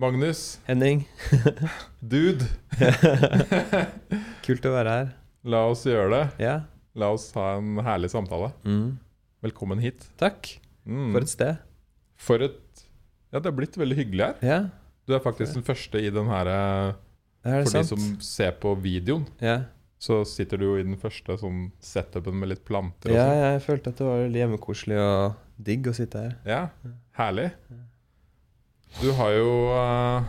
Magnus, Henning. dude, Kult å være her. la oss gjøre det. Ja. La oss ha en herlig samtale. Mm. Velkommen hit. Takk. Mm. For et sted. For et Ja, det har blitt veldig hyggelig her. Ja, Du er faktisk den første i den her For er det For de som ser på videoen, Ja. så sitter du jo i den første sånn setupen med litt planter og ja, sånn. jeg følte at det var hjemmekoselig og digg å sitte her. Ja, herlig. Du har jo uh,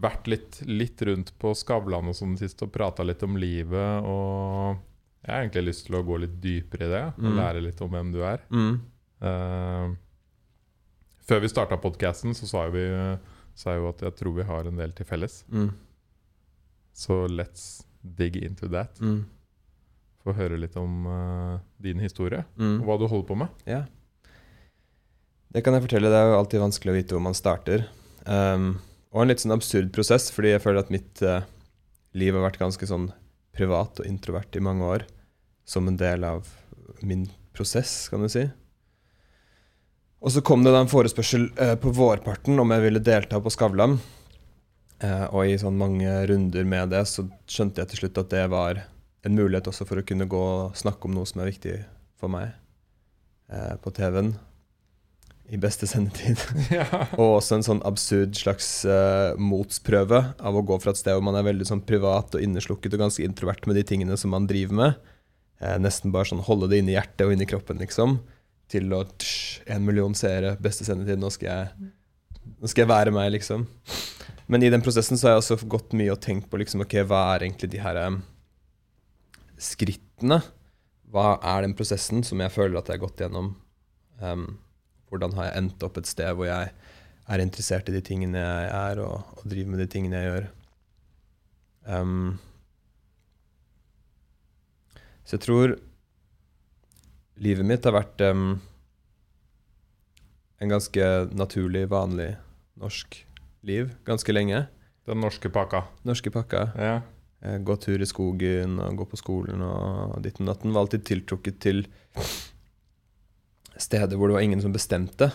vært litt, litt rundt på Skavlan og sånn sist og prata litt om livet, og jeg har egentlig lyst til å gå litt dypere i det og Mm. lære litt om hvem du er. Mm. Uh, før vi starta podkasten, så sa vi sa jeg jo at jeg tror vi har en del til felles. Mm. Så let's dig into that. Mm. Få høre litt om uh, din historie Mm. og hva du holder på med. Ja. Det kan jeg fortelle. Det er jo alltid vanskelig å vite hvor man starter. Um, og en litt sånn absurd prosess, fordi jeg føler at mitt uh, liv har vært ganske sånn privat og introvert i mange år. Som en del av min prosess, kan du si. Og så kom det da en forespørsel uh, på vårparten om jeg ville delta på Skavlan. Uh, og i sånn mange runder med det så skjønte jeg til slutt at det var en mulighet også for å kunne gå og snakke om noe som er viktig for meg på TV-en i beste sendetid. ja. og også en sånn absurd slags uh, motsprøve av å gå fra et sted hvor man er veldig sånn privat og inneslukket og ganske introvert med de tingene som man driver med, eh, nesten bare sånn holde det inni hjertet og inni kroppen, liksom, til å tsh, En million seere, beste sendetid, nå skal jeg nå skal jeg være meg, liksom. Men i den prosessen så har jeg også gått mye og tenkt på liksom, ok, hva er egentlig de her em, skrittene? Hva er den prosessen som jeg føler at jeg har gått gjennom? Em, hvordan har jeg endt opp et sted hvor jeg er interessert i de tingene jeg er, og, og driver med de tingene jeg gjør? Um, så jeg tror livet mitt har vært um, en ganske naturlig, vanlig norsk liv ganske lenge. Den norske pakka. Norske pakka. Ja. Eh, Gå tur i skogen og gå på skolen og ditten datten. Var alltid tiltrukket til steder hvor det var ingen som bestemte.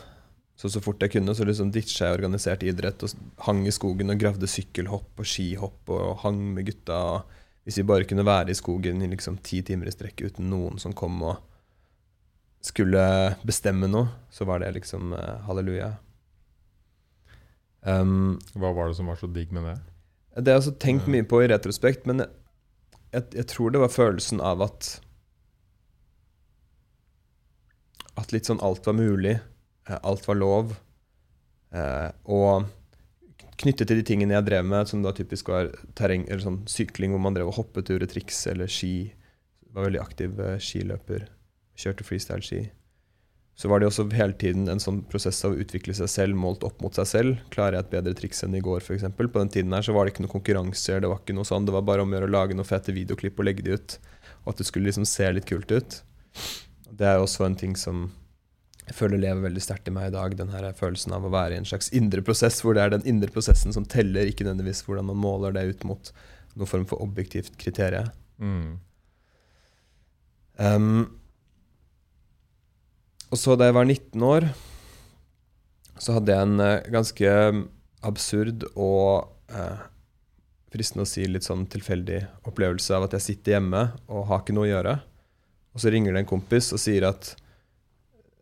Så så fort jeg kunne, så liksom ditcha jeg organisert idrett og hang i skogen og gravde sykkelhopp og skihopp og hang med gutta. Hvis vi bare kunne være i skogen i liksom ti timer i strekk uten noen som kom og skulle bestemme noe, så var det liksom eh, halleluja. Um, Hva var det som var så digg med det? det har jeg også tenkt mye på i retrospekt, men jeg, jeg, jeg tror det var følelsen av at At litt sånn alt var mulig, eh, alt var lov. Eh, og knyttet til de tingene jeg drev med, som da typisk var terreng, eller sånn sykling hvor man drev og hoppet ure triks, eller ski. Var veldig aktiv eh, skiløper. Kjørte freestyle-ski. Så var det også hele tiden en sånn prosess av å utvikle seg selv målt opp mot seg selv. Klarer jeg et bedre triks enn i går, f.eks.? På den tiden her så var det ikke noen konkurranser, det var ikke noe sånn. Det var bare om å gjøre å lage noen fete videoklipp og legge de ut. Og at det skulle liksom se litt kult ut. Det er også en ting som jeg føler lever veldig sterkt i meg i dag. Den her følelsen av å være i en slags indre prosess, hvor det er den indre prosessen som teller, ikke nødvendigvis hvordan man måler det ut mot noen form for objektivt kriterium. Mm. Um, og så da jeg var 19 år, så hadde jeg en eh, ganske absurd og uh, fristende å si litt sånn tilfeldig opplevelse av at jeg sitter hjemme og har ikke noe å gjøre. Og så ringer det en kompis og sier at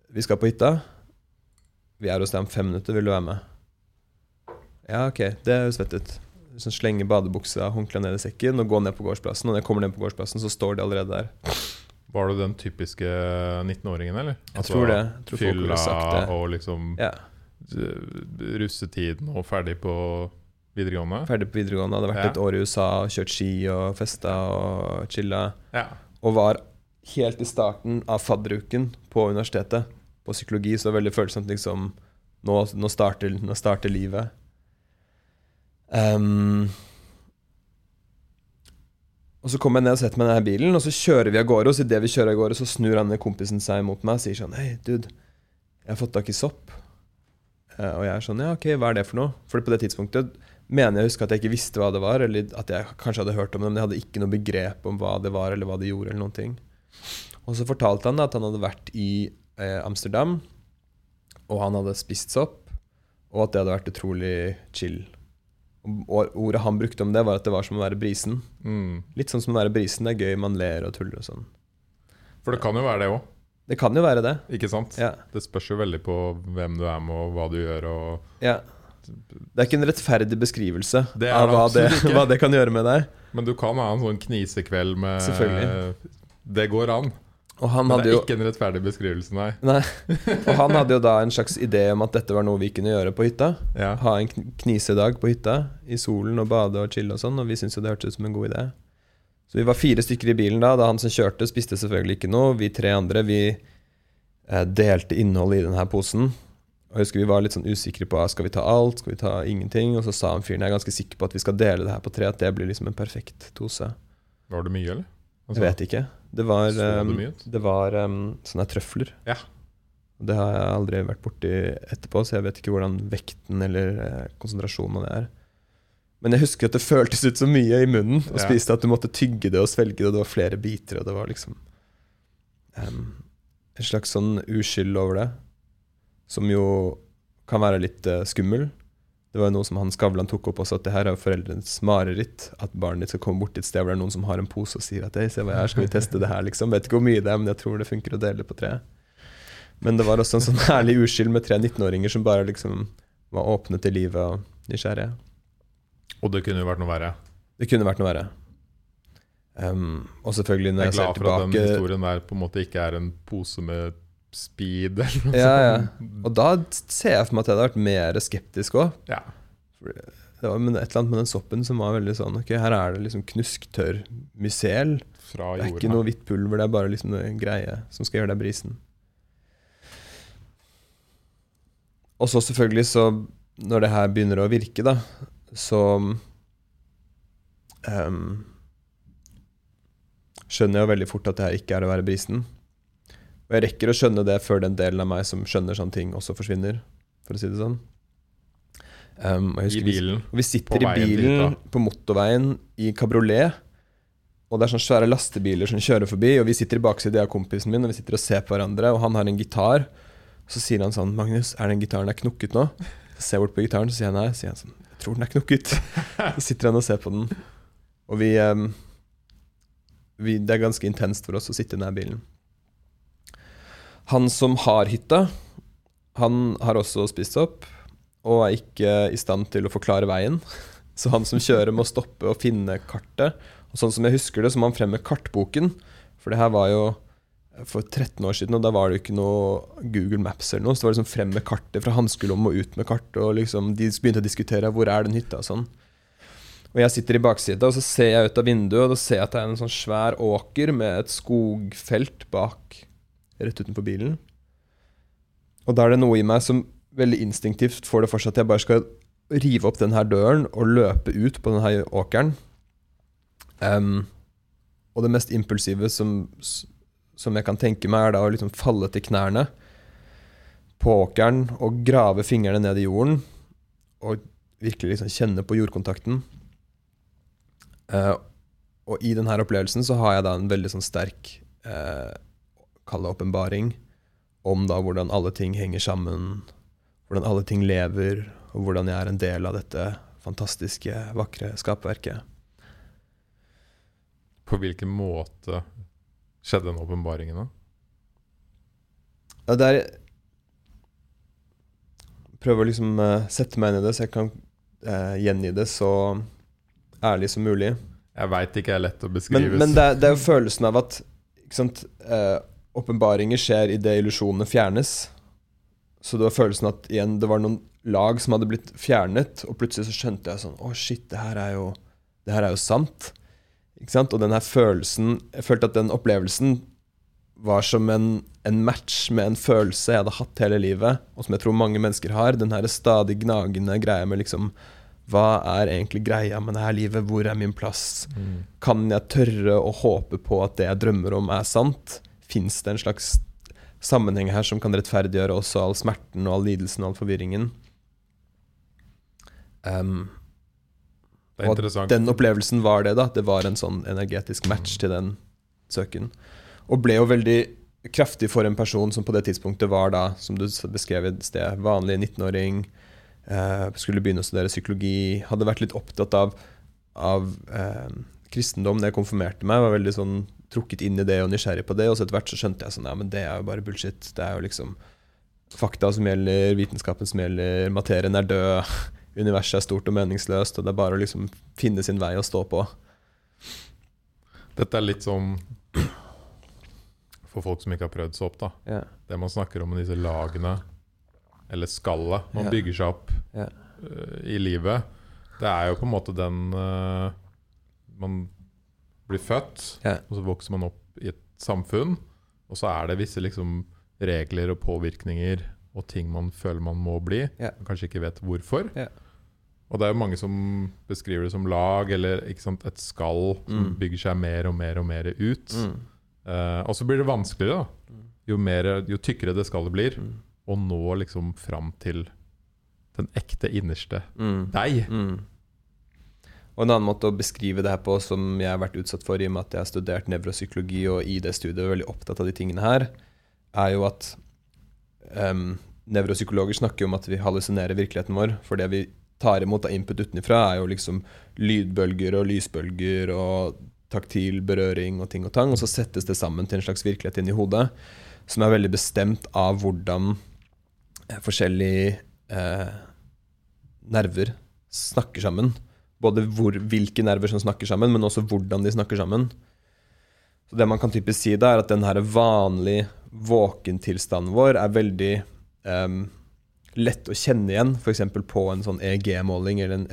vi skal på hytta. Vi er hos deg om fem minutter, vil du være med? Ja, ok, det høres fett ut. Sånn slenge badebuksa, håndkleet ned i sekken og gå ned på gårdsplassen. Og når jeg kommer ned på gårdsplassen, så står de allerede der. Var du den typiske 19-åringen, eller? Jeg tror det. Jeg tror folk fylla ville sagt det. og liksom Ja. russetiden og ferdig på videregående? Ferdig på videregående, hadde vært Ja. et år i USA, kjørt ski og festa og chilla. Ja. Og var helt i starten av fadderuken på universitetet. På psykologi så veldig følsomt liksom Nå, nå, starter, nå starter livet. Um, og så kommer jeg ned og setter meg i denne bilen, og så kjører vi av gårde. Og så idet vi kjører av gårde, så snur han ned kompisen seg mot meg og sier sånn Hei, dude, jeg har fått tak i sopp. Eh, og jeg er sånn Ja, ok, hva er det for noe? For på det tidspunktet mener jeg å huske at jeg ikke visste hva det var, eller at jeg kanskje hadde hørt om det, men jeg hadde ikke noe begrep om hva det var, eller hva det gjorde, eller noen ting. Og så fortalte han at han hadde vært i eh, Amsterdam, og han hadde spist sopp. og at det hadde vært utrolig chill. Og ordet han brukte om det, var at det var som å være brisen. Mm. Litt sånn som å være brisen. Det er gøy, man ler og tuller og sånn. For det kan jo være det òg, Det kan jo være det. ikke sant? Ja. Det spørs jo veldig på hvem du er med, og hva du gjør. Og ja. Det er ikke en rettferdig beskrivelse Det av hva det, hva det kan gjøre med deg. Men du kan ha en sånn knisekveld med. Det går an. Men det er jo ikke en rettferdig beskrivelse, nei. Nei. Og han hadde jo da en slags idé om at dette var noe vi kunne gjøre på hytta. Ja. Ha en knisedag på hytta i solen og bade og chille og sånn, og vi syntes jo det hørtes ut som en god idé. Så vi var fire stykker i bilen da. Da han som kjørte, spiste selvfølgelig ikke noe. Vi tre andre, vi eh, delte innholdet i denne posen. Og jeg husker Vi var litt sånn usikre på skal vi ta alt, skal vi ta ingenting. Og så sa han fyren jeg er ganske sikker på at vi skal dele det her på tre, at det blir liksom en perfekt dose. Var det mye, eller? Jeg vet ikke. Det var, um, det var um, sånne trøfler. Ja. Det har jeg aldri vært borti etterpå, så jeg vet ikke hvordan vekten eller eh, konsentrasjonen av det er. Men jeg husker at det føltes ut så mye i munnen å Ja. spise det at du måtte tygge det og svelge det, og det var flere biter, og det var liksom um, En slags sånn uskyld over det, som jo kan være litt uh, skummel. Det var noe som han Skavlan tok opp også, at det her er foreldrenes mareritt. At barnet ditt skal komme bort et sted hvor det er noen som har en pose og sier at hei, se hva jeg har, skal vi teste det her, liksom. Vet ikke hvor mye det er, men jeg tror det funker å dele på tre. Men det var også en sånn herlig uskyld med tre 19-åringer som bare liksom var åpne til livet og nysgjerrige. Og det kunne jo vært noe verre. Det kunne vært noe verre. Um, og selvfølgelig, når Jeg jeg, er glad for at den historien der på en måte ikke er en pose med speed eller noe Ja, ja. Og da ser jeg for meg at jeg hadde vært mer skeptisk òg. Ja. Det var et eller annet med den soppen som var veldig sånn Ok, her er det liksom knusktørr mysel. Det er ikke noe hvitt pulver, det er bare liksom en greie som skal gjøre deg brisen. Og så selvfølgelig, så når det her begynner å virke, da, så um, skjønner jeg jo veldig fort at det her ikke er å være brisen. Og jeg rekker å skjønne det før den delen av meg som skjønner sånne ting, også forsvinner, for å si det sånn. Um, I bilen. vi- vi sitter i bilen dit, på motorveien i kabriolet. Og det er sånne svære lastebiler som kjører forbi, og vi sitter i baksiden av kompisen min og vi sitter og ser på hverandre, og han har en gitar. Så sier han sånn 'Magnus, er den gitaren der knukket nå?' Så ser jeg bort på gitaren, så sier jeg nei. Så sier han sånn 'Jeg tror den er knukket'. Så sitter han og ser på den. Og vi, um, vi Det er ganske intenst for oss å sitte i den bilen. Han som har hytta, han har også spist opp og er ikke i stand til å forklare veien. Så han som kjører, må stoppe og finne kartet. Og sånn som jeg husker det, så må han frem med kartboken. For det her var jo for 13 år siden, og da var det jo ikke noe Google Maps eller noe. Så det var liksom frem med kartet fra hanskelommen og ut med kartet. Og liksom de begynte å diskutere hvor er den hytta og sånn. Og jeg sitter i baksida, og så ser jeg ut av vinduet, og da ser jeg at det er en sånn svær åker med et skogfelt bak, rett utenfor bilen. Og da er det noe i meg som veldig instinktivt får det for seg at jeg bare skal rive opp den her døren og løpe ut på den her åkeren. Um, og det mest impulsive som, som jeg kan tenke meg, er da å liksom falle til knærne på åkeren og grave fingrene ned i jorden og virkelig liksom kjenne på jordkontakten. Uh, og i denne opplevelsen så har jeg da en veldig sånn sterk uh, Kall det åpenbaring om da hvordan alle ting henger sammen, hvordan alle ting lever, og hvordan jeg er en del av dette fantastiske, vakre skapverket. På hvilken måte skjedde den åpenbaringen, da? Ja, det er Prøve å liksom uh, sette meg inn i det, så jeg kan uh, gjengi det så ærlig som mulig. Jeg veit ikke er lett å Men, men det, er, det er jo følelsen av at ikke sant, eh, åpenbaringer skjer idet illusjonene fjernes. Så det var følelsen at igjen, det var noen lag som hadde blitt fjernet, og plutselig så skjønte jeg sånn Å, shit, det her er jo, det her er jo sant. Ikke sant? Og den her følelsen Jeg følte at den opplevelsen var som en, en match med en følelse jeg hadde hatt hele livet, og som jeg tror mange mennesker har. Den her stadig gnagende greia med liksom Hva er egentlig greia med det her livet? Hvor er min plass? Mm. Kan jeg tørre å håpe på at det jeg drømmer om, er sant? Fins det en slags sammenheng her som kan rettferdiggjøre også all smerten og all lidelsen og all forvirringen? Um, Det og interessant. den opplevelsen var det, da. Det var en sånn energetisk match til den søken. Og ble jo veldig kraftig for en person som på det tidspunktet var da, som du beskrev i sted, vanlig 19-åring. eh, skulle begynne å studere psykologi. Hadde vært litt opptatt av, av eh, kristendom da jeg konfirmerte meg. Var veldig sånn trukket inn i det og nysgjerrig på det. Og så etter hvert så skjønte jeg sånn ja, men det er jo bare bullshit. Det er jo liksom fakta som gjelder, vitenskapen som gjelder, materien er død, universet er stort og meningsløst, og det er bare å liksom finne sin vei å stå på. Dette er litt som For folk som ikke har prøvd sopp, da. Yeah. Det man snakker om med disse lagene, eller skallet man yeah. bygger seg opp yeah. uh, i livet, det er jo på en måte den uh, Man blir født, Ja. og så vokser man opp i et samfunn, og så er det visse liksom regler og påvirkninger og ting man føler man må bli, Ja. man kanskje ikke vet hvorfor. Ja. Og det er jo mange som beskriver det som lag, eller sant, et skall som Mm. bygger seg mer og mer og mer ut. Mm. Uh, og så blir det vanskeligere, da. Jo, mer, jo tykkere det skallet blir, Mm. å nå liksom fram til den ekte innerste Mm. deg. Og En annen måte å beskrive det her på, som jeg har vært utsatt for i og med at jeg har studert nevropsykologi og i det studiet er veldig opptatt av de tingene her, er jo at um, nevropsykologer snakker om at vi hallusinerer virkeligheten vår. For det vi tar imot av input utenfra, er jo liksom lydbølger og lysbølger og taktil berøring og ting og tang. Og så settes det sammen til en slags virkelighet inni hodet som er veldig bestemt av hvordan eh, forskjellige eh, nerver snakker sammen. Både hvor, hvilke nerver som snakker sammen, men også hvordan de snakker sammen. Så det man kan typisk si da, er at den vanlige våkentilstanden vår er veldig um, lett å kjenne igjen, f.eks. på en sånn EEG-måling eller en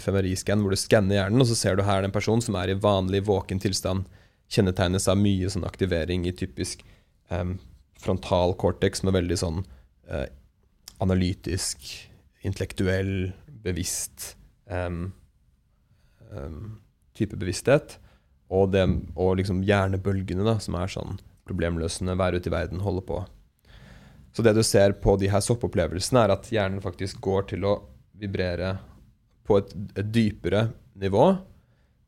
FMRI-skann, hvor du skanner hjernen, og så ser du her en person som er i vanlig våken tilstand, kjennetegnes av mye sånn aktivering i typisk um, frontal cortex, er veldig sånn uh, analytisk, intellektuell, bevisst em, em, type bevissthet. Og, det, og liksom hjernebølgene, da, som er sånn problemløsende, være ute i verden, holde på. Så det du ser på de her soppopplevelsene, er at hjernen faktisk går til å vibrere på et, et dypere nivå,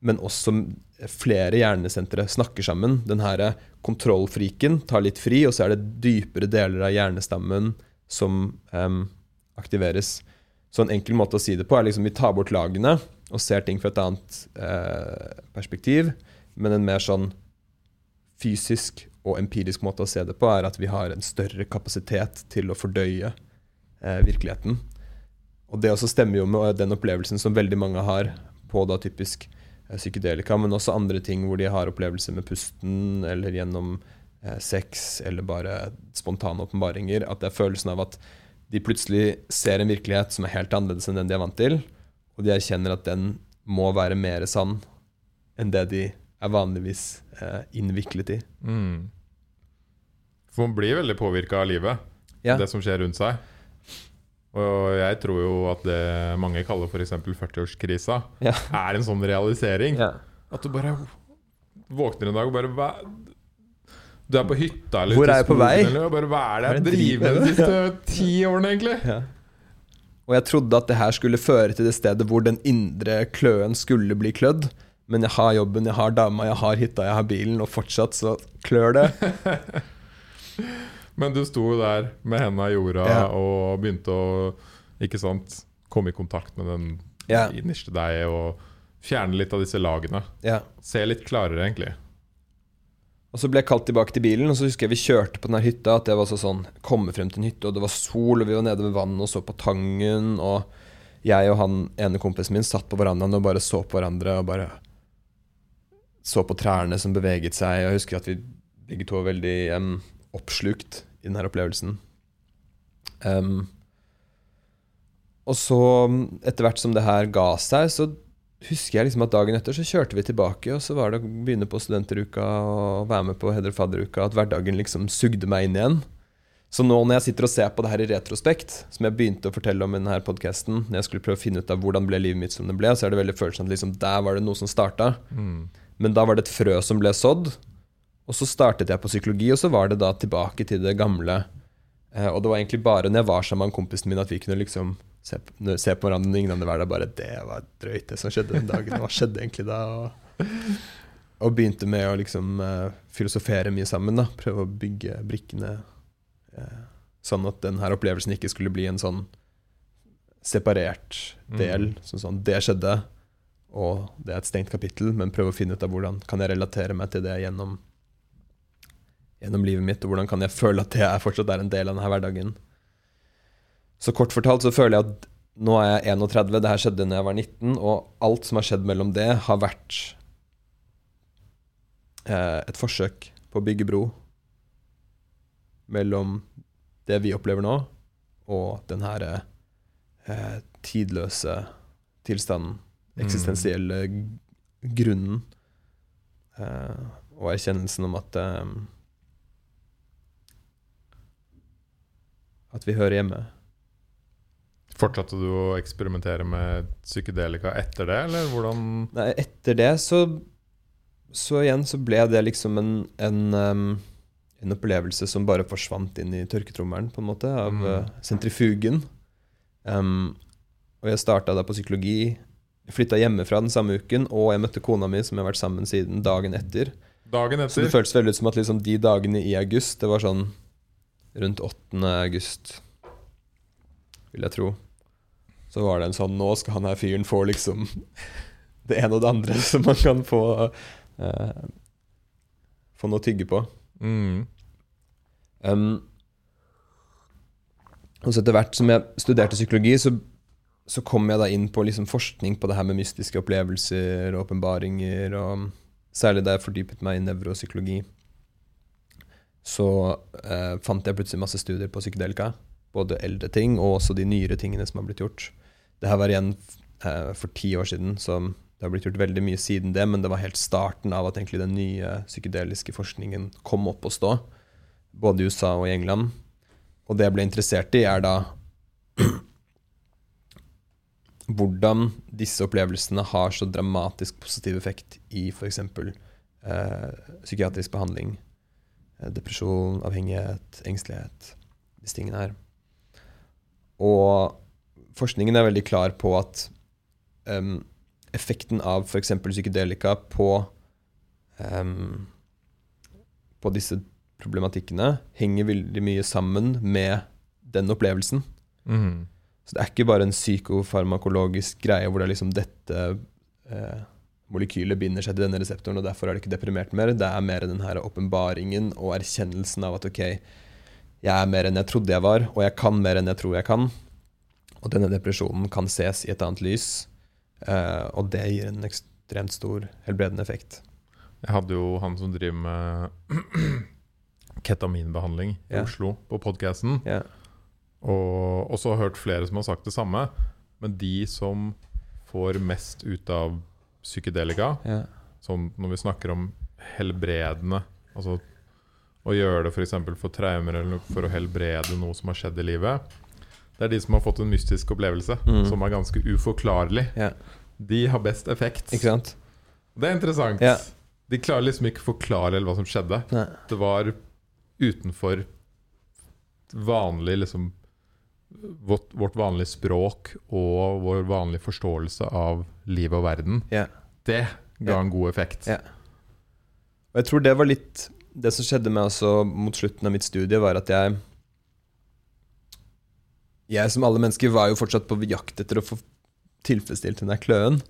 men også flere hjernesentre snakker sammen. Den her kontrollfriken tar litt fri, og så er det dypere deler av hjernestammen som um, aktiveres. Så en enkel måte å si det på er liksom vi tar bort lagene og ser ting fra et annet eh, perspektiv, men en mer sånn fysisk og empirisk måte å se det på er at vi har en større kapasitet til å fordøye eh, virkeligheten. Og det også stemmer jo med den opplevelsen som veldig mange har på da typisk eh, psykedelika, men også andre ting hvor de har opplevelser med pusten eller gjennom eh, sex eller bare spontane åpenbaringer. At det er følelsen av at de plutselig ser en virkelighet som er helt annerledes enn den de er vant til, og de erkjenner at den må være mer sann enn det de er vanligvis eh, innviklet i. Mm. For man blir veldig påvirka av livet, Ja. det som skjer rundt seg. Og jeg tror jo at det mange kaller f.eks. 40-årskrisa, Ja. er en sånn realisering. Ja. At du bare våkner en dag og bare hva? Du er på hytta eller Hvor er jeg på vei? Eller, bare, hva er det jeg driver med de siste ti årene, egentlig? Og jeg trodde at det her skulle føre til det stedet hvor den indre kløen skulle bli klødd. Men jeg har jobben, jeg har dama, jeg har hytta, jeg har bilen, og fortsatt så klør det. Men du sto der med hendene i jorda Ja. og begynte å ikke sant, komme i kontakt med den Ja. innerste deg og fjerne litt av disse lagene. Ja. Se litt klarere, egentlig. Og så ble jeg kalt tilbake til bilen, og så husker jeg vi kjørte på den hytta. At det var så sånn Komme frem til en hytte, og det var sol, og vi var nede ved vannet og så på Tangen. Og jeg og han ene kompisen min satt på verandaen og bare så på hverandre og bare så på trærne som beveget seg. Og jeg husker at vi begge to var veldig um, oppslukt i denne opplevelsen. Um, og så, etter hvert som det her ga seg, så husker jeg liksom at dagen etter så kjørte vi tilbake, og så var det å begynne på studenteruka og være med på heder fadderuka, at hverdagen liksom sugde meg inn igjen. Så nå når jeg sitter og ser på det her i retrospekt, som jeg begynte å fortelle om i denne podkasten, når jeg skulle prøve å finne ut av hvordan ble livet mitt som det ble, så er det veldig følelsen at liksom der var det noe som starta. Mm. Men da var det et frø som ble sådd, og så startet jeg på psykologi, og så var det da tilbake til det gamle. Eh, og det var egentlig bare når jeg var sammen med kompisen min at vi kunne liksom se på, se på hverandre når ingen dag. Bare det var drøyt, det som skjedde den dagen. Hva skjedde egentlig da? Og, og begynte med å liksom uh, filosofere mye sammen. da Prøve å bygge brikkene uh, sånn at denne opplevelsen ikke skulle bli en sånn separert del. Mm. sånn, det skjedde, og det er et stengt kapittel, men prøve å finne ut av hvordan kan jeg relatere meg til det gjennom, gjennom livet mitt, og hvordan kan jeg føle at det fortsatt er en del av denne hverdagen. Så kort fortalt så føler jeg at nå er jeg 31, det her skjedde da jeg var 19, og alt som har skjedd mellom det, har vært eh, et forsøk på å bygge bro mellom det vi opplever nå, og den her eh, tidløse tilstanden, eksistensielle g- grunnen, eh, og erkjennelsen om at eh, At vi hører hjemme. Fortsatte du å eksperimentere med psykedelika etter det, eller hvordan Nei, etter det så Så igjen så ble det liksom en, en, um, en opplevelse som bare forsvant inn i tørketrommelen, på en måte, av Mm. uh, sentrifugen. Um, og jeg starta da på psykologi. Flytta hjemmefra den samme uken, og jeg møtte kona mi, som jeg har vært sammen siden dagen etter. Dagen Så det føltes veldig ut som at liksom de dagene i august, det var sånn rundt 8. august, vil jeg tro. Så var det en sånn Nå skal han her fyren få liksom det ene og det andre som man kan få uh, Få noe å tygge på. Mm. Um, og så etter hvert som jeg studerte psykologi, så, så kom jeg da inn på liksom forskning på det her med mystiske opplevelser og åpenbaringer, og særlig da jeg fordypet meg i nevropsykologi, så uh, fant jeg plutselig masse studier på psykedelika. Både eldre ting og også de nyere tingene som har blitt gjort. Det her var igjen eh, for ti år siden, så det har blitt gjort veldig mye siden det, men det var helt starten av at egentlig den nye psykedeliske forskningen kom opp å stå både i USA og i England. Og det jeg ble interessert i, er da hvordan disse opplevelsene har så dramatisk positiv effekt i f.eks. Eh, psykiatrisk behandling. Eh, depresjon, avhengighet, engstelighet. Disse tingene her. Og forskningen er veldig klar på at um, effekten av f.eks. psykedelika på um, på disse problematikkene henger veldig mye sammen med den opplevelsen. Mm. Så det er ikke bare en psykofarmakologisk greie hvor det er liksom dette eh, molekylet binder seg til denne reseptoren, og derfor er det ikke deprimert mer. Det er mer den her åpenbaringen og erkjennelsen av at ok, jeg er mer enn jeg trodde jeg var, og jeg kan mer enn jeg tror jeg kan. Og denne depresjonen kan ses i et annet lys, eh, og det gir en ekstremt stor helbredende effekt. Jeg hadde jo han som driver med ketaminbehandling i yeah. Oslo, på podkasten. Yeah. Og også har hørt flere som har sagt det samme. Men de som får mest ut av psykedelika, yeah. sånn når vi snakker om helbredende Altså å gjøre det f.eks. For, for traumer eller for å helbrede noe som har skjedd i livet, det er de som har fått en mystisk opplevelse Mm. som er ganske uforklarlig. Ja. De har best effekt. Ikke sant? Det er interessant. Ja. De klarer liksom ikke å forklare hva som skjedde. Nei. Det var utenfor vanlig liksom vårt, vårt vanlige språk og vår vanlige forståelse av livet og verden. Ja. Det ga en god effekt. Og jeg tror det var litt Det som skjedde med også mot slutten av mitt studie, var at jeg Jeg som alle mennesker var jo fortsatt på jakt etter å få tilfredsstilt den der kløen.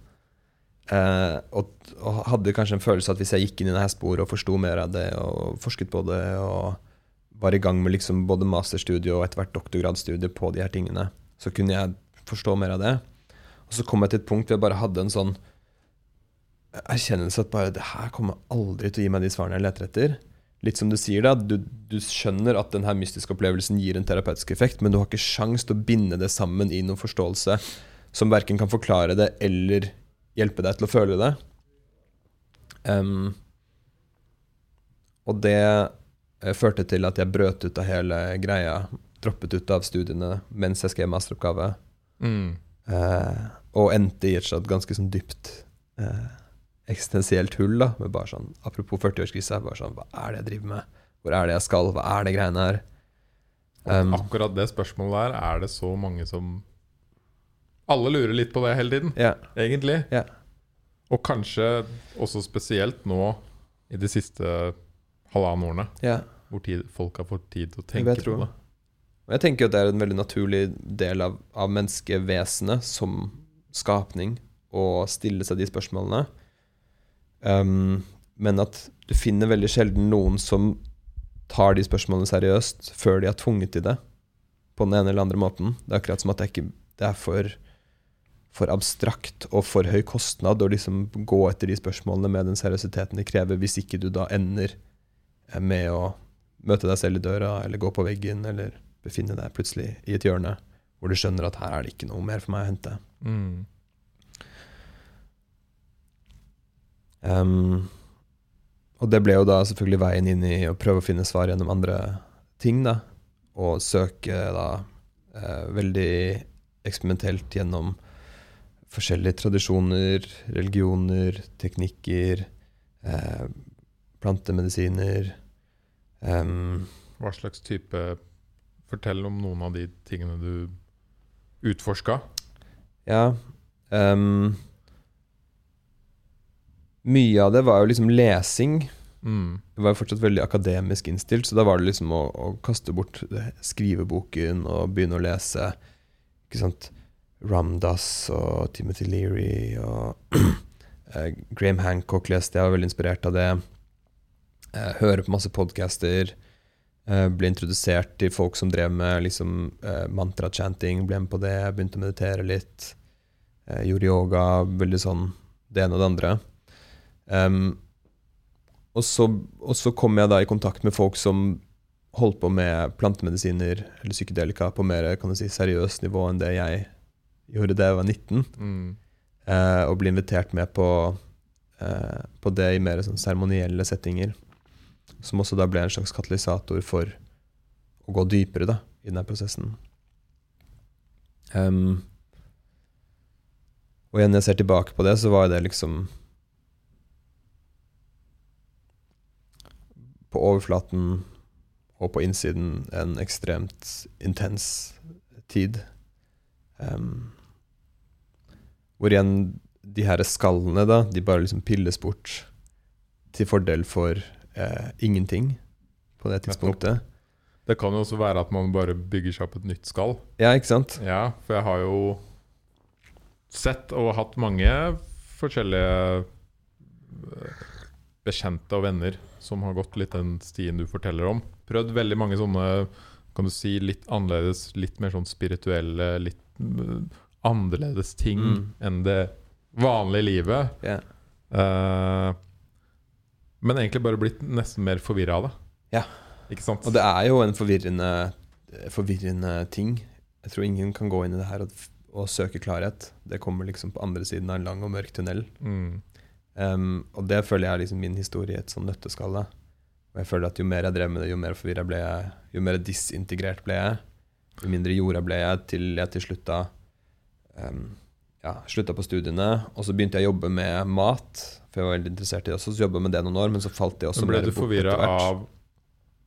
Eh, og, og hadde kanskje en følelse at hvis jeg gikk inn i det her sporet og forsto mer av det, og forsket på det, og var i gang med liksom både masterstudie og etter hvert doktorgradsstudie på de her tingene, så kunne jeg forstå mer av det. Og så kom jeg til et punkt hvor jeg bare hadde en sånn erkjennelse at bare det her kommer aldri til å gi meg de svarene jeg leter etter. Litt som du sier, da. Du, du skjønner at denne mystiske opplevelsen gir en terapeutisk effekt, men du har ikke sjans til å binde det sammen i noen forståelse som verken kan forklare det eller hjelpe deg til å føle det. Um, og det eh, førte til at jeg brøt ut av hele greia. Droppet ut av studiene mens jeg skrev masteroppgave. Mm. Uh, og endte i et ganske sånn dypt eh, eksistensielt hull. da med bare sånn, Apropos 40-årskrisa. bare sånn, Hva er det jeg driver med? Hvor er det jeg skal? Hva er det greiene her? Um, Akkurat det spørsmålet der er det så mange som Alle lurer litt på det hele tiden, yeah. egentlig. Yeah. Og kanskje også spesielt nå i de siste halvannen årene, yeah. hvor tid, folk har fått tid til å tenke på det. Og jeg tenker at det er en veldig naturlig del av, av menneskevesenet som skapning å stille seg de spørsmålene. Um, men at du finner veldig sjelden noen som tar de spørsmålene seriøst før de er tvunget til det. På den ene eller andre måten. Det er akkurat som at det, ikke, det er for, for abstrakt og for høy kostnad å liksom gå etter de spørsmålene med den seriøsiteten de krever, hvis ikke du da ender med å møte deg selv i døra, eller gå på veggen, eller befinne deg plutselig i et hjørne hvor du skjønner at her er det ikke noe mer for meg å hente. Mm. Um, og det ble jo da selvfølgelig veien inn i å prøve å finne svar gjennom andre ting, da. Og søke da eh, veldig eksperimentelt gjennom forskjellige tradisjoner, religioner, teknikker, eh, plantemedisiner. Um, Hva slags type Fortell om noen av de tingene du utforska. Ja. Um, mye av det var jo liksom lesing. Mm. Jeg var jo fortsatt veldig akademisk innstilt, så da var det liksom å, å kaste bort skriveboken og begynne å lese ikke sant, Ramdas og Timothy Leary og eh, Graham Hancock leste jeg, var veldig inspirert av det. Eh, høre på masse podcaster. Eh, ble introdusert til folk som drev med liksom, eh, mantra-chanting. Ble med på det, begynte å meditere litt. Eh, gjorde yoga. Veldig sånn det ene og det andre. Um, og, så, og så kom jeg da i kontakt med folk som holdt på med plantemedisiner eller psykedelika på mer kan du si, seriøst nivå enn det jeg gjorde da jeg var 19. Mm. Uh, og ble invitert med på, uh, på det i mer sånn seremonielle settinger. Som også da ble en slags katalysator for å gå dypere da, i denne prosessen. Um, og igjen, når jeg ser tilbake på det, så var det liksom På overflaten og på innsiden en ekstremt intens tid. Um, hvor igjen de her skallene, da, de bare liksom pilles bort til fordel for eh, ingenting på det tidspunktet. Det kan jo også være at man bare bygger seg opp et nytt skall. Ja, ikke sant? Ja, for jeg har jo sett og hatt mange forskjellige øh, bekjente og venner som har gått litt den stien du forteller om. Prøvd veldig mange sånne kan du si, litt annerledes, litt mer sånn spirituelle, litt øh, annerledes ting Mm. enn det vanlige livet. Ja. Uh, men egentlig bare blitt nesten mer forvirra av det. Ja. Ikke sant? Og det er jo en forvirrende, forvirrende ting. Jeg tror ingen kan gå inn i det her og, og søke klarhet. Det kommer liksom på andre siden av en lang og mørk tunnel. mm. Um, og det føler jeg er liksom min historie i et sånn nøtteskall. Og jeg føler at jo mer jeg drev med det, jo mer forvirra ble jeg. Jo mer disintegrert ble jeg. Jo mindre jorda ble jeg, til jeg til slutta um, ja, slutta på studiene. Og så begynte jeg å jobbe med mat, for jeg var veldig interessert i det også. Så jobba med det noen år, men så falt det også Men ble du forvirra av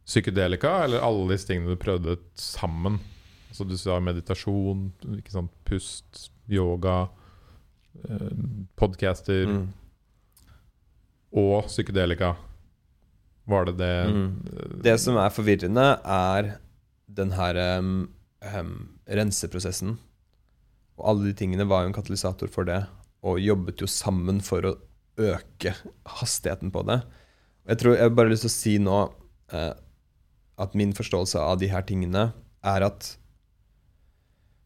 psykedelika, eller alle disse tingene du prøvde sammen? Altså Du sa meditasjon, ikke sant? pust, yoga, eh, podcaster Mm. Og psykedelika. Var det det Mm. Det som er forvirrende, er den her um, um, renseprosessen. Og alle de tingene var jo en katalysator for det, og jobbet jo sammen for å øke hastigheten på det. Jeg tror jeg har bare lyst til å si nå eh, at min forståelse av de her tingene er at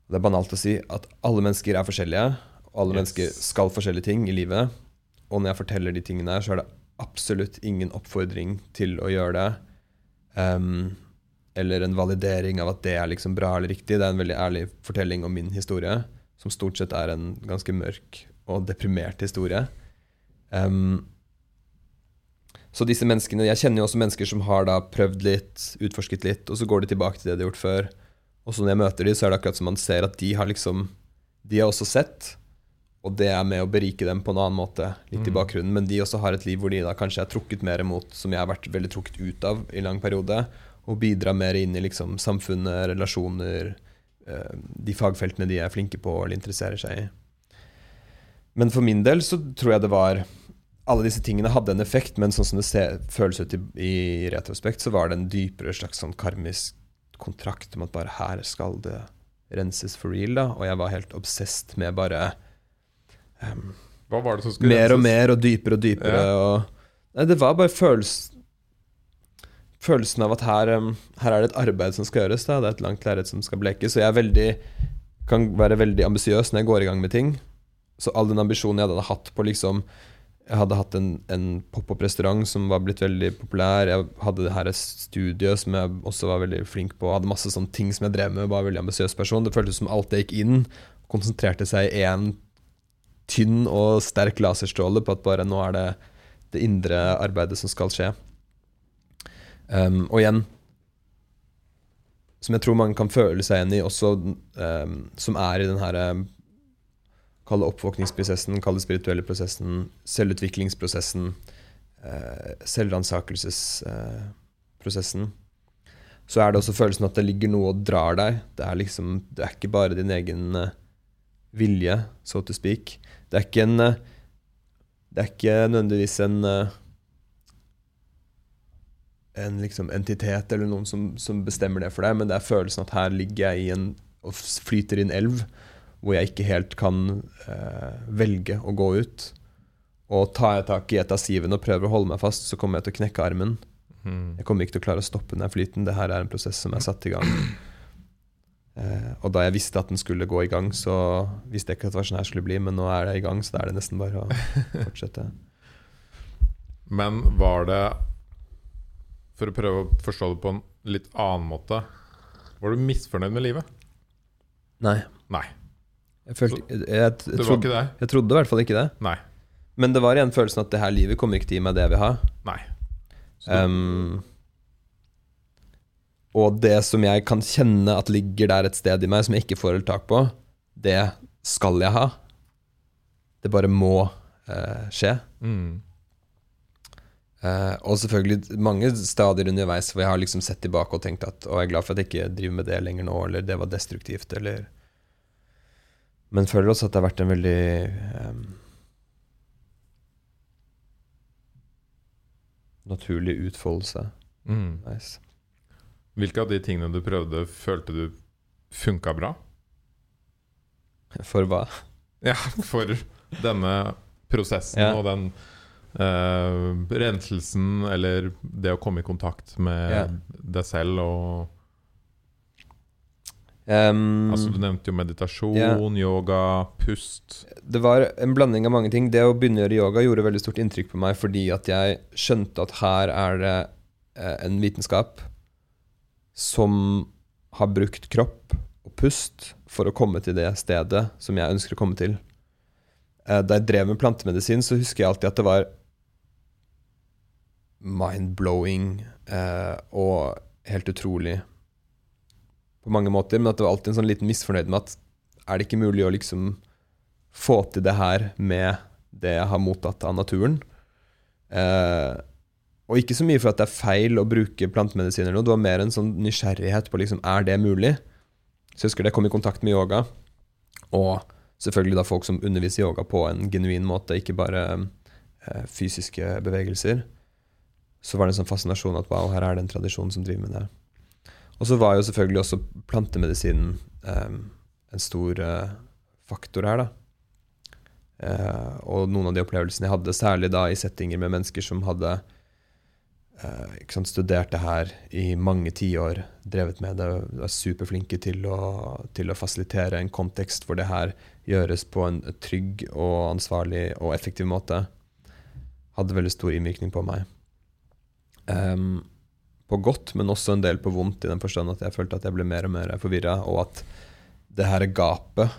Det er banalt å si at alle mennesker er forskjellige, og alle Yes. mennesker skal forskjellige ting i livet. Og når jeg forteller de tingene her, så er det absolutt ingen oppfordring til å gjøre det. Um, eller en validering av at det er liksom bra eller riktig. Det er en veldig ærlig fortelling om min historie, som stort sett er en ganske mørk og deprimert historie. Um, så disse menneskene Jeg kjenner jo også mennesker som har da prøvd litt, utforsket litt, og så går de tilbake til det de har gjort før. Og så når jeg møter dem, så er det akkurat som man ser at de har liksom De har også sett, og det er med å berike dem på en annen måte, litt i Mm. bakgrunnen. Men de også har et liv hvor de da kanskje er trukket mer mot, som jeg har vært veldig trukket ut av i lang periode, og bidrar mer inn i liksom samfunnet, relasjoner, eh, de fagfeltene de er flinke på eller interesserer seg i. Men for min del så tror jeg det var Alle disse tingene hadde en effekt, men sånn som det ser, føles ut i, i retrospekt, så var det en dypere slags sånn karmisk kontrakt om at bare her skal det renses for real, da. Og jeg var helt obsessed med bare em, Hva var det som skulle mer og mer og dypere og dypere. Ja. Og, nei, det var bare følelsen Følelsen av at her, em, her er det et arbeid som skal gjøres. Da. Det er et langt lerret som skal blekes. Så jeg veldig, kan være veldig ambisiøs når jeg går i gang med ting. Så all den ambisjonen jeg hadde hatt på liksom Jeg hadde hatt en, en pop-opp-restaurant som var blitt veldig populær. Jeg hadde det her studio som jeg også var veldig flink på. Hadde masse sånne ting som jeg drev med. Var en veldig ambisiøs person. Det føltes som alt det gikk inn. Konsentrerte seg i én tynn og sterk laserstråle på at bare nå er det det indre arbeidet som skal skje. Um, og igjen Som jeg tror mange kan føle seg igjen i, også um, som er i den her um, Kall det oppvåkningsprosessen, kall det spirituelle prosessen, selvutviklingsprosessen, uh, selvransakelsesprosessen. så er det også følelsen at det ligger noe og drar deg. Det er liksom Det er ikke bare din egen eh, vilje, so to speak. Det er ikke en eh, Det er ikke nødvendigvis en eh, En liksom entitet eller noen som, som bestemmer det for deg, men det er følelsen at her ligger jeg i en og flyter i en elv hvor jeg ikke helt kan eh, velge å gå ut. Og tar jeg tak i et av sivene og prøver å holde meg fast, så kommer jeg til å knekke armen. Mm. Jeg kommer ikke til å klare å stoppe den flyten. Det her er en prosess som er satt i gang. Eh, og da jeg visste at den skulle gå i gang, så visste jeg ikke at det var sånn her skulle bli, men nå er det i gang, så da er det nesten bare å fortsette. Men var det For å prøve å forstå det på en litt annen måte Var du misfornøyd med livet? Nei. Nei. Jeg, følte, jeg, jeg, jeg, Det trodde, jeg trodde i hvert fall ikke det. Nei. Men det var igjen følelsen at det her livet kommer ikke til å gi meg det jeg vil ha. Nei. Så Um, og det som jeg kan kjenne at ligger der et sted i meg, som jeg ikke får helt tak på, det skal jeg ha. Det bare må eh, skje. mm. Eh, og selvfølgelig mange stadier underveis hvor jeg har liksom sett tilbake og tenkt at å, jeg er glad for at jeg ikke driver med det lenger nå, eller det var destruktivt, eller Men føler også at det har vært en veldig eh, naturlig utfoldelse. Mm. Nice. Hvilke av de tingene du prøvde, følte du funka bra? For hva? Ja, for denne prosessen Ja. og den uh, renselsen, eller det å komme i kontakt med Ja. deg selv og Um, Altså, du nevnte jo meditasjon, yoga, pust. Det var en blanding av mange ting. Det å begynne å gjøre yoga gjorde veldig stort inntrykk på meg fordi at jeg skjønte at her er det eh, en vitenskap som har brukt kropp og pust for å komme til det stedet som jeg ønsker å komme til. Eh, Da jeg drev med plantemedisin, så husker jeg alltid at det var mind-blowing eh, og helt utrolig på mange måter, men at det var alltid en sånn liten misfornøyd med at er det ikke mulig å liksom få til det her med det jeg har mottatt av naturen? Eh, og ikke så mye for at det er feil å bruke plantemedisin, eller noe, det var mer en sånn nysgjerrighet på liksom, er det mulig? Så jeg husker det jeg kom i kontakt med yoga, og selvfølgelig da folk som underviser yoga på en genuin måte, ikke bare eh, fysiske bevegelser. Så var det en sånn fascinasjon at wow, her er det en tradisjon som driver med det. Og så var jo selvfølgelig også plantemedisinen eh, en stor eh, faktor her, da. Eh, og noen av de opplevelsene jeg hadde, særlig da i settinger med mennesker som hadde eh, ikke sant, studert det her i mange tiår, drevet med det, var superflinke til å, til å fasilitere en kontekst hvor det her gjøres på en trygg og ansvarlig og effektiv måte, hadde veldig stor innvirkning på meg. Um, på godt, men også en del på vondt, i den forstand at jeg følte at jeg ble mer og mer forvirra, og at det her gapet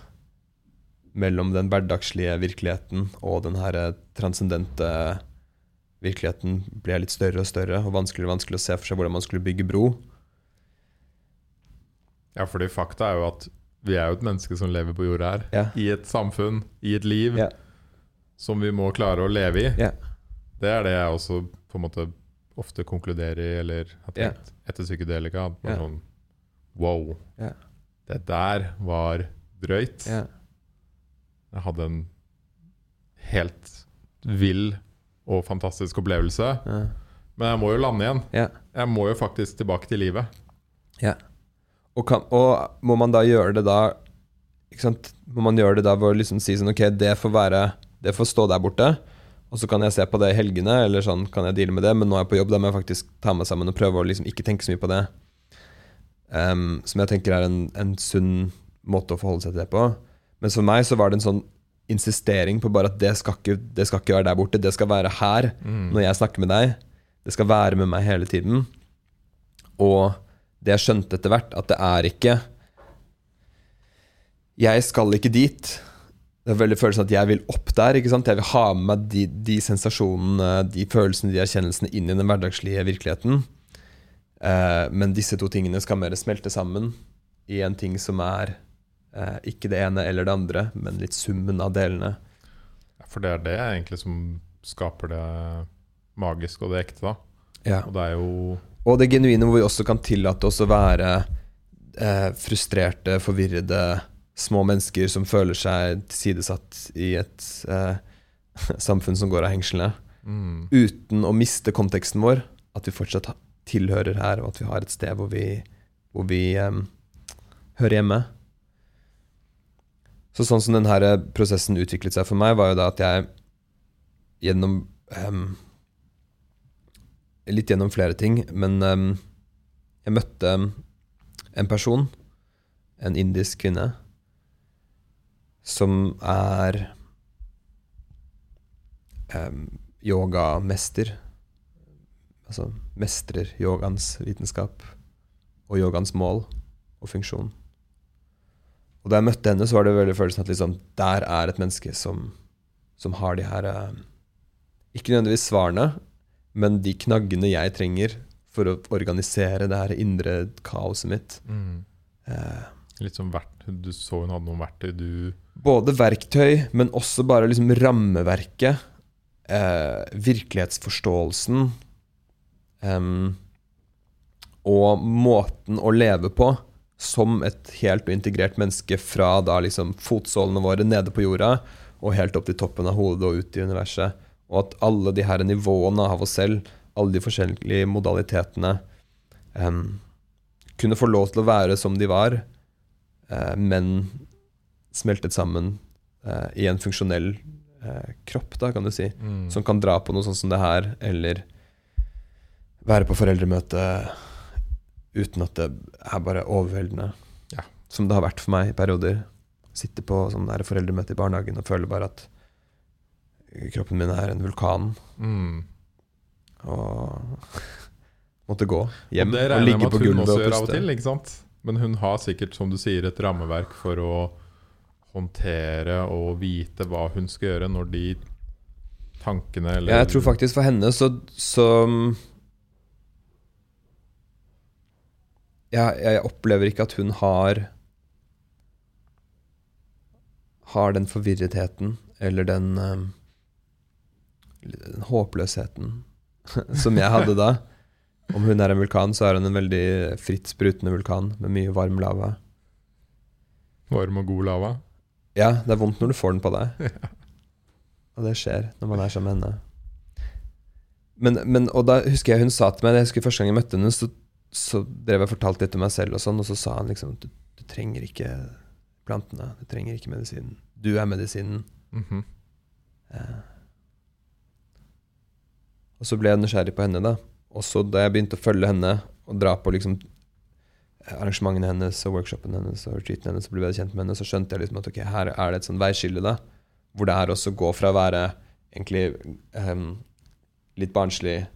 mellom den hverdagslige virkeligheten og den her transcendente virkeligheten ble litt større og større, og vanskeligere og vanskeligere å se for seg hvordan man skulle bygge bro. Ja, fordi fakta er jo at vi er jo et menneske som lever på jorda her. Ja. I et samfunn, i et liv, Ja. som vi må klare å leve i. Ja. Det er det jeg også på en måte ofte konkluderer i, eller har tenkt etter psykedelika. at man. Sånn, wow, Ja. det der var drøyt. Jeg hadde en helt vill og fantastisk opplevelse. Ja. Men jeg må jo lande igjen. Ja. Jeg må jo faktisk tilbake til livet. Ja. Og, kan, og må man da gjøre det da ikke sant? Må man gjøre det da ved å liksom si sånn Ok, det får være Det får stå der borte. Og så kan jeg se på det i helgene, eller sånn kan jeg deale med det. Men nå er jeg på jobb, da må jeg faktisk ta meg sammen og prøve å liksom ikke tenke så mye på det. Um, som jeg tenker er en, en sunn måte å forholde seg til det på. Mens for meg så var det en sånn insistering på bare at det skal ikke, det skal ikke være der borte. Det skal være her Mm. når jeg snakker med deg. Det skal være med meg hele tiden. Og det jeg skjønte etter hvert, at det er ikke Jeg skal ikke dit. Det er veldig følelsen at jeg vil opp der. ikke sant? Jeg vil ha med meg de, de sensasjonene, de følelsene, de erkjennelsene inn i den hverdagslige virkeligheten. Eh, men disse to tingene skal mer smelte sammen i en ting som er eh, ikke det ene eller det andre, men litt summen av delene. For det er det egentlig som skaper det magiske og det ekte, da. Ja. Og det er jo Og det genuine hvor vi også kan tillate oss å være eh, frustrerte, forvirrede, små mennesker som føler seg tilsidesatt i et eh, samfunn som går av hengslene, mm, uten å miste konteksten vår. At vi fortsatt tilhører her, og at vi har et sted hvor vi, hvor vi em, hører hjemme. Så sånn som denne prosessen utviklet seg for meg, var jo da at jeg gjennom um, Litt gjennom flere ting, men um, jeg møtte en person, en indisk kvinne, som er um, yogamester. Altså mestrer yogaens vitenskap og yogaens mål og funksjon. Og da jeg møtte henne, så var det veldig følelsen at liksom, der er et menneske som, som har de her eh, Ikke nødvendigvis svarene, men de knaggene jeg trenger for å organisere det her indre kaoset mitt. mm. Eh, Litt som vert, Du så hun hadde noen verktøy du både verktøy, men også bare liksom rammeverket. Eh, virkelighetsforståelsen. og måten å leve på som et helt og integrert menneske fra da liksom fotsålene våre nede på jorda og helt opp til toppen av hodet og ut i universet. Og at alle de her nivåene av oss selv, alle de forskjellige modalitetene, um, kunne få lov til å være som de var, uh, men smeltet sammen uh, i en funksjonell uh, kropp, da, kan du si. mm. Som kan dra på noe sånt som det her, eller være på foreldremøte uten at det er bare overveldende. Ja. Som det har vært for meg i perioder. Sitte på sånn der foreldremøte i barnehagen og føle bare at kroppen min er en vulkan. Mm. Og måtte gå hjem og og, ligge på gulvet og puste. til? Men hun har sikkert, som du sier, et rammeverk for å håndtere og vite hva hun skal gjøre når de tankene eller jeg tror faktisk for henne så, så ja, Jeg opplever ikke at hun har Har den forvirretheten eller den, eh, den håpløsheten som jeg hadde da. Om hun er en vulkan, så er hun en veldig fritt sprutende vulkan med mye varm lava. Varm og god lava. Ja, det er vondt når du får den på deg. Og det skjer når man er sammen med henne. Men, men, og da husker jeg hun sa til meg Jeg husker Første gang jeg møtte henne, så, så drev jeg fortalte litt om meg selv, og sånn, og så sa han liksom du, du trenger ikke plantene. Du trenger ikke medisinen. Du er medisinen. Mhm. Eh. Og så ble jeg nysgjerrig på henne, da. Og så da jeg begynte å følge henne og dra på liksom arrangementene hennes og workshopen hennes og retreaten hennes, så ble jeg kjent med henne, så skjønte jeg liksom at ok, her er det et sånn veiskille, da. Hvor det er også å gå fra å være egentlig um, litt barnslig,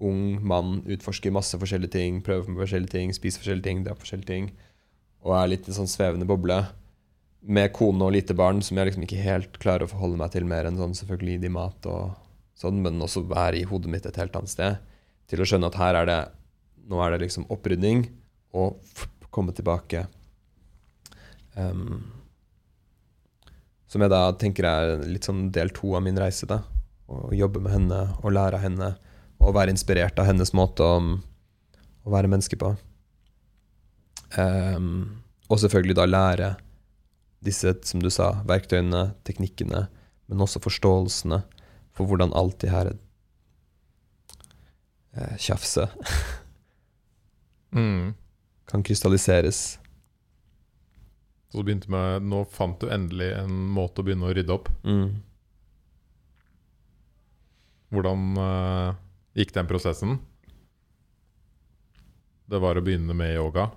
ung mann, utforsker masse forskjellige ting, prøver på forskjellige ting, spiser forskjellige ting, drar på forskjellige ting, og er litt i sånn svevende boble. Med kone og lite barn, som jeg liksom ikke helt klarer å forholde meg til mer enn sånn selvfølgelig gi de mat og sånn, men også være i hodet mitt et helt annet sted. Til å skjønne at her er det Nå er det liksom opprydning og komme tilbake. Um, som jeg da tenker er litt sånn del to av min reise. da Å jobbe med henne og lære av henne og være inspirert av hennes måte å, å være menneske på. Um, og selvfølgelig da lære disse, som du sa, verktøyene, teknikkene, men også forståelsene for hvordan alt det her eh, tjafset Mm. kan krystalliseres Så du begynte med Nå fant du endelig en måte å begynne å rydde opp. Mm. Hvordan eh, gikk den prosessen? Det var å begynne med yoga.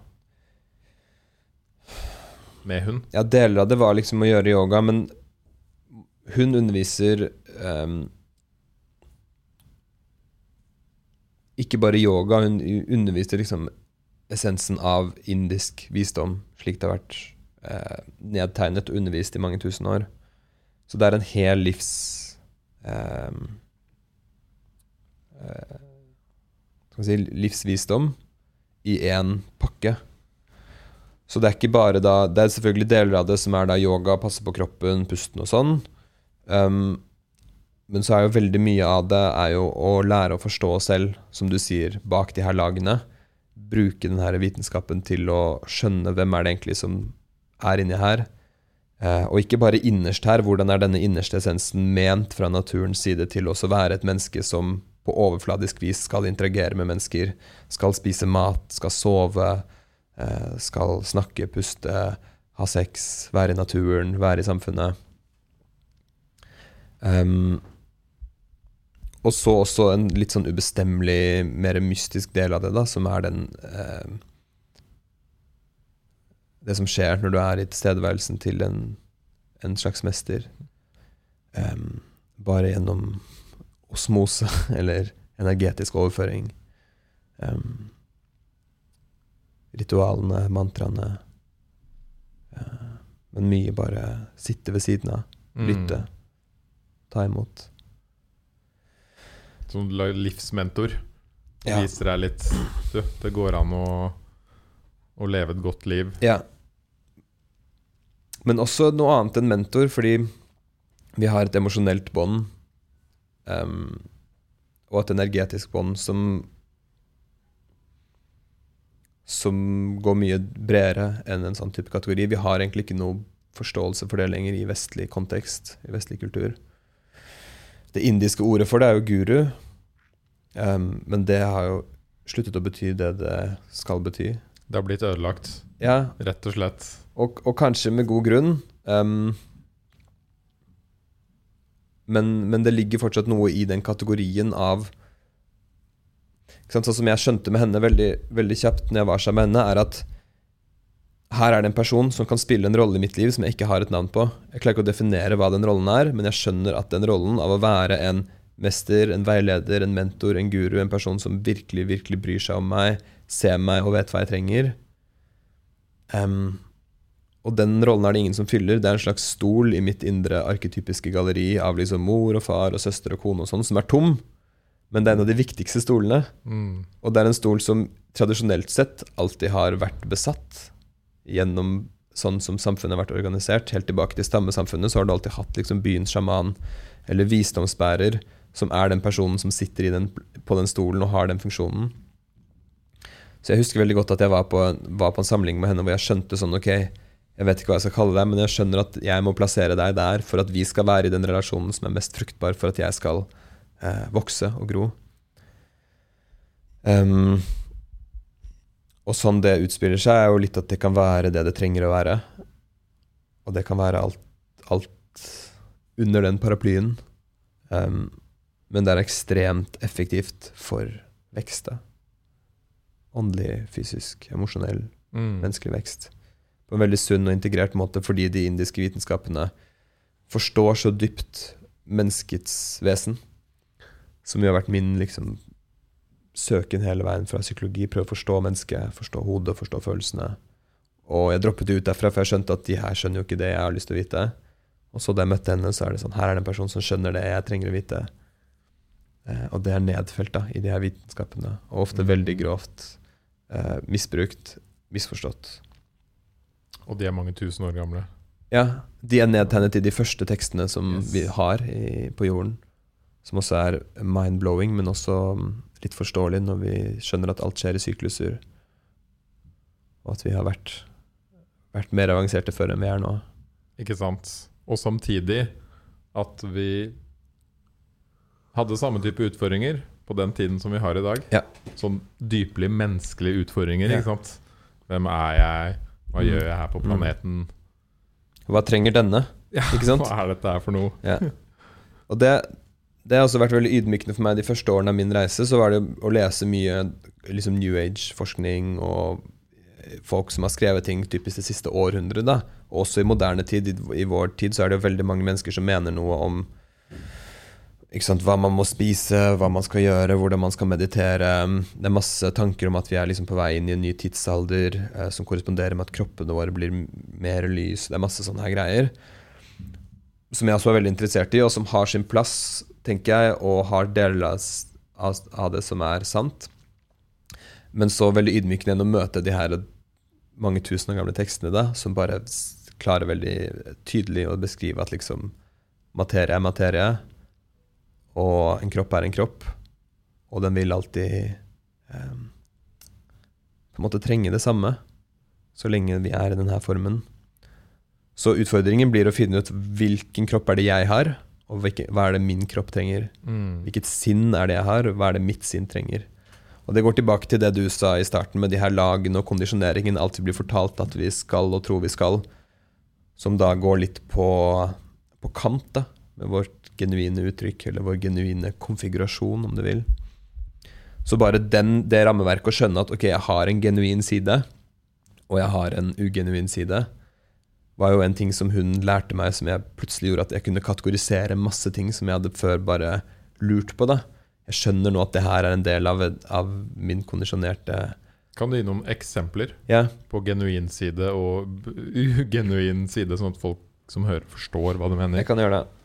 Med hund. Ja, deler av det var liksom å gjøre yoga, men hun underviser um, Ikke bare yoga, hun underviser liksom essensen av indisk visdom, slik det har vært uh, nedtegnet og undervist i mange tusen år. Så det er en hel livs vi si, livsvisdom i én pakke. Så det er ikke bare da Det er selvfølgelig deler av det som er da yoga, passe på kroppen, pusten og sånn. Um, men så er jo veldig mye av det er jo å lære å forstå oss selv, som du sier, bak de her lagene. Bruke den her vitenskapen til å skjønne hvem er det egentlig som er inni her. Eh, og ikke bare innerst her, hvordan er denne innerste essensen ment fra naturens side til også være et menneske som på overfladisk vis skal interagere med mennesker, skal spise mat, skal sove, eh, skal snakke, puste, ha sex, være i naturen, være i samfunnet. Um, og så også en litt sånn ubestemmelig, mer mystisk del av det, da, som er den uh, Det som skjer når du er i tilstedeværelsen til en, en slags mester. Um, bare gjennom osmose, eller energetisk overføring. Um, ritualene, mantraene. Uh, men mye bare sitte ved siden av, lytte, ta imot. Som livsmentor. Ja. Viser deg litt Du, det går an å, å leve et godt liv. Ja. Men også noe annet enn mentor, fordi vi har et emosjonelt bånd. Um, og et energetisk bånd som Som går mye bredere enn en sånn type kategori. Vi har egentlig ikke noe forståelse for det lenger i vestlig kontekst, i vestlig kultur. Det indiske ordet for det er jo guru, um, men det har jo sluttet å bety det det skal bety. Det har blitt ødelagt, Ja, rett og slett. og, og kanskje med god grunn. Um, men, men det ligger fortsatt noe i den kategorien av Sånn som jeg skjønte med henne veldig, veldig kjapt når jeg var sammen med henne, er at her er det en person som kan spille en rolle i mitt liv som jeg ikke har et navn på. Jeg klarer ikke å definere hva den rollen er, men jeg skjønner at den rollen av å være en mester, en veileder, en mentor, en guru, en person som virkelig, virkelig bryr seg om meg, ser meg og vet hva jeg trenger Em, Og den rollen er det ingen som fyller. Det er en slags stol i mitt indre arketypiske galleri av liksom mor og far og søster og kone og sånn, som er tom. Men det er en av de viktigste stolene. Mm. Og det er en stol som tradisjonelt sett alltid har vært besatt gjennom sånn som samfunnet har vært organisert. Helt tilbake til stammesamfunnet så har du alltid hatt liksom byens sjaman eller visdomsbærer, som er den personen som sitter i den, på den stolen og har den funksjonen. Så jeg husker veldig godt at jeg var på, var på en samling med henne hvor jeg skjønte sånn Ok, jeg vet ikke hva jeg skal kalle deg, men jeg skjønner at jeg må plassere deg der for at vi skal være i den relasjonen som er mest fruktbar for at jeg skal eh, vokse og gro. Um, og sånn det utspiller seg, er jo litt at det kan være det det trenger å være. Og det kan være alt, alt under den paraplyen. Um, men det er ekstremt effektivt for vekst. da. Åndelig, fysisk, emosjonell, Mm. menneskelig vekst. På en veldig sunn og integrert måte fordi de indiske vitenskapene forstår så dypt menneskets vesen. Som jo har vært min liksom, søken hele veien fra psykologi. Prøve å forstå mennesket, forstå hodet, forstå følelsene. Og jeg droppet det ut derfra, for jeg skjønte at de her skjønner jo ikke det jeg har lyst til å vite. Og så da jeg møtte henne, så er det sånn Her er det en person som skjønner det jeg trenger å vite. Eh, og det er nedfelt da, i de her vitenskapene. Og ofte Mm. veldig grovt eh, misbrukt, misforstått. Og de er mange tusen år gamle. Ja, de er nedtegnet i de første tekstene som Yes. vi har i, på jorden. Som også er mind-blowing, men også mm, litt forståelig når vi skjønner at alt skjer i sykluser. Og at vi har vært, vært mer avanserte før enn vi er nå. Ikke sant? Og samtidig at vi hadde samme type utfordringer på den tiden som vi har i dag. Ja. Sånn dypelig menneskelige utfordringer. Ja. ikke sant? Hvem er jeg? Hva Mm. gjør jeg her på Mm. planeten? Hva trenger denne? Ja, Ikke sant? Hva er dette her for noe? Ja. Og det, det har også vært veldig ydmykende for meg de første årene av min reise. Så var det å lese mye liksom New Age-forskning og folk som har skrevet ting typisk det siste århundret. da. Også i moderne tid, i, i vår tid, så er det jo veldig mange mennesker som mener noe om sant, hva man må spise, hva man skal gjøre, hvordan man skal meditere. Det er masse tanker om at vi er liksom på vei inn i en ny tidsalder eh, som korresponderer med at kroppene våre blir mer lys. Det er masse sånne her greier. Som jeg også er veldig interessert i, og som har sin plass, tenker jeg, og har deler av, av, det som er sant. Men så veldig ydmykende enn å møte de her mange tusen år gamle tekstene, da, som bare klarer veldig tydelig å beskrive at liksom materie er materie, og en kropp er en kropp, og den vil alltid eh, på en måte trenge det samme, så lenge vi er i denne formen. Så utfordringen blir å finne ut hvilken kropp er det jeg har, og hvilke, hva er det min kropp trenger. Mm. Hvilket sinn er det jeg har, og hva er det mitt sinn trenger. Og Det går tilbake til det du sa i starten, med de her lagene og kondisjoneringen. Alt vi blir fortalt at vi skal og tror vi skal. Som da går litt på, på kant da, med vårt genuine uttrykk, eller vår genuine konfigurasjon, om du vil. Så bare den, det rammeverket å skjønne at ok, jeg har en genuin side, og jeg har en ugenuin side, var jo en ting som hun lærte meg, som jeg plutselig gjorde at jeg kunne kategorisere masse ting som jeg hadde før bare lurt på. da. Jeg skjønner nå at det her er en del av, av min kondisjonerte Kan du gi noen eksempler Ja, på genuin side og ugenuin side, sånn at folk som hører, forstår hva du mener? jeg kan gjøre det.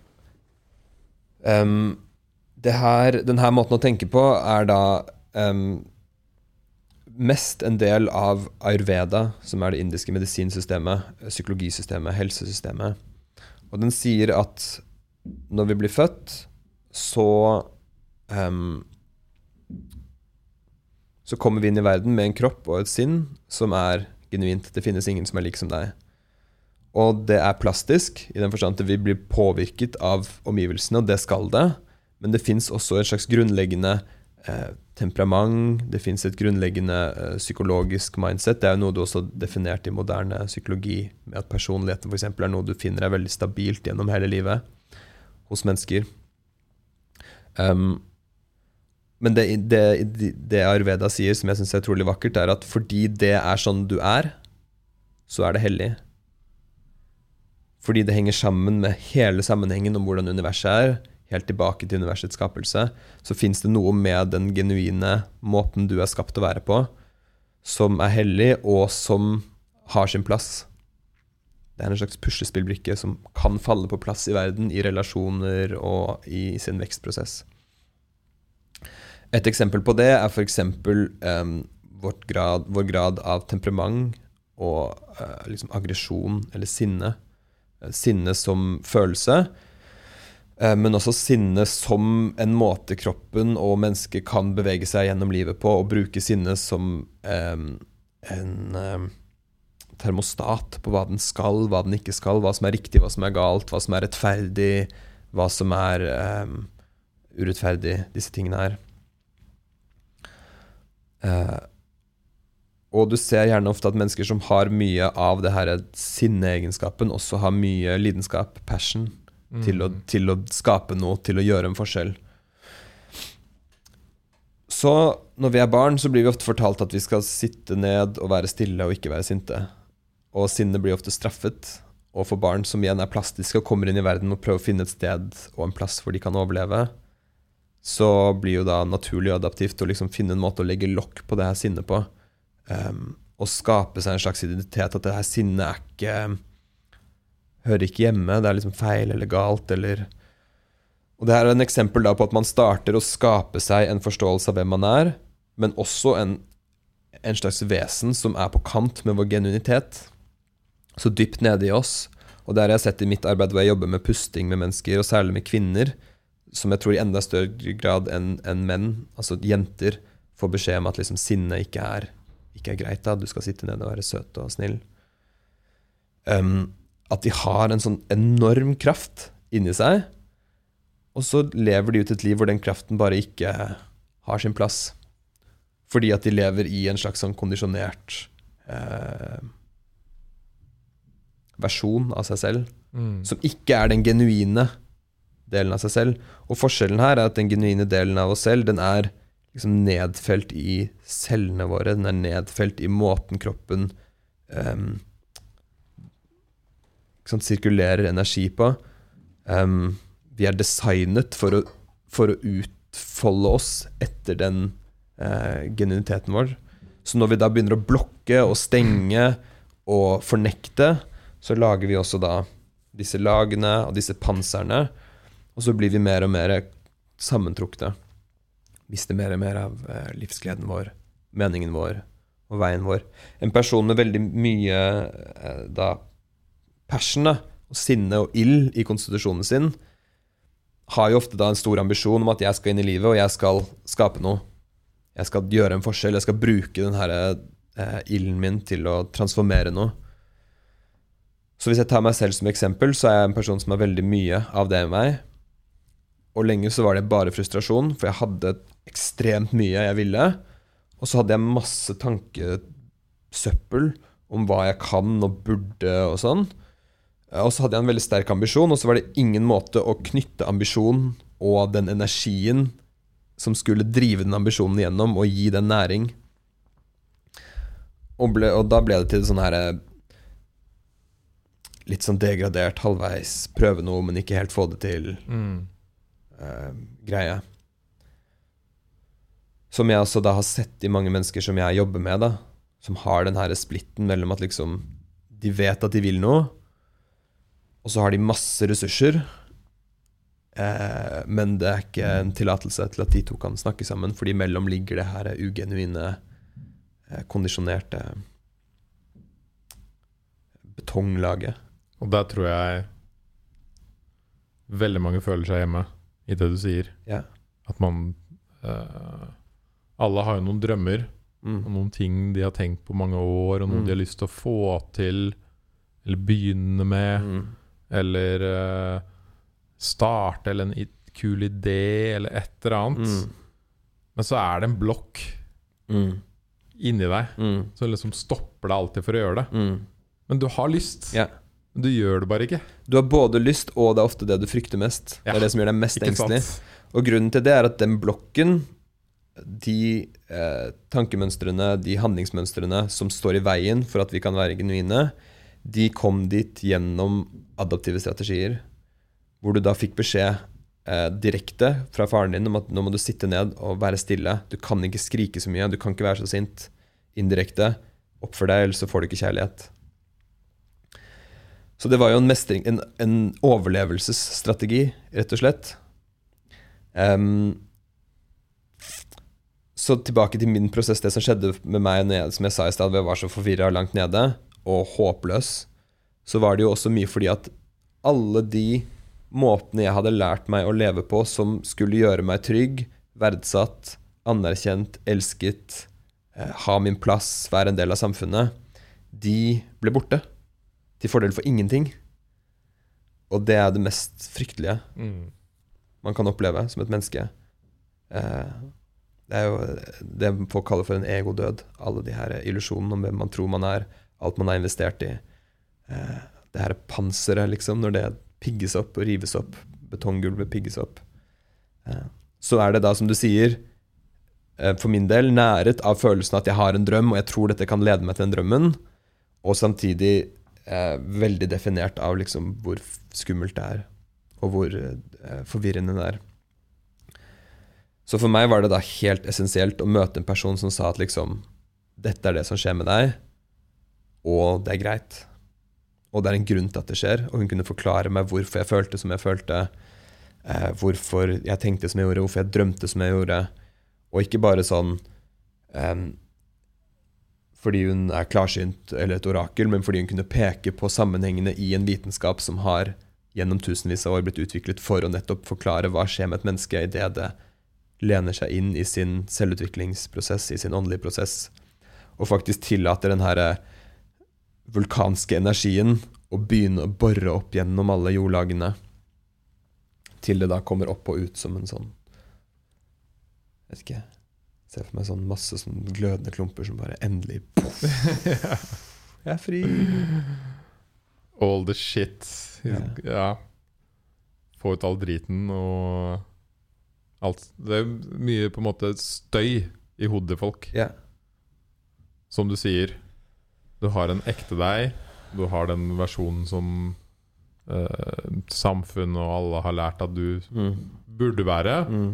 Det her, den her måten å tenke på er da um, mest en del av ayurveda, som er det indiske medisinsystemet, psykologisystemet, helsesystemet. Og den sier at når vi blir født, så um, Så kommer vi inn i verden med en kropp og et sinn som er genuint. Det finnes ingen som er lik som deg. Og det er plastisk, i den forstand at vi blir påvirket av omgivelsene, og det skal det. Men det fins også et slags grunnleggende eh, temperament, det fins et grunnleggende eh, psykologisk mindset. Det er jo noe du også har definert i moderne psykologi, med at personligheten f.eks. er noe du finner er veldig stabilt gjennom hele livet hos mennesker. Um, men det, det, det Arveda sier, som jeg syns er utrolig vakkert, er at fordi det er sånn du er, så er det hellig. Fordi det henger sammen med hele sammenhengen om hvordan universet er, helt tilbake til universets skapelse, så fins det noe med den genuine måten du er skapt å være på, som er hellig, og som har sin plass. Det er en slags puslespillbrikke som kan falle på plass i verden, i relasjoner og i sin vekstprosess. Et eksempel på det er f.eks. Um, vårt grad, vår grad av temperament og uh, liksom aggresjon eller sinne. Eh, Sinne som følelse, eh, men også sinne som en måte kroppen og mennesket kan bevege seg gjennom livet på, og bruke sinne som en termostat på hva den skal, hva den ikke skal, hva som er riktig, hva som er galt, hva som er rettferdig, hva som er eh, urettferdig, disse tingene her. Eh, og du ser gjerne ofte at mennesker som har mye av det her sinneegenskapen, også har mye lidenskap, passion, Mm. til, å, til å skape noe, til å gjøre en forskjell. Så når vi er barn, så blir vi ofte fortalt at vi skal sitte ned og være stille og ikke være sinte. Og sinne blir ofte straffet. Og for barn som igjen er plastiske og kommer inn i verden og prøver å finne et sted og en plass hvor de kan overleve, så blir jo da naturlig og adaptivt å liksom finne en måte å legge lokk på det her sinnet på. Um, og skape seg en slags identitet. At det her sinnet er ikke Hører ikke hjemme. Det er liksom feil eller galt eller Og det her er en eksempel da på at man starter å skape seg en forståelse av hvem man er, men også en, en slags vesen som er på kant med vår genuinitet. Så dypt nede i oss. Og det har jeg sett i mitt arbeid hvor jeg jobber med pusting med mennesker, og særlig med kvinner, som jeg tror i enda større grad enn en menn, altså jenter, får beskjed om at liksom sinne ikke er, ikke er greit. da, Du skal sitte nede og være søt og snill. Um, at de har en sånn enorm kraft inni seg, og så lever de ut et liv hvor den kraften bare ikke har sin plass. Fordi at de lever i en slags sånn kondisjonert eh, versjon av seg selv, Mm. som ikke er den genuine delen av seg selv. Og forskjellen her er at den genuine delen av oss selv, den er liksom nedfelt i cellene våre. Den er nedfelt i måten kroppen um, liksom sirkulerer energi på. Um, vi er designet for å, for å utfolde oss etter den uh, genuiniteten vår. Så når vi da begynner å blokke og stenge og fornekte, så lager vi også da disse lagene og disse panserne, og så blir vi mer og mer sammentrukne. Mister mer og mer av eh, livsgleden vår, meningen vår og veien vår. En person med veldig mye eh, da passion og sinne og ild i konstitusjonen sin, har jo ofte da en stor ambisjon om at jeg skal inn i livet, og jeg skal skape noe. Jeg skal gjøre en forskjell, jeg skal bruke den her eh, ilden min til å transformere noe. Så hvis jeg tar meg selv som eksempel, så er jeg en person som har veldig mye av det i meg. Og lenge så var det bare frustrasjon, for jeg hadde ekstremt mye jeg ville. Og så hadde jeg masse tankesøppel om hva jeg kan og burde og sånn. Og så hadde jeg en veldig sterk ambisjon, og så var det ingen måte å knytte ambisjon og den energien som skulle drive den ambisjonen igjennom og gi den næring. Og, ble, og da ble det til sånn her Litt sånn degradert, halvveis, prøve noe, men ikke helt få det til Mm. Eh, greie. Som jeg også da har sett i mange mennesker som jeg jobber med, da. Som har den her splitten mellom at liksom De vet at de vil noe, og så har de masse ressurser. Eh, men det er ikke en tillatelse til at de to kan snakke sammen, fordi mellom ligger det her ugenuine, eh, kondisjonerte betonglaget. Og der tror jeg veldig mange føler seg hjemme i det du sier. Ja. At man uh, Alle har jo noen drømmer og Mm. noen ting de har tenkt på mange år, og noe Mm. de har lyst til å få til, eller begynne med, Mm. eller uh, starte, eller en kul idé, eller et eller annet. Mm. Men så er det en blokk Mm. inni deg Mm. som liksom stopper deg alltid for å gjøre det. Mm. Men du har lyst, Ja. Du gjør det bare ikke. Du har både lyst, og det er ofte det du frykter mest. Ja, Det er det som gjør deg mest Ikke engstelig. sant? Og grunnen til det er at den blokken, de eh, tankemønstrene, de handlingsmønstrene som står i veien for at vi kan være genuine, de kom dit gjennom adaptive strategier. Hvor du da fikk beskjed eh, direkte fra faren din om at nå må du sitte ned og være stille. Du kan ikke skrike så mye, du kan ikke være så sint. Indirekte. Oppfør deg, ellers så får du ikke kjærlighet. Så det var jo en mestring, en, en overlevelsesstrategi, rett og slett. Um, så tilbake til min prosess, det som skjedde med meg jeg, som jeg sa i stad, jeg var så forvirra langt nede og håpløs, så var det jo også mye fordi at alle de måtene jeg hadde lært meg å leve på som skulle gjøre meg trygg, verdsatt, anerkjent, elsket, eh, ha min plass, være en del av samfunnet, de ble borte. Til fordel for ingenting. Og det er det mest fryktelige Mm. man kan oppleve som et menneske. Eh, det er jo det folk kaller for en egodød. Alle de her illusjonene om hvem man tror man er, alt man har investert i. Eh, det her panseret, liksom, når det pigges opp og rives opp. Betonggulvet pigges opp. Eh, så er det da, som du sier, eh, for min del næret av følelsen at jeg har en drøm, og jeg tror dette kan lede meg til den drømmen, og samtidig eh, veldig definert av liksom hvor skummelt det er, og hvor eh, forvirrende det er. Så for meg var det da helt essensielt å møte en person som sa at liksom Dette er det som skjer med deg, og det er greit. Og det er en grunn til at det skjer, og hun kunne forklare meg hvorfor jeg følte som jeg følte, eh, hvorfor jeg tenkte som jeg gjorde, hvorfor jeg drømte som jeg gjorde, og ikke bare sånn em, fordi hun er klarsynt eller et orakel, men fordi hun kunne peke på sammenhengene i en vitenskap som har gjennom tusenvis av år blitt utviklet for å nettopp forklare hva skjer med et menneske idet det lener seg inn i sin selvutviklingsprosess, i sin åndelige prosess, og faktisk tillater den herre vulkanske energien å begynne å bore opp gjennom alle jordlagene, til det da kommer opp og ut som en sånn Vet ikke Se for meg sånn masse sånn glødende klumper som bare endelig poff, Jeg er fri. All the shit. Ja. Ja. Få ut all driten og alt. Det er mye på en måte støy i hodet til folk. Ja. Som du sier, du har en ekte deg. Du har den versjonen som eh, samfunnet og alle har lært at du Mm. burde være. Mm.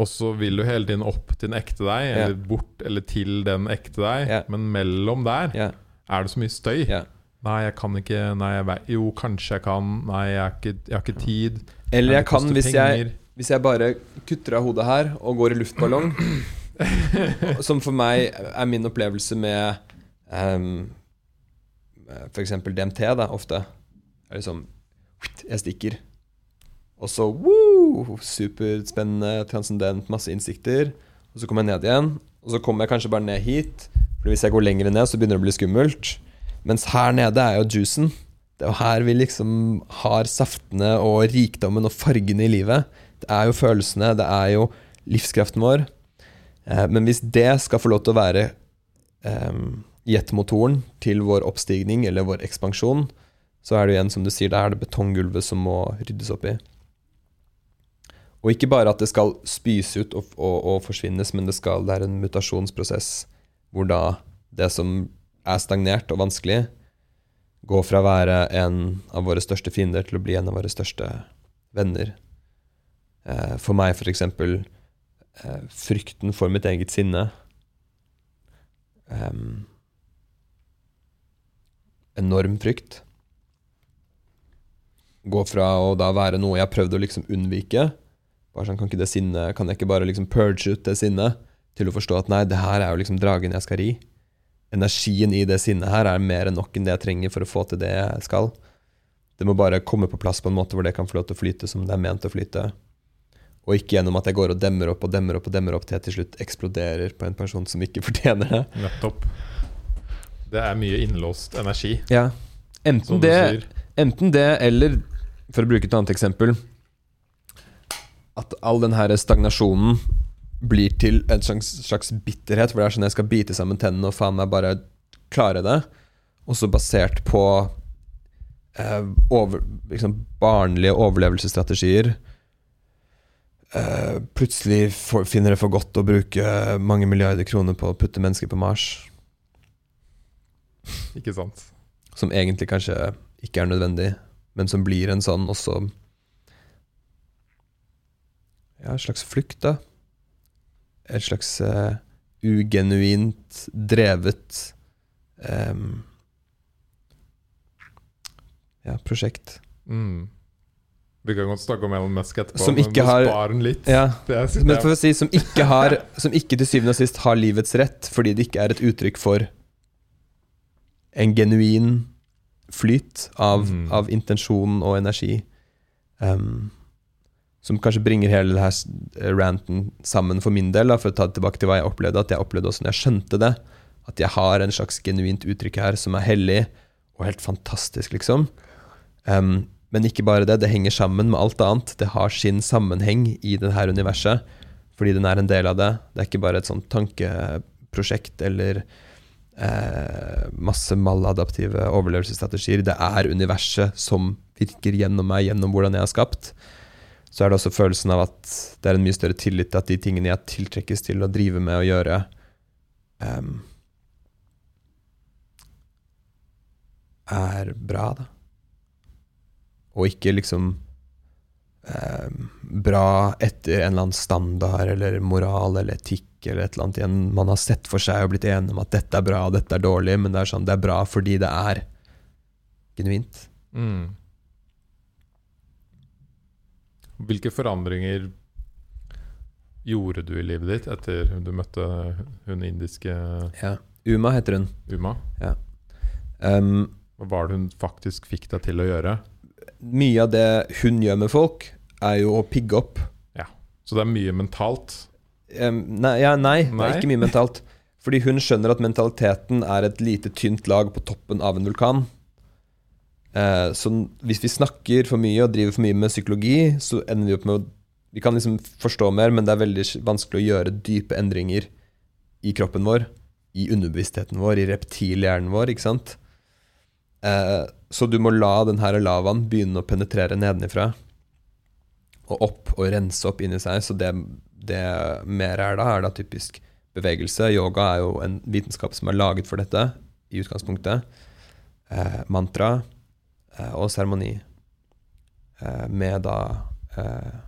Og så vil du hele tiden opp til den ekte deg, eller bort eller til den ekte deg. Yeah. Men mellom der yeah. er det så mye støy. Nei, jeg kan ikke Nei, jeg vet Jo, kanskje jeg kan. Nei, jeg, er ikke, jeg har ikke tid. Eller jeg kan, hvis jeg, hvis jeg bare kutter av hodet her og går i luftballong Som for meg er min opplevelse med um, f.eks. DMT, da, ofte. Er liksom Jeg stikker. Og så woo, superspennende, transcendent, masse innsikter. Og så kommer jeg ned igjen. Og så kommer jeg kanskje bare ned hit. For hvis jeg går lenger ned, så begynner det å bli skummelt. Mens her nede er jo juicen. Det er jo her vi liksom har saftene og rikdommen og fargene i livet. Det er jo følelsene, det er jo livskraften vår. Eh, men hvis det skal få lov til å være eh, jetmotoren til vår oppstigning eller vår ekspansjon, så er det igjen, som du sier, det er det betonggulvet som må ryddes opp i. Og ikke bare at det skal spys ut og, og, og forsvinnes, men det, skal, det er en mutasjonsprosess hvor da det som er stagnert og vanskelig, går fra å være en av våre største fiender til å bli en av våre største venner. Eh, for meg, for eksempel, eh, frykten for mitt eget sinne. Em, enorm frykt. Gå fra å da være noe jeg har prøvd å liksom unnvike. Bare sånn, Kan ikke det sinnet Kan jeg ikke bare liksom purge ut det sinnet? Til å forstå at nei, det her er jo liksom dragen jeg skal ri. Energien i det sinnet her er mer enn nok enn det jeg trenger for å få til det jeg skal. Det må bare komme på plass på en måte hvor det kan få lov til å flyte som det er ment å flyte. Og ikke gjennom at jeg går og demmer opp og demmer opp og demmer opp til jeg til slutt eksploderer på en person som ikke fortjener det. Nettopp. Det er mye innlåst energi, Ja, Enten det, enten det eller, for å bruke et annet eksempel At all den her stagnasjonen blir til en slags, slags bitterhet, hvor det er sånn jeg skal bite sammen tennene og faen meg bare klare det. Også basert på eh, over, liksom barnlige overlevelsesstrategier. Eh, plutselig for, finner det for godt å bruke mange milliarder kroner på å putte mennesker på Mars. Ikke sant? Som egentlig kanskje ikke er nødvendig, men som blir en sånn også Ja, en slags flukt, da. Et slags uh, ugenuint drevet um, Ja, prosjekt. Mm. Vi kan godt snakke om Elon Musk etterpå, Som ikke men har- spar den litt. Ja, men for å si som ikke har Som ikke til syvende og sist har livets rett, fordi det ikke er et uttrykk for en genuin flyt av, mm. av intensjon og energi. em, som kanskje bringer hele det her ranten sammen for min del, da, for å ta det tilbake til hva jeg opplevde. At jeg opplevde også når jeg skjønte det, at jeg har en slags genuint uttrykk her som er hellig og helt fantastisk, liksom. Um, men ikke bare det, det henger sammen med alt annet. Det har sin sammenheng i dette universet, fordi den er en del av det. Det er ikke bare et sånt tankeprosjekt eller eh, masse maladaptive overlevelsesstrategier. Det er universet som virker gjennom meg, gjennom hvordan jeg er skapt. Så er det også følelsen av at det er en mye større tillit til at de tingene jeg tiltrekkes til å drive med og gjøre, um, er bra, da. Og ikke liksom eh, bra etter en eller annen standard eller moral eller etikk eller et eller annet igjen man har sett for seg og blitt enige om at dette er bra og dette er dårlig, men det er sånn det er bra fordi det er genuint. Mm. Hvilke forandringer gjorde du i livet ditt etter du møtte hun indiske Ja. Uma heter hun. Uma? Um, Hva var det hun faktisk fikk deg til å gjøre? mye av det hun gjør med folk, er jo å pigge opp. Ja, Så det er mye mentalt. Um, nei, ja, nei, det er ikke mye mentalt. Fordi hun skjønner at mentaliteten er et lite, tynt lag på toppen av en vulkan. Eh, så hvis vi snakker for mye og driver for mye med psykologi, så ender vi opp med å Vi kan liksom forstå mer, men det er veldig vanskelig å gjøre dype endringer i kroppen vår. I underbevisstheten vår, i reptilhjernen vår, ikke sant? Eh, så du må la den her lavaen begynne å penetrere nedenifra og opp og rense opp inni seg. Så det, det mer er da, er da typisk bevegelse. Yoga er jo en vitenskap som er laget for dette i utgangspunktet. Eh, mantra og seremoni. Eh, med da eh,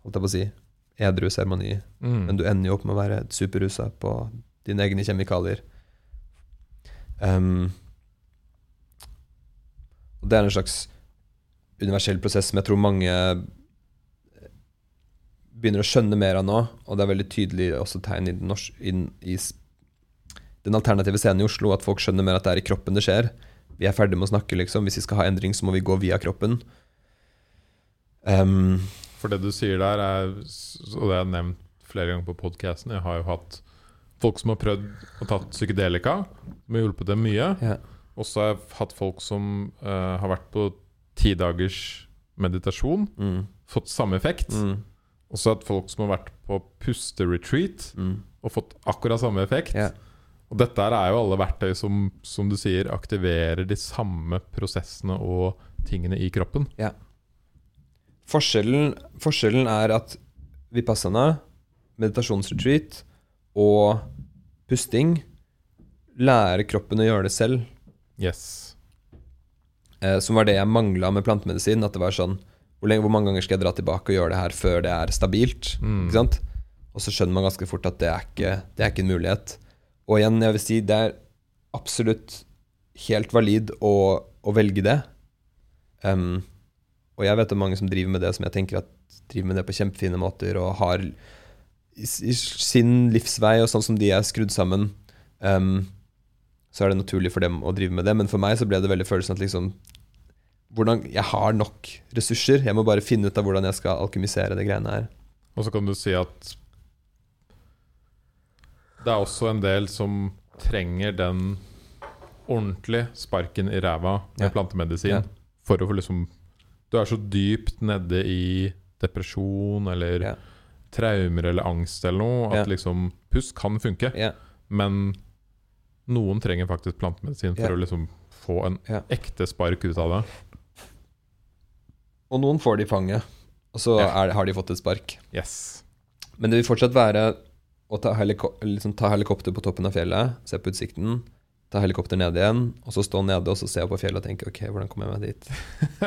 Holdt jeg på å si edru seremoni. Mm. Men du ender jo opp med å være superrusa på dine egne kjemikalier. Um, og det er en slags universell prosess som jeg tror mange begynner å skjønne mer av nå, og det er veldig tydelig også tegn i den, norsk, inn, i den alternative scenen i Oslo at folk skjønner mer at det er i kroppen det skjer. Vi er ferdig med å snakke, liksom. Hvis vi skal ha endring, så må vi gå via kroppen. Um, For det du sier der, er, og det har jeg nevnt flere ganger på podkasten Jeg har jo hatt folk som har prøvd å tatt psykedelika, som har hjulpet dem mye. ja. Og så har jeg hatt folk som uh, har vært på ti dagers meditasjon, Mm. fått samme effekt. Mm. Og så har jeg hatt folk som har vært på pusteretreat Mm. og fått akkurat samme effekt. Ja. Og dette er jo alle verktøy som, som du sier, aktiverer de samme prosessene og tingene i kroppen. Forskjellen, forskjellen er at vipassana, meditasjonsretreat og pusting lærer kroppen å gjøre det selv. Yes. Eh, som var det jeg mangla med plantemedisin. At det var sånn hvor, lenge, hvor mange ganger skal jeg dra tilbake og gjøre det her før det er stabilt? Mm. Og så skjønner man ganske fort at det er ikke, det er ikke en mulighet. Og igjen, jeg vil si det er absolutt helt valid å, å velge det. Um, og jeg vet om mange som driver med det som jeg tenker at driver med det på kjempefine måter og har i, i sin livsvei og sånn som de er skrudd sammen, um, så er det naturlig for dem å drive med det. Men for meg så ble det veldig følelsen at liksom hvordan, Jeg har nok ressurser. Jeg må bare finne ut av hvordan jeg skal alkymisere det greiene her. Og så kan du si at det er også en del som trenger den ordentlige sparken i ræva med Ja. plantemedisin. Ja. For å få liksom Du er så dypt nede i depresjon eller Ja. traumer eller angst eller noe at liksom Pust kan funke, men noen trenger faktisk plantemedisin for å liksom få en ekte spark ut av det. Og noen får det i fanget, og så er, har de fått et spark. Yes. Men det vil fortsatt være å ta, heliko liksom ta helikopter på toppen av fjellet, se på utsikten, ta helikopter ned igjen, og så stå nede og så se på fjellet og tenke ok, hvordan kommer jeg meg dit?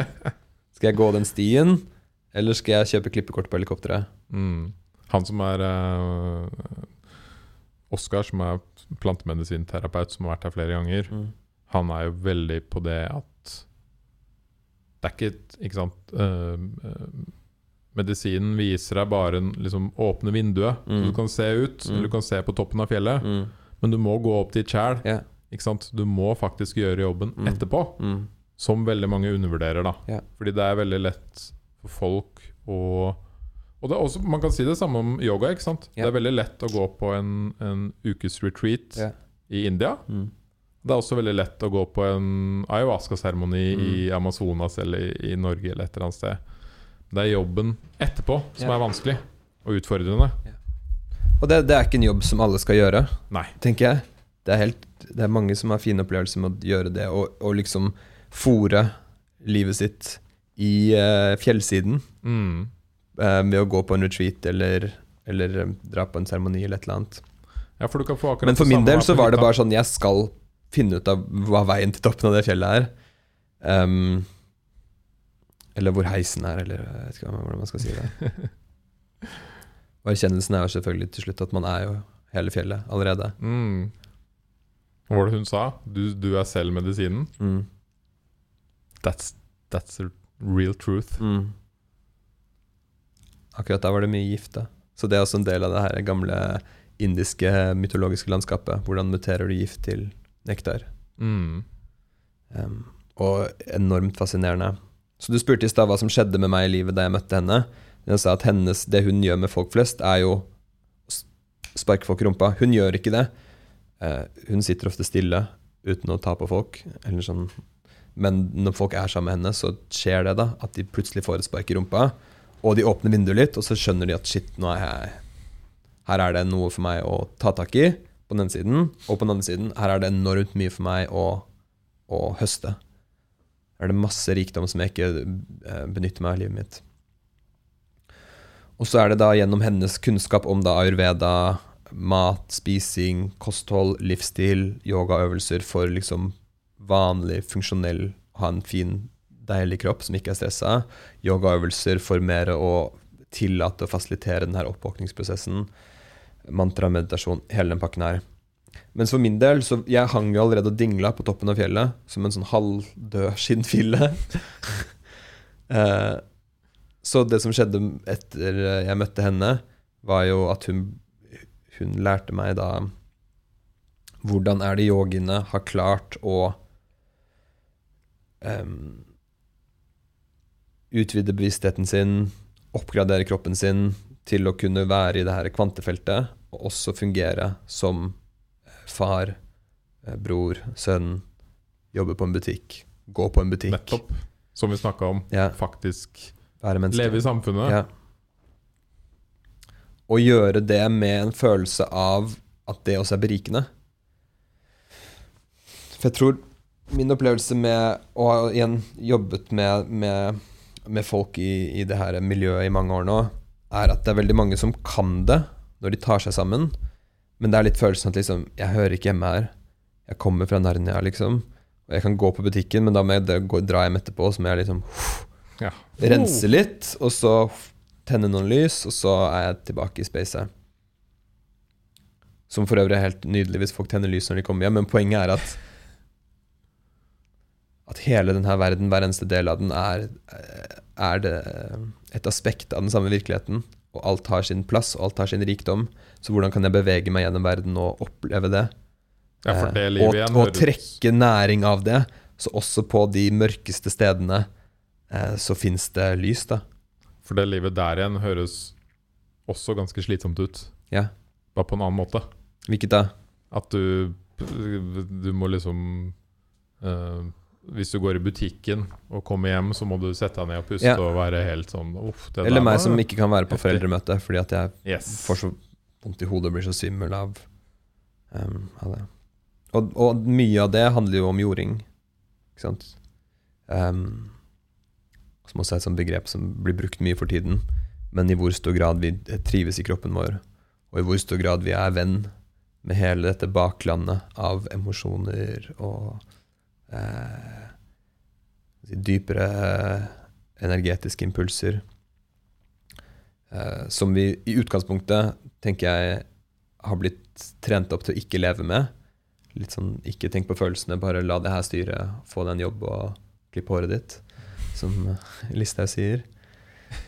skal jeg gå den stien, eller skal jeg kjøpe klippekort på helikopteret? Mm. Han som er uh, Oskar, som er plantemedisinterapeut, som har vært her flere ganger, Mm. han er jo veldig på det at Det er ikke Ikke sant uh, uh, Medisinen viser deg bare en liksom, åpne vinduet, så Mm. du kan se ut. Mm. Eller du kan se på toppen av fjellet. Mm. Men du må gå opp dit sjæl. Yeah. Du må faktisk gjøre jobben Mm. etterpå. Mm. Som veldig mange undervurderer. da yeah. Fordi det er veldig lett for folk å Og det er også, Man kan si det samme om yoga. ikke sant? Yeah. Det er veldig lett å gå på en, en ukes retreat i India. Mm. Det er også veldig lett å gå på en ayahuasca-seremoni i. Amazonas eller i, i Norge eller et eller annet sted. Det er jobben etterpå som Ja. er vanskelig og utfordrende. Og det, det er ikke en jobb som alle skal gjøre, Nei. tenker jeg. Det er, helt, det er mange som har fine opplevelser med å gjøre det, og, og liksom fòre livet sitt i uh, fjellsiden Mm. uh, med å gå på en retreat eller, eller eh, dra på en seremoni eller et eller annet. Ja, for Men for min del så var det bare sånn jeg skal finne ut av hva veien til toppen av det fjellet er. Ehm, eller hvor heisen er, eller jeg vet ikke hvordan man skal si det. Og erkjennelsen er jo selvfølgelig til slutt at man er jo hele fjellet allerede. mm. Hva var det hun sa? Du, du er selv medisinen? Mm. That's, that's the real truth. Mm. Akkurat der var det mye gift, da. Så det er også en del av det her gamle indiske mytologiske landskapet. Hvordan muterer du gift til nektar? Mm. Um, og enormt fascinerende. Så du spurte i stad hva som skjedde med meg i livet da jeg møtte henne. Hun sa at hennes, det hun gjør med folk flest, er jo å sparke folk i rumpa. Hun gjør ikke det. Eh, hun sitter ofte stille uten å ta på folk. Eller sånn. Men når folk er sammen med henne, så skjer det da at de plutselig får et spark i rumpa. Og de åpner vinduet litt, og så skjønner de at shit, nå er jeg Her er det noe for meg å ta tak i på den ene siden. Og på den andre siden, her er det enormt mye for meg å, å høste. Er det masse rikdom som jeg ikke eh, benytter meg av i livet mitt. Og så er det da gjennom hennes kunnskap om da ayurveda, mat, spising, kosthold, livsstil, yogaøvelser for liksom vanlig, funksjonell, ha en fin, deilig kropp som ikke er stressa. Yogaøvelser for mer å tillate og fasilitere den her oppvåkningsprosessen. Mantra, meditasjon, hele den pakken her. Mens for min del, så jeg hang jo allerede og dingla på toppen av fjellet som en sånn halvdød skinnfille. eh, så det som skjedde etter jeg møtte henne, var jo at hun, hun lærte meg da Hvordan er det yogiene har klart å um, utvide bevisstheten sin, oppgradere kroppen sin til å kunne være i det her kvantefeltet, og også fungere som far, eh, bror, sønn, jobbe på en butikk, gå på en butikk. Nettopp. Som vi snakka om. Ja, Faktisk leve i samfunnet. Ja. Og gjøre det med en følelse av at det også er berikende. For jeg tror min opplevelse med å ha igjen jobbet med, med, med folk i, i det her miljøet i mange år nå, er at det er veldig mange som kan det når de tar seg sammen. Men det er litt følelsen at liksom Jeg hører ikke hjemme her. Jeg kommer fra Narnia, liksom. Og jeg kan gå på butikken, men da må jeg dra- gå- dra hjem etterpå, så må jeg liksom Ja. rense litt, og så tenne noen lys, og så er jeg tilbake i spacet. Som for øvrig er helt nydelig hvis folk tenner lys når de kommer hjem, men poenget er at at hele denne verden, hver eneste del av den, er, er det et aspekt av den samme virkeligheten. Og alt har sin plass, og alt har sin rikdom. Så hvordan kan jeg bevege meg gjennom verden og oppleve det? ja, for det Eh, livet og, igjen og trekke næring av det. Så også på de mørkeste stedene eh, så fins det lys, da. For det livet der igjen høres også ganske slitsomt ut. Ja. Bare på en annen måte. Hvilket da? At du Du må liksom eh, Hvis du går i butikken og kommer hjem, så må du sette deg ned og puste Ja. og være helt sånn Uff, det Eller meg var- som ikke kan være på foreldremøte fordi at jeg Yes. får så vondt i hodet og blir så svimmel av, um, av det. Og, og mye av det handler jo om jording, ikke sant. Um, som også er et sånt begrep som blir brukt mye for tiden. Men i hvor stor grad vi trives i kroppen vår, og i hvor stor grad vi er venn med hele dette baklandet av emosjoner og eh, dypere energetiske impulser. Eh, som vi i utgangspunktet, tenker jeg, har blitt trent opp til å ikke leve med. Litt sånn ikke tenk på følelsene, bare la det her styre. Få deg en jobb og klippe håret ditt, som eh, Listhaug sier.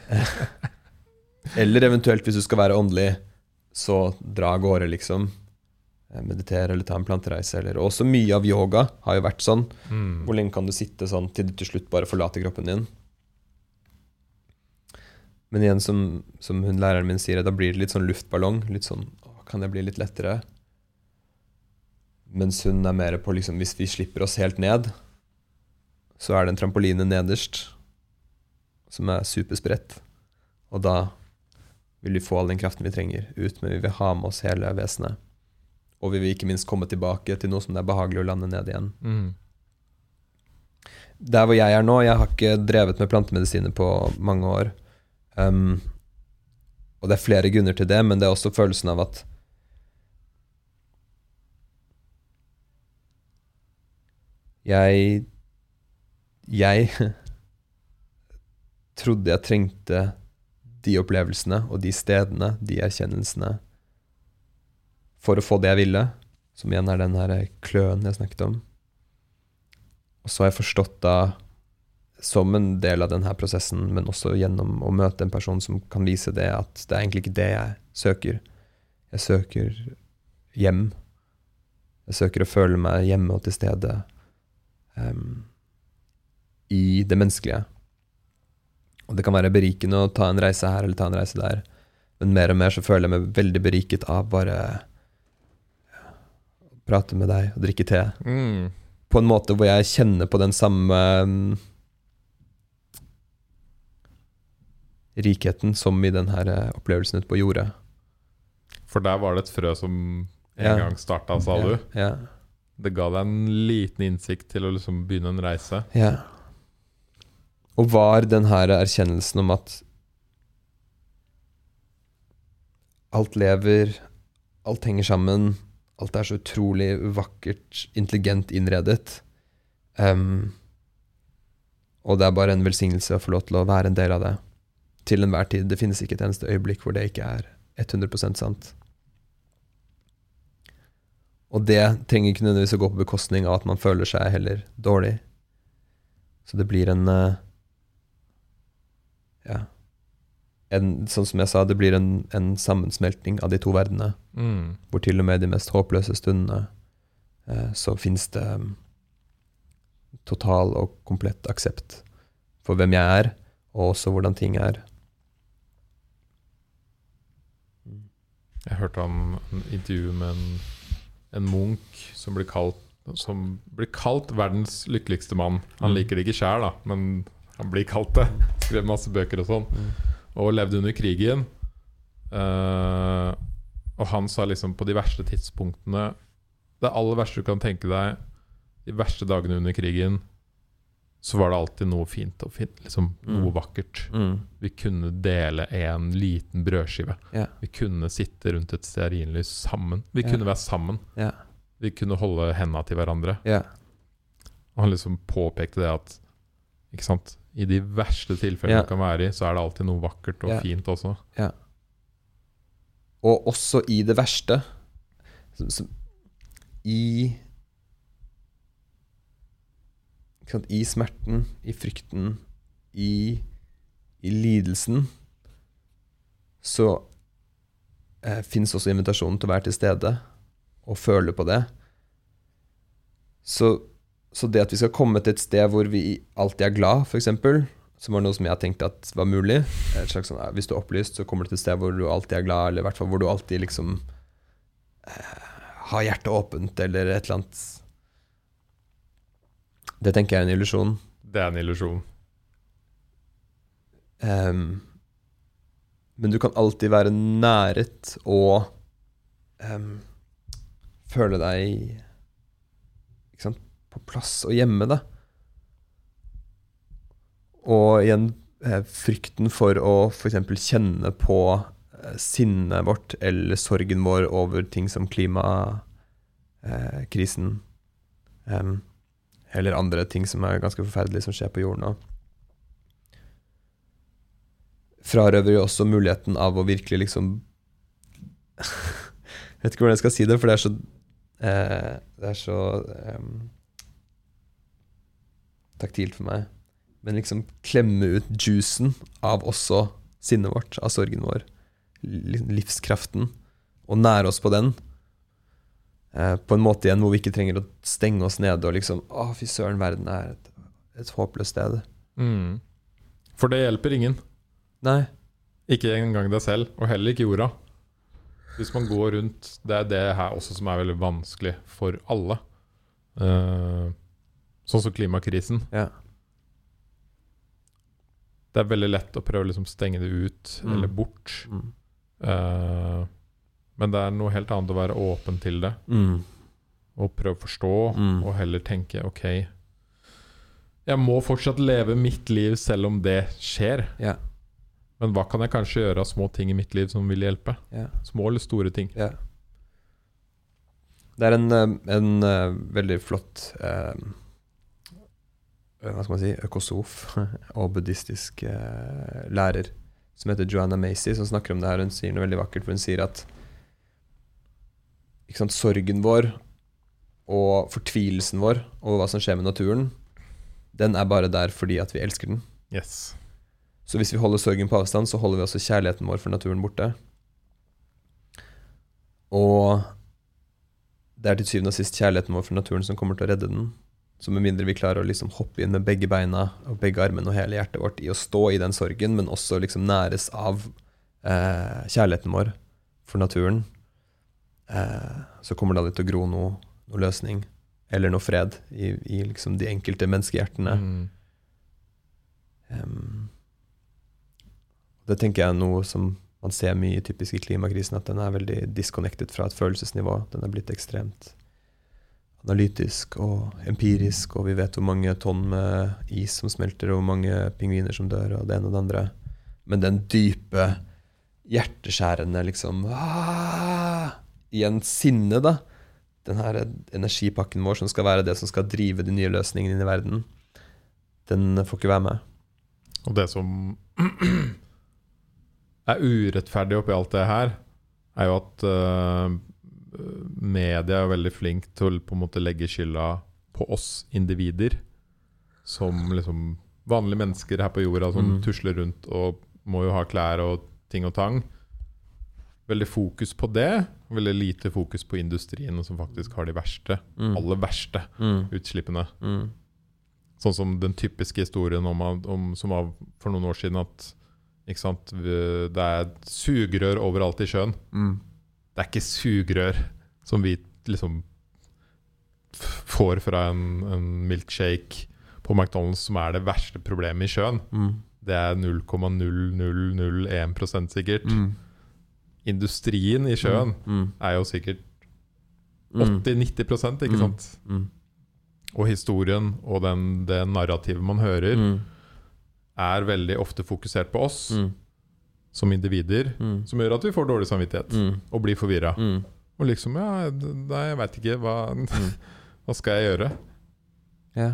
Eh, Eller eventuelt, hvis du skal være åndelig, så dra av gårde, liksom. Eh, Meditere eller ta en plantereise. Eller. Og også mye av yoga har jo vært sånn. Mm. Hvor lenge kan du sitte sånn til du til slutt bare forlater kroppen din? Men igjen, som, som hun læreren min sier, da blir det litt sånn luftballong. Litt sånn å, Kan det bli litt lettere? Mens hun er mer på liksom Hvis vi slipper oss helt ned, så er det en trampoline nederst som er superspredt. Og da vil vi få all den kraften vi trenger ut, men vi vil ha med oss hele vesenet. Og vi vil ikke minst komme tilbake til noe som det er behagelig å lande ned igjen Mm. der hvor jeg er nå, jeg har ikke drevet med plantemedisiner på mange år. Um, og det er flere grunner til det, men det er også følelsen av at Jeg Jeg trodde jeg trengte de opplevelsene og de stedene, de erkjennelsene, for å få det jeg ville, som igjen er den her kløen jeg snakket om. Og så har jeg forstått da, som en del av denne prosessen, men også gjennom å møte en person som kan vise det, at det er egentlig ikke det jeg søker. Jeg søker hjem. Jeg søker å føle meg hjemme og til stede um, i det menneskelige. Og det kan være berikende å ta en reise her eller ta en reise der, men mer og mer så føler jeg meg veldig beriket av bare prate med deg og drikke te Mm. på en måte hvor jeg kjenner på den samme um, rikheten som i den her eh, opplevelsen ute på jordet. For der var det et frø som en Ja. gang starta, sa ja, du. Ja. det ga deg en liten innsikt til å liksom begynne en reise. Ja. Og var den her erkjennelsen om at alt lever, alt henger sammen, alt er så utrolig vakkert, intelligent innredet. Um, og det er bare en velsignelse å få lov til å være en del av det. Til enhver tid. Det finnes ikke et eneste øyeblikk hvor det ikke er 100% sant. Og det trenger ikke nødvendigvis å gå på bekostning av at man føler seg heller dårlig. Så det blir en eh, Ja. En, sånn som jeg sa, det blir en, en sammensmeltning av de to verdenene. Mm. Hvor til og med de mest håpløse stundene eh, så fins det mm, total og komplett aksept for hvem jeg er, og også hvordan ting er. Jeg hørte om en intervju med en, en munk som blir kalt som blir kalt verdens lykkeligste mann. Han Mm. liker det ikke sjæl, men han blir kalt det. Skrev masse bøker og sånn. Og levde under krigen. Uh, og han sa liksom på de verste tidspunktene Det aller verste du kan tenke deg, de verste dagene under krigen, så var det alltid noe fint og fint, liksom noe Mm. vakkert. Mm. Vi kunne dele en liten brødskive. Yeah. Vi kunne sitte rundt et stearinlys sammen. Vi yeah. kunne være sammen. Yeah. Vi kunne holde henda til hverandre. Og han liksom påpekte det at Ikke sant? I de verste tilfellene Ja. du kan være i, så er det alltid noe vakkert og Ja. fint også. Ja. Og også i det verste som, som, I sant, I smerten, i frykten, i, i lidelsen Så eh, fins også invitasjonen til å være til stede og føle på det. Så, så det at vi skal komme til et sted hvor vi alltid er glad, f.eks., som var noe som jeg tenkte at var mulig et slags sånn, Hvis du er opplyst, så kommer du til et sted hvor du alltid er glad, eller i hvert fall hvor du alltid liksom eh, har hjertet åpent, eller et eller annet Det tenker jeg er en illusjon. Det er en illusjon. Um, men du kan alltid være næret og um, føle deg plass å gjemme det. Og igjen eh, frykten for å f.eks. kjenne på eh, sinnet vårt eller sorgen vår over ting som klimakrisen. ehm, eller andre ting som er ganske forferdelige som skjer på jorden nå frarøver jo også muligheten av å virkelig liksom Jeg vet ikke hvordan jeg skal si det, for det er så eh, Det er så em, taktilt for meg. Men liksom klemme ut juicen av også sinnet vårt, av sorgen vår. Livskraften. Og nære oss på den. Eh, på en måte igjen hvor vi ikke trenger å stenge oss nede og liksom Å, fy søren, verden er et, et håpløst sted. Mm. For det hjelper ingen. Nei. Ikke engang deg selv, og heller ikke jorda. Hvis man går rundt Det er det her også som er veldig vanskelig for alle. Eh, sånn som klimakrisen. Ja. Det er veldig lett å prøve å liksom stenge det ut Mm. eller bort. Mm. Uh, men det er noe helt annet å være åpen til det Mm. og prøve å forstå, Mm. og heller tenke OK Jeg må fortsatt leve mitt liv selv om det skjer. Ja. Men hva kan jeg kanskje gjøre av små ting i mitt liv som vil hjelpe? Ja. Små eller store ting. Ja. Det er en, eh, en eh, veldig flott eh, Hva skal man si økosof og buddhistisk eh, lærer som heter Joanna Macy, som snakker om det her. Hun sier noe veldig vakkert, for hun sier at sant, sorgen vår og fortvilelsen vår over hva som skjer med naturen, den er bare der fordi at vi elsker den. Yes. Så hvis vi holder sorgen på avstand, så holder vi også kjærligheten vår for naturen borte. Og det er til syvende og sist kjærligheten vår for naturen som kommer til å redde den. Så med mindre vi klarer å liksom hoppe inn med begge beina og begge armene og hele hjertet vårt i å stå i den sorgen, men også liksom næres av eh, kjærligheten vår for naturen, eh, så kommer det aldri til å gro noe, noe løsning eller noe fred i, i liksom de enkelte menneskehjertene. Mm. Um, det tenker jeg er noe som man ser mye typisk i klimakrisen, at den er veldig disconnected fra et følelsesnivå. Den er blitt ekstremt analytisk og empirisk, og vi vet hvor mange tonn med is som smelter, og hvor mange pingviner som dør, og det ene og det andre. Men den dype, hjerteskjærende liksom ah, Igjen sinne, da. Den her energipakken vår som skal være det som skal drive de nye løsningene inn i verden, den får ikke være med. Og det som er urettferdig oppi alt det her, er jo at uh, media er veldig flink til å på en måte legge skylda på oss individer. Som liksom vanlige mennesker her på jorda som Mm. tusler rundt og må jo ha klær og ting og tang. Veldig fokus på det. Veldig lite fokus på industrien, som faktisk har de verste, Mm. aller verste Mm. utslippene. Mm. Sånn som den typiske historien om, om, som var for noen år siden at sant, det er sugerør overalt i sjøen. Mm. Det er ikke sugerør som vi liksom får fra en, en milkshake på McDonald's som er det verste problemet i sjøen. Mm. Det er 0,0001 sikkert. Mm. Industrien i sjøen Mm. er jo sikkert Mm. 80-90 ikke Mm. sant? Mm. Og historien og den, det narrativet man hører, Mm. er veldig ofte fokusert på oss Mm. Som individer, Mm. som gjør at vi får dårlig samvittighet Mm. og blir forvirra. Mm. Og liksom Ja, nei, jeg veit ikke. Hva, Mm. hva skal jeg gjøre? Ja.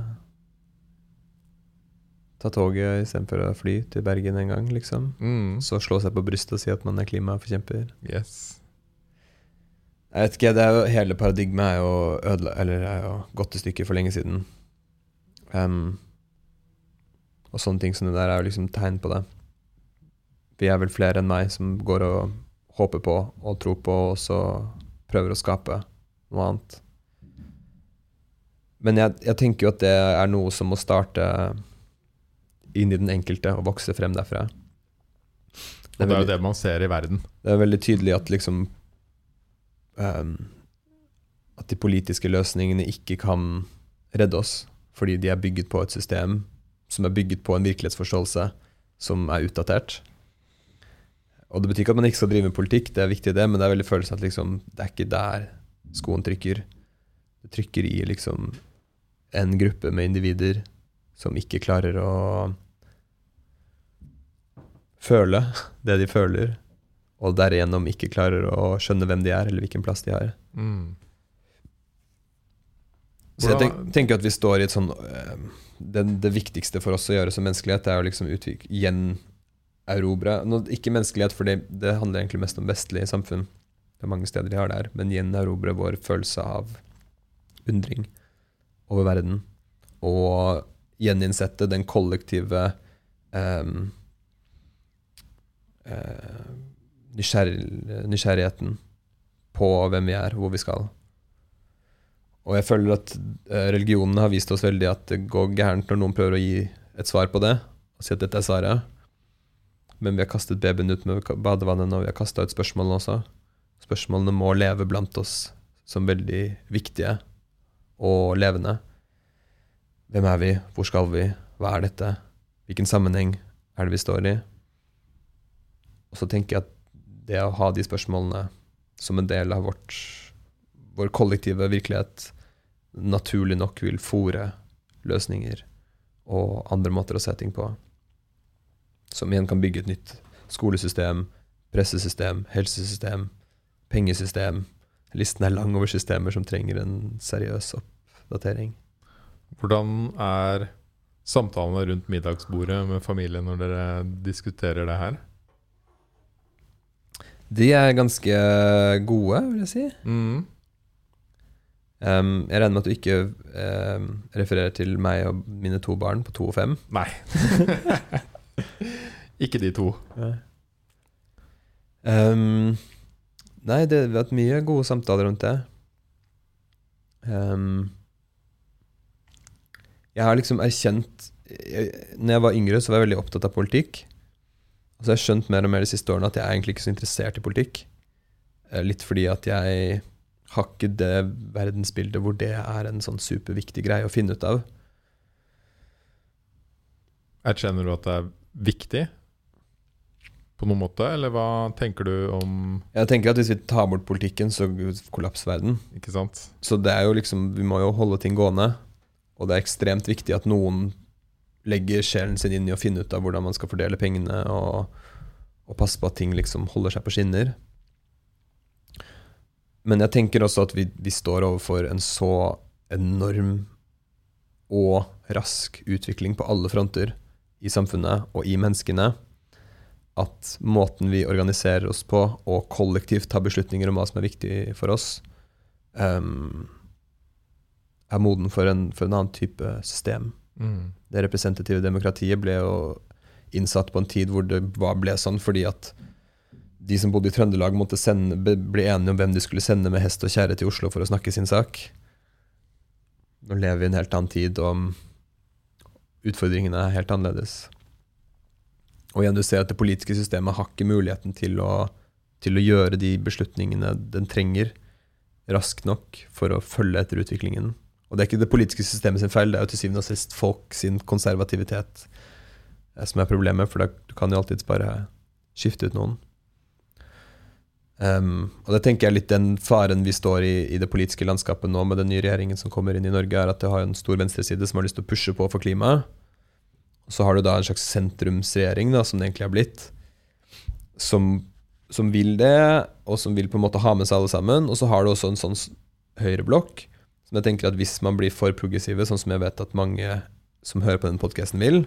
Ta toget istedenfor å fly til Bergen en gang, liksom. Mm. Så slå seg på brystet og si at man er klimaforkjemper. Yes. Jeg vet ikke, det er jo, Hele paradigmet er jo ødela, eller er jo gått i stykker for lenge siden. Um, og sånne ting som det der er jo liksom tegn på det. Vi er vel flere enn meg som går og håper på og tror på, og så prøver å skape noe annet. Men jeg, jeg tenker jo at det er noe som må starte inn i den enkelte og vokse frem derfra. Og det er jo det man ser i verden. det er veldig tydelig at liksom um, At de politiske løsningene ikke kan redde oss, fordi de er bygget på et system som er bygget på en virkelighetsforståelse som er utdatert. Og Det betyr ikke at man ikke skal drive med politikk, det er viktig det, men det er veldig følelsen at liksom, det er ikke der skoen trykker. Det trykker i liksom en gruppe med individer som ikke klarer å føle det de føler, og derigjennom ikke klarer å skjønne hvem de er, eller hvilken plass de har. Mm. Så jeg tenk, tenker at vi står i et sånn eh, det, det viktigste for oss å gjøre som menneskelighet, er å liksom utvik- gjenerobre Nå, Ikke menneskelighet, for det, handler egentlig mest om vestlige samfunn. Det er mange steder de har det her. Men gjenerobre vår følelse av undring over verden. Og gjeninnsette den kollektive um, uh, nysgjerr- nysgjerrigheten på hvem vi er, hvor vi skal. Og jeg føler at religionene religionen har vist oss veldig at det går gærent når noen prøver å gi et svar på det, og si at dette er svaret. Men vi har kastet babyen ut med badevannet, og vi har kasta ut spørsmålene også. Spørsmålene må leve blant oss som veldig viktige og levende. Hvem er vi? Hvor skal vi? Hva er dette? Hvilken sammenheng er det vi står i? Og så tenker jeg at det å ha de spørsmålene som en del av vårt, vår kollektive virkelighet naturlig nok vil fòre løsninger og andre måter å se ting på. Som igjen kan bygge et nytt skolesystem, pressesystem, helsesystem, pengesystem. Listen er lang over systemer som trenger en seriøs oppdatering. Hvordan er samtalene rundt middagsbordet med familien når dere diskuterer det her? De er ganske gode, vil jeg si. Mm. Um, jeg regner med at du ikke um, refererer til meg og mine to barn på to og fem. Nei. ikke de to. Um, nei, det har vært mye gode samtaler rundt det. Um, jeg har liksom erkjent jeg, Når jeg var yngre, så var jeg veldig opptatt av politikk. Og så har jeg skjønt mer og mer de siste årene at jeg er egentlig ikke så interessert i politikk. Eh, Litt fordi at jeg har ikke det verdensbildet hvor det er en sånn superviktig greie å finne ut av. Erkjenner du at det er viktig på noen måte, eller hva tenker du om Jeg tenker at hvis vi tar bort politikken, så kollapser verden. Ikke sant? Så det er jo liksom Vi må jo holde ting gående. Og det er ekstremt viktig at noen legger sjelen sin inn i å finne ut av hvordan man skal fordele pengene, og, og passe på at ting liksom holder seg på skinner. Men jeg tenker også at vi, vi står overfor en så enorm og rask utvikling på alle fronter i samfunnet og i menneskene at måten vi organiserer oss på, og kollektivt tar beslutninger om hva som er viktig for oss, um, er moden for en, for en, annen type system. Mm. Det representative demokratiet ble jo innsatt på en tid hvor det ble sånn fordi at de som bodde i Trøndelag, måtte sende, bli enige om hvem de skulle sende med hest og kjerre til Oslo for å snakke sin sak. Nå lever vi i en helt annen tid, og utfordringene er helt annerledes. Og igjen, du ser at det politiske systemet har ikke muligheten til å, til å gjøre de beslutningene den trenger, raskt nok for å følge etter utviklingen. Og det er ikke det politiske systemet sin feil, det er jo til syvende og sist folk sin konservativitet eh, som er problemet, for da kan jo alltids bare skifte ut noen. Um, og det tenker jeg litt den faren vi står i i det politiske landskapet nå med den nye regjeringen som kommer inn i Norge, er at det har en stor venstreside som har lyst til å pushe på for klimaet. Så har du da en slags sentrumsregjering, da, som det egentlig har blitt, som, som, vil det, og som vil på en måte ha med seg alle sammen. Og så har du også en sånn høyreblokk som jeg tenker at hvis man blir for progressive, sånn som jeg vet at mange som hører på den podkasten vil,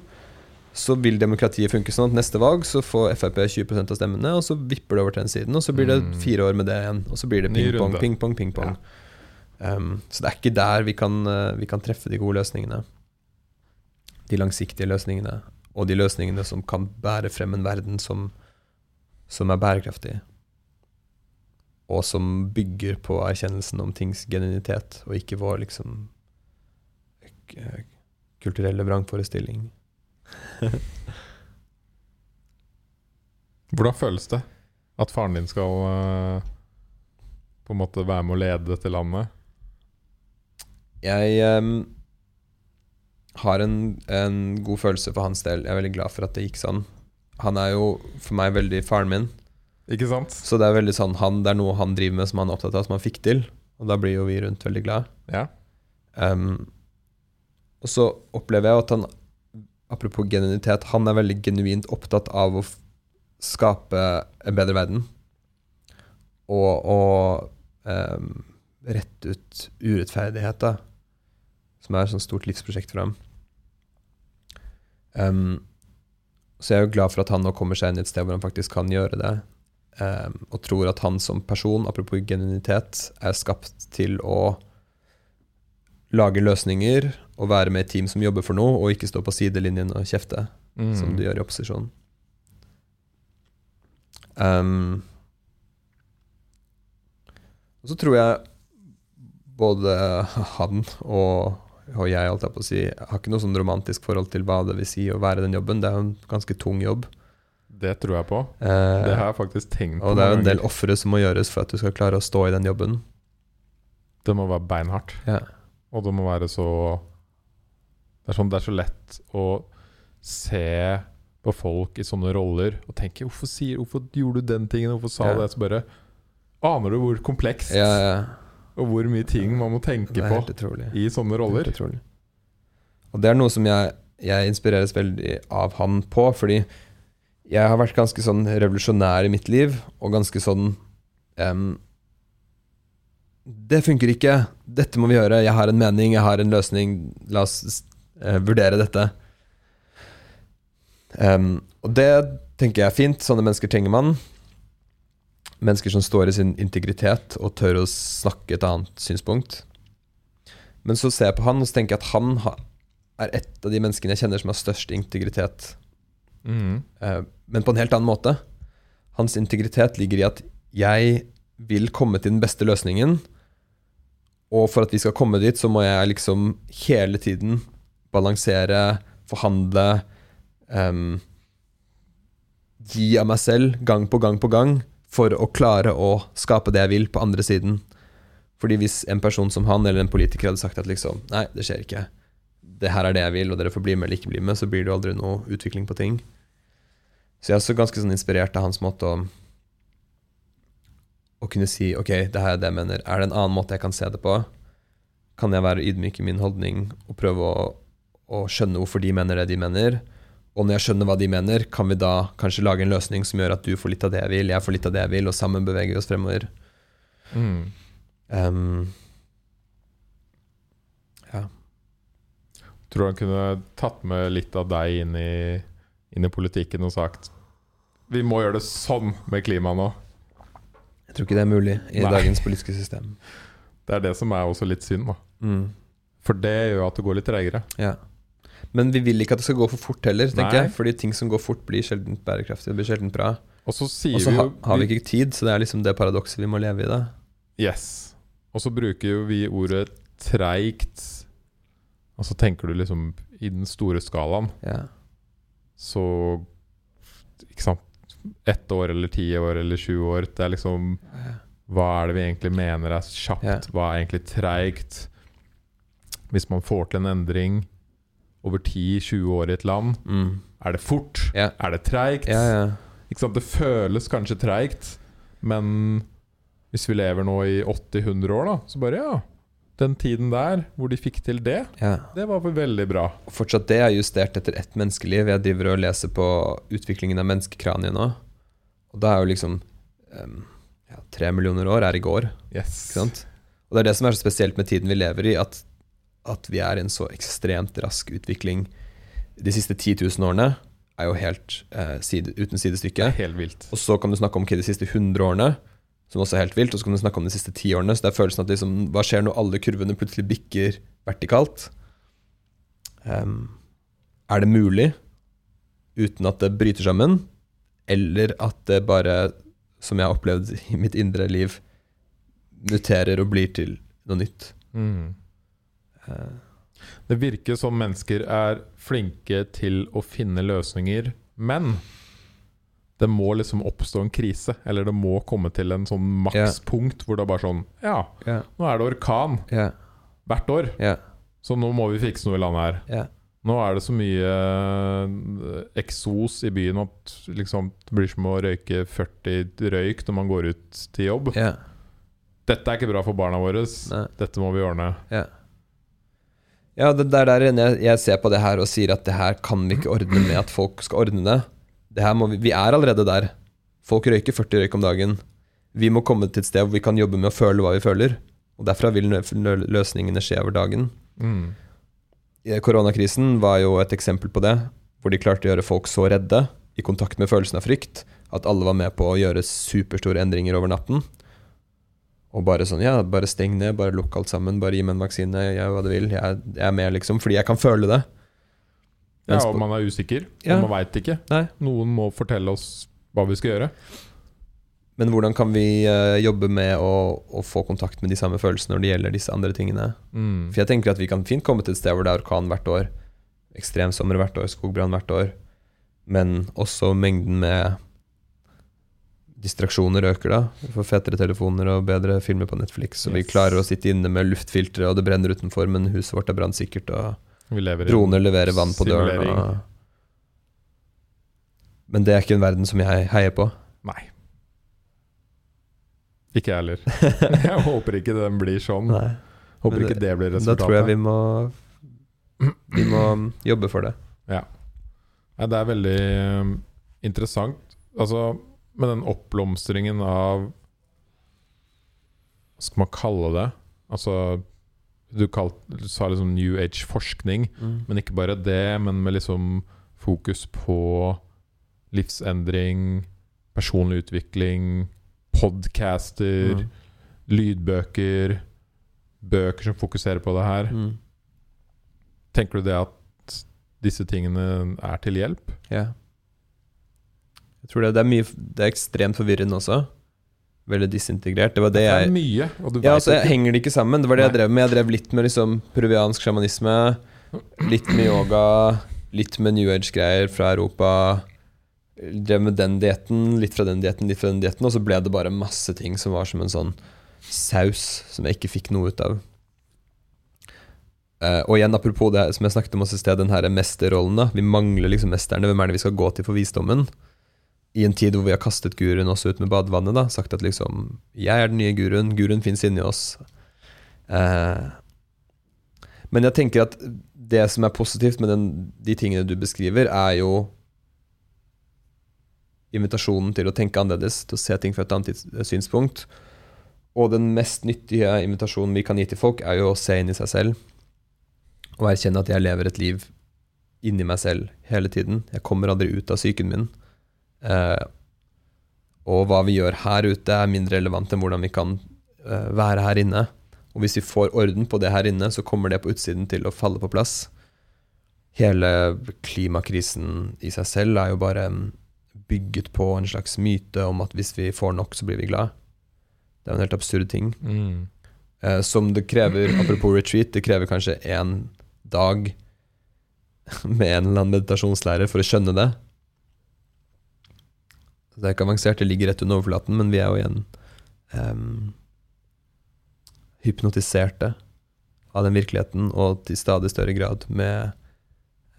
så vil demokratiet funke sånn at neste valg så får Frp 20% av stemmene, og så vipper det over til den siden, og så blir det mm. fire år med det igjen. Og så blir det ping-pong, ping-pong, ping-pong. Ja. Um, så det er ikke der vi kan, uh, vi kan treffe de gode løsningene de langsiktige løsningene, og de løsningene som kan bære frem en verden som, som er bærekraftig, og som bygger på erkjennelsen om tings genuinitet, og ikke vår liksom kulturelle vrangforestilling. Hvordan føles det at faren din skal uh, på en måte være med å lede dette landet? Jeg um, har en, en, god følelse for hans del. Jeg er veldig glad for at det gikk sånn. Han er jo for meg veldig faren min. Ikke sant? Så det er veldig sånn han, det er noe han driver med som han er opptatt av, som han fikk til. Og da blir jo vi rundt veldig glad. Ja. Um, og så opplever jeg at han, apropos genuinitet, han er veldig genuint opptatt av å skape en bedre verden. Og, og um, rette ut urettferdighet, da som er et sånt stort livsprosjekt for ham. Um, så jeg er jo glad for at han nå kommer seg inn i et sted hvor han faktisk kan gjøre det. Um, og tror at han som person, apropos genuinitet, er skapt til å lage løsninger og være med et team som jobber for noe, og ikke stå på sidelinjen og kjefte, mm. som du gjør i opposisjon. Um, og så tror jeg både han og og jeg holdt jeg på å si, har ikke noe sånn romantisk forhold til hva det vil si å være den jobben. Det er jo en ganske tung jobb. Det tror jeg på. Eh, det har jeg faktisk tenkt på. Og det er jo en del ofre som må gjøres for at du skal klare å stå i den jobben. Det må være beinhardt. Ja. Og det må være så det er, sånn, det er så lett å se på folk i sånne roller og tenke hvorfor, sier, hvorfor gjorde du den tingen? Hvorfor sa du ja. det? Så bare Aner du hvor komplekst ja, ja og hvor mye ting man må tenke på utrolig. i sånne roller. Og det er noe som jeg, jeg, inspireres veldig av han på, fordi jeg har vært ganske sånn revolusjonær i mitt liv, og ganske sånn um, Det funker ikke. Dette må vi gjøre. Jeg har en mening, jeg har en løsning. La oss uh, vurdere dette. Um, og det tenker jeg er fint. Sånne mennesker trenger man mennesker som står i sin integritet og tør å snakke et annet synspunkt. Men så ser jeg på han og så tenker jeg at han er et av de menneskene jeg kjenner som har størst integritet. Mm. Men på en helt annen måte. Hans integritet ligger i at jeg vil komme til den beste løsningen. Og for at vi skal komme dit, så må jeg liksom hele tiden balansere, forhandle, um, gi av meg selv gang på gang på gang for å klare å skape det jeg vil, på andre siden. Fordi hvis en person som han eller en politiker hadde sagt at liksom Nei, det skjer ikke. Det her er det jeg vil, og dere får bli med eller ikke bli med, så blir det jo aldri noe utvikling på ting. Så jeg er også ganske sånn inspirert av hans måte å Å kunne si OK, det her er det jeg mener. Er det en annen måte jeg kan se det på? Kan jeg være ydmyk i min holdning og prøve å, å skjønne hvorfor de mener det de mener? Og når jeg skjønner hva de mener, kan vi da kanskje lage en løsning som gjør at du får litt av det jeg vil, jeg får litt av det jeg vil, og sammen beveger vi oss fremover. Mm. Um, ja. Tror du han kunne tatt med litt av deg inn i, inn i politikken og sagt Vi må gjøre det sånn med klimaet nå. Jeg tror ikke det er mulig i Nei. dagens politiske system. Det er det som er også litt synd, da. Mm. For det gjør jo at det går litt tregere. Ja. Men vi vil ikke at det skal gå for fort heller, tenker Nei. jeg. Fordi ting som går fort, blir sjelden bærekraftig. Det blir sjelden bra. Og så ha, har vi ikke tid, så det er liksom det paradokset vi må leve i, da. Yes. Og så bruker jo vi ordet treigt. Og så tenker du liksom i den store skalaen, Ja. så Ikke sant. Ett år eller ti år eller sju år. Det er liksom Hva er det vi egentlig mener er kjapt? Ja. Hva er egentlig treigt? Hvis man får til en endring over 10-20 år i et land, Mm. er det fort? Ja. Er det treigt? ja, ja. Det føles kanskje treigt, men hvis vi lever nå i 80-100 år, da, så bare ja Den tiden der hvor de fikk til det, ja. det var vel veldig bra. Og fortsatt det er justert etter ett menneskeliv. Jeg driver og leser på utviklingen av menneskekraniet nå. Og da er jo liksom um, ja, Tre millioner år er i går. Yes. Og det er det som er så spesielt med tiden vi lever i, at, at vi er i en så ekstremt rask utvikling. De siste 10 000 årene er jo helt eh, side, uten sidestykke. helt vilt. Og så kan du snakke om okay, de siste 100 årene, som også er helt vilt. Og så kan du snakke om de siste 10 årene. Så det er følelsen at liksom, hva skjer når alle kurvene plutselig bikker vertikalt? Um, er det mulig uten at det bryter sammen? Eller at det bare, som jeg har opplevd i mitt indre liv, muterer og blir til noe nytt? Mm. Det virker som mennesker er flinke til å finne løsninger, men det må liksom oppstå en krise. Eller det må komme til en sånn makspunkt hvor det er bare sånn Ja, nå er det orkan hvert år, så nå må vi fikse noe i landet her. Nå er det så mye eh, eksos i byen at liksom, det blir som å røyke 40 røyk når man går ut til jobb. Dette er ikke bra for barna våre. Dette må vi ordne. ja. Ja, det det er der jeg, jeg ser på det her og sier at det her kan vi ikke ordne med at folk skal ordne det. det her må vi, vi er allerede der. Folk røyker 40 røyk om dagen. Vi må komme til et sted hvor vi kan jobbe med å føle hva vi føler. Og derfra vil lø- lø- løsningene skje over dagen. Mm. Eh, Koronakrisen var jo et eksempel på det, hvor de klarte å gjøre folk så redde, i kontakt med følelsen av frykt, at alle var med på å gjøre superstore endringer over natten. Og bare sånn, ja, bare steng ned, bare lukk alt sammen, bare gi meg en vaksine, gjør hva du vil, jeg, jeg er med, liksom, fordi jeg kan føle det. Ja, og man er usikker. Ja. Og man veit ikke. Nei. Noen må fortelle oss hva vi skal gjøre. Men hvordan kan vi uh, jobbe med å, å få kontakt med de samme følelsene når det gjelder disse andre tingene? Mm. For jeg tenker at vi kan fint komme til et sted hvor det er orkan hvert år, ekstremsommer hvert år, skogbrann hvert år, men også mengden med distraksjoner øker da. Vi får fetere telefoner og bedre filmer på Netflix, og vi klarer å sitte inne med luftfiltre, og det brenner utenfor, men huset vårt er brannsikkert, og Vi lever i droner leverer vann på døren. Og... Men det er ikke en verden som jeg heier på. Nei. Ikke jeg heller. jeg håper ikke den blir sånn. Nei. Håper det, ikke det blir resultatet. Da tror jeg vi må, vi må jobbe for det. Nei, det er veldig um, interessant. Altså, med den oppblomstringen av Hva skal man kalle det? Altså Du, kalt, du sa liksom New Age-forskning, men ikke bare det, men med liksom fokus på livsendring, personlig utvikling, podcaster, Mm. lydbøker, bøker som fokuserer på det her. Mm. Tenker du det at disse tingene er til hjelp? Ja. Jeg tror det, det er mye Det er ekstremt forvirrende også. Veldig disintegrert. Det var det Det jeg mye, Ja, altså jeg henger det ikke sammen. Det var det jeg drev med. Jeg drev litt med liksom peruviansk sjamanisme, litt med yoga, litt med New Age-greier fra Europa. Drev med den dietten, litt fra den dietten, litt fra den dietten, og så ble det bare masse ting som var som en sånn saus som jeg ikke fikk noe ut av. Uh, og igjen, apropos det som jeg snakket om oss i sted, den her mesterrollen. da Vi mangler liksom mesterne. Hvem er det vi skal gå til for visdommen? I en tid hvor vi har kastet guruen også ut med badevannet, da, sagt at liksom Jeg er den nye guruen. Guruen fins inni oss. Eh, men jeg tenker at det som er positivt med den, de tingene du beskriver, er jo invitasjonen til å tenke annerledes, til å se ting fra et annet synspunkt. Og den mest nyttige invitasjonen vi kan gi til folk, er jo å se inn i seg selv. Og erkjenne at jeg lever et liv inni meg selv hele tiden. Jeg kommer aldri ut av psyken min. Eh, og hva vi gjør her ute, er mindre relevant enn hvordan vi kan eh, være her inne. Og hvis vi får orden på det her inne, så kommer det på utsiden til å falle på plass. Hele klimakrisen i seg selv er jo bare mm, bygget på en slags myte om at hvis vi får nok, så blir vi glad. Det er jo en helt absurd ting. Mm. Eh, som det krever, apropos retreat, det krever kanskje én dag med en eller annen meditasjonslærer for å skjønne det. Det er ikke avansert, det ligger rett under overflaten, men vi er jo igjen um, hypnotiserte av den virkeligheten, og til stadig større grad med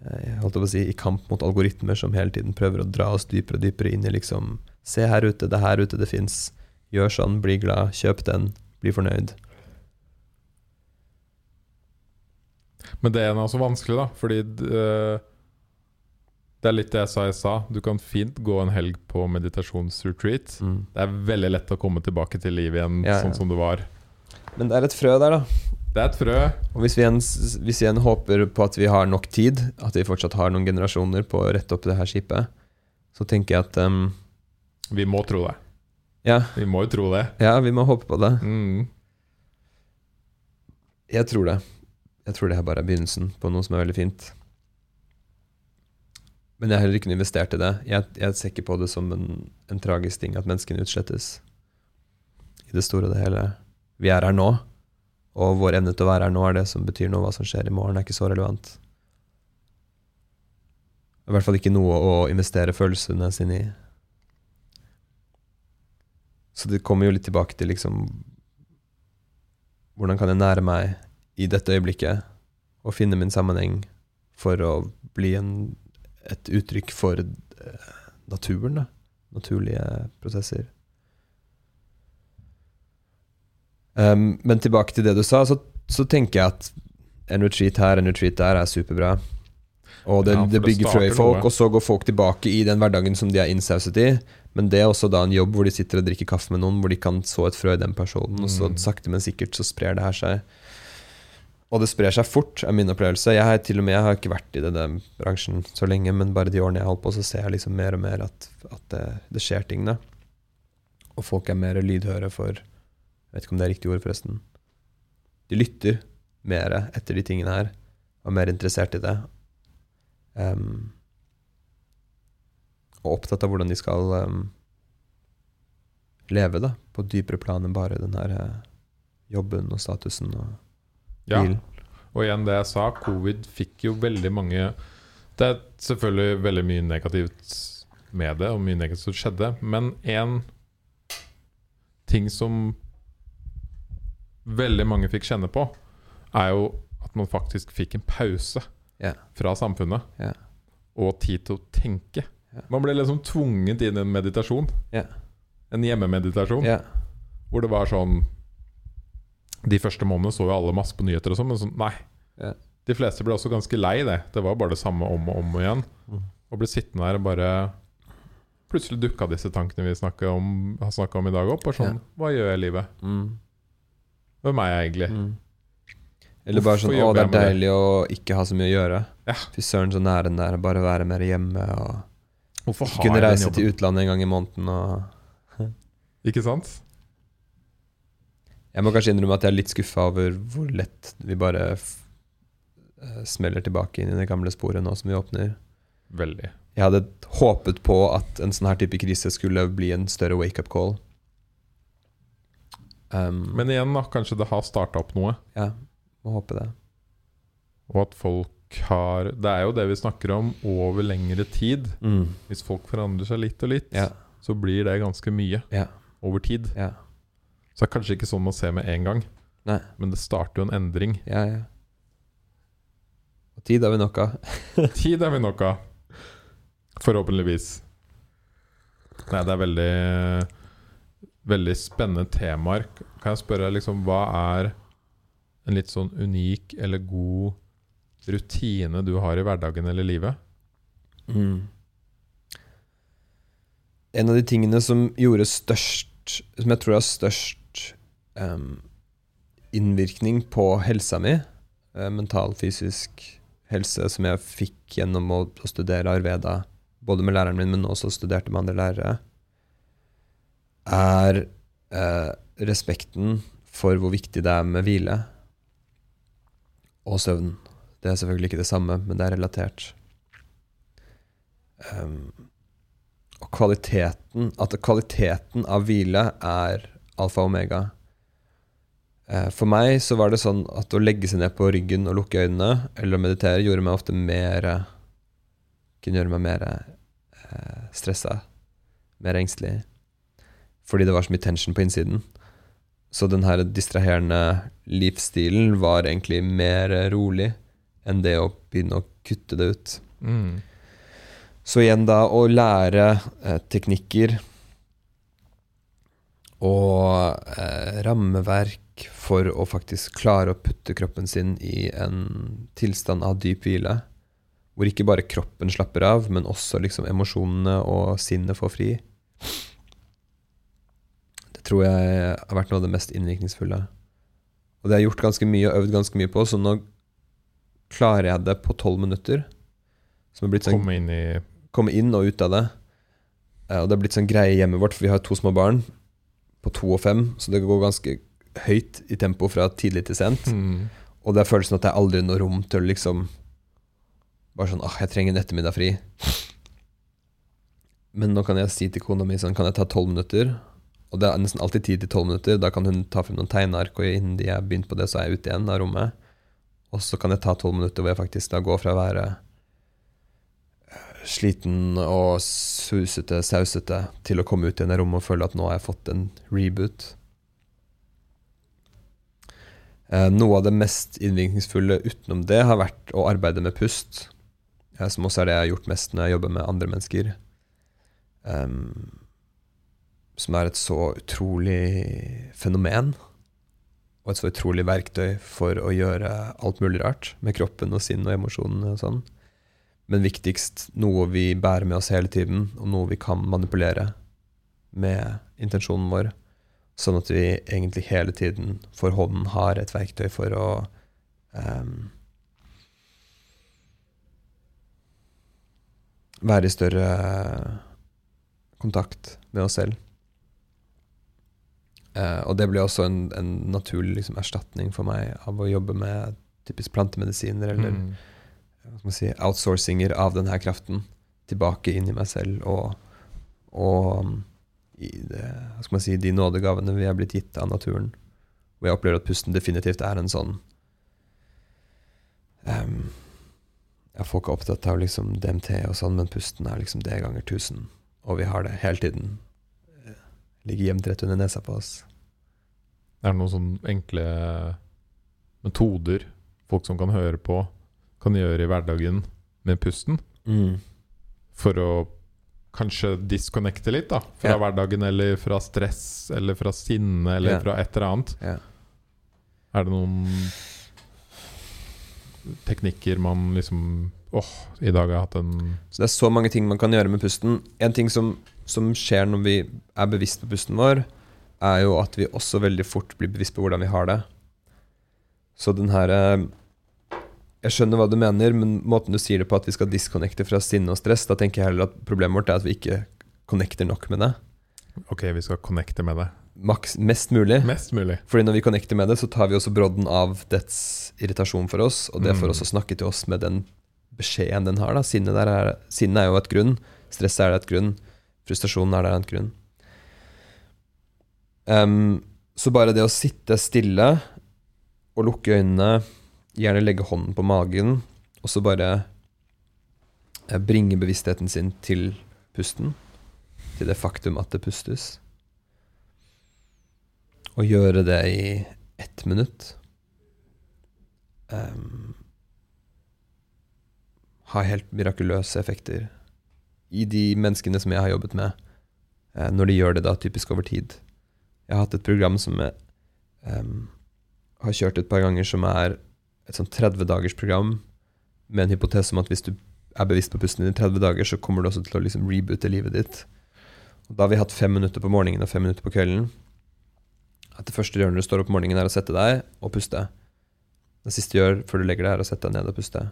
eh, jeg holdt å si, i kamp mot algoritmer som hele tiden prøver å dra oss dypere og dypere inn i liksom Se her ute, det er her ute det fins. Gjør sånn, bli glad, kjøp den, bli fornøyd. Men det er noe så vanskelig, da. Fordi eh, det er litt det jeg sa i stad. Du kan fint gå en helg på meditasjonsretreat. Mm. Det er veldig lett å komme tilbake til livet igjen Ja, ja. sånn som det var. Men det er et frø der, da. Det er et frø. Og hvis vi, igjen, hvis vi igjen håper på at vi har nok tid, at vi fortsatt har noen generasjoner på å rette opp det her skipet, så tenker jeg at um, Vi må tro det. ja, Vi må jo tro det. ja, vi må håpe på det. Mm. Jeg tror det. Jeg tror det her bare er begynnelsen på noe som er veldig fint. Men jeg har heller ikke investert i det. Jeg, jeg ser ikke på det som en, en tragisk ting at menneskene utslettes. I det store og det hele. Vi er her nå, og vår evne til å være her nå er det som betyr noe. Hva som skjer i morgen, er ikke så relevant. I hvert fall ikke noe å investere følelsene sine i. Så det kommer jo litt tilbake til liksom Hvordan kan jeg nære meg i dette øyeblikket og finne min sammenheng for å bli en, et uttrykk for eh, naturen, da. Naturlige prosesser. Um, men tilbake til det du sa, så, så tenker jeg at en retreat her, en retreat der, er superbra. Og det, Ja, det bygger frø i folk, noe. og så går folk tilbake i den hverdagen som de er innsauset i. Men det er også da en jobb hvor de sitter og drikker kaffe med noen, hvor de kan så et frø i den personen, og så Mm. sakte, men sikkert så sprer det her seg. Og det sprer seg fort, er min opplevelse. Jeg har til og med, jeg har ikke vært i denne bransjen så lenge, men bare de årene jeg har holdt på, så ser jeg liksom mer og mer at, at det, det skjer ting, da. Og folk er mer lydhøre for Jeg vet ikke om det er riktig ord, forresten. De lytter mer etter de tingene her, og er mer interessert i det. Um, og opptatt av hvordan de skal um, leve, da, på dypere plan enn bare den her eh, jobben og statusen og Ja. bilen. Og igjen det jeg sa, covid fikk jo veldig mange Det er selvfølgelig veldig mye negativt med det, og mye negativt som skjedde, men én ting som veldig mange fikk kjenne på, er jo at man faktisk fikk en pause yeah. fra samfunnet. Yeah. Og tid til å tenke. Yeah. Man ble liksom tvunget inn i en meditasjon. En hjemmemeditasjon. Hvor det var sånn De første månedene så jo alle masse på nyheter og sånn, men sånn, nei. Ja. De fleste ble også ganske lei det. Det var bare det samme om og om igjen. Mm. Og ble sittende der og bare Plutselig dukka disse tankene vi om, har snakka om i dag, opp. Og sånn Hva gjør jeg i livet? Mm. Hvem er jeg egentlig? Mm. Eller bare Hvorfor sånn Å, det er med det?» deilig å ikke ha så mye å gjøre. Ja. Fy søren, så nær den der. Bare være mer hjemme og kunne reise til utlandet en gang i måneden og Ikke sant? Jeg må kanskje innrømme at jeg er litt skuffa over hvor lett vi bare eh, smeller tilbake inn i det gamle sporet nå som vi åpner. Veldig. Jeg hadde håpet på at en sånn her type krise skulle bli en større wake-up call. Um, Men igjen, da, kanskje det har starta opp noe. ja, må håpe det. Og at folk har Det er jo det vi snakker om over lengre tid. Mm. Hvis folk forandrer seg litt og litt, Ja, så blir det ganske mye ja, over tid. ja. Så det er kanskje ikke sånn man ser med en gang, Nei. men det starter jo en endring. Ja, ja. Og tid har vi nok av. Tid er vi nok av. Forhåpentligvis. Nei, det er veldig Veldig spennende temaer. Kan jeg spørre liksom, hva er en litt sånn unik eller god rutine du har i hverdagen eller livet? Mm. En av de tingene som gjorde størst Som jeg tror har størst em, innvirkning på helsa mi, eh, mental, fysisk helse, som jeg fikk gjennom å, å studere Arveda, både med læreren min, men også studerte med andre lærere, er eh, respekten for hvor viktig det er med hvile og søvn. Det er selvfølgelig ikke det samme, men det er relatert. Um, og kvaliteten At kvaliteten av hvile er alfa og omega. Eh, for meg så var det sånn at å legge seg ned på ryggen og lukke øynene, eller å meditere, gjorde meg ofte mer Kunne gjøre meg mer eh, stressa, mer engstelig. Fordi det var så mye tension på innsiden. Så den her distraherende livsstilen var egentlig mer rolig enn det å begynne å kutte det ut. Mm. Så igjen da å lære eh, teknikker og eh, rammeverk for å faktisk klare å putte kroppen sin i en tilstand av dyp hvile, hvor ikke bare kroppen slapper av, men også liksom emosjonene og sinnet får fri. Det tror jeg har vært noe av det mest innvirkningsfulle. Og det har jeg gjort ganske mye og øvd ganske mye på, så nå klarer jeg det på tolv minutter. Som blitt sånn Komme inn i komme inn og ut av det. Eh, Og det har blitt sånn greie hjemmet vårt, for vi har to små barn på to og fem, så det går ganske høyt i tempo fra tidlig til sent. mm. Og det er følelsen at det er aldri noe rom til å liksom Bare sånn ah, jeg trenger en ettermiddag fri. Men nå kan jeg si til kona mi sånn, kan jeg ta tolv minutter? Og det er nesten alltid tid til tolv minutter. Da kan hun ta frem noen tegneark, og innen de har begynt på det, så er jeg ute igjen av rommet. Og så kan jeg ta tolv minutter hvor jeg faktisk da går fra å være sliten og susete, sausete, til å komme ut igjen i rommet og føle at nå har jeg fått en reboot. Eh, noe av det mest innvirkningsfulle utenom det har vært å arbeide med pust, eh, som også er det jeg har gjort mest når jeg jobber med andre mennesker. Um, som er et så utrolig fenomen, og et så utrolig verktøy for å gjøre alt mulig rart med kroppen og sinn og emosjonene og sånn. Men viktigst noe vi bærer med oss hele tiden, og noe vi kan manipulere med intensjonen vår. Sånn at vi egentlig hele tiden for hånden har et verktøy for å um, være i større kontakt med oss selv. Uh, og det ble også en, en naturlig liksom, erstatning for meg av å jobbe med typisk plantemedisiner eller Mm. man si, outsourcinger av denne kraften tilbake inn i meg selv og, og i det, hva skal man si, de nådegavene vi er blitt gitt av naturen. Og jeg opplever at pusten definitivt er en sånn um, ja, Folk er opptatt av liksom DMT og sånn, men pusten er liksom det ganger tusen. Og vi har det hele tiden. eh, Ligger gjemt rett under nesa på oss. Er det noen sånne enkle metoder folk som kan høre på, kan gjøre i hverdagen med pusten? For å kanskje disconnecte litt da fra Ja. hverdagen, eller fra stress, eller fra sinne, eller Ja. fra et eller annet. Ja. Er det noen teknikker man liksom Åh, i dag har jeg hatt en Så det er så mange ting man kan gjøre med pusten. En ting som, som skjer når vi er bevisst på pusten vår, er jo at vi også veldig fort blir bevisst på hvordan vi har det. Så den her eh, Jeg skjønner hva du mener, men måten du sier det på, at vi skal disconnecte fra sinne og stress, da tenker jeg heller at problemet vårt er at vi ikke connecter nok med det. Ok, vi skal connecte med det. Maks, mest mulig. Mest mulig. Fordi når vi connecter med det, så tar vi også brodden av dets irritasjon for oss, og det får også oss å snakke til oss med den beskjeden den har. da. Sinne, der er, sinne er jo et grunn, stresset er et grunn, frustrasjonen er der et grunn. Um, så bare det å sitte stille og lukke øynene, gjerne legge hånden på magen, og så bare eh, bringe bevisstheten sin til pusten, til det faktum at det pustes Og gjøre det i ett minutt um, ha helt mirakuløse effekter. I de menneskene som jeg har jobbet med, eh, når de gjør det da typisk over tid. Jeg har hatt et program som jeg um, har kjørt et par ganger, som er et sånn 30 dagers program med en hypotese om at hvis du er bevisst på pusten din i 30 dager, så kommer du også til å liksom reboote livet ditt. Og da har vi hatt fem minutter på morgenen og fem minutter på kvelden. At det første du gjør når du står opp om morgenen, er å sette deg og puste. Det siste du gjør før du legger deg, er å sette deg ned og puste.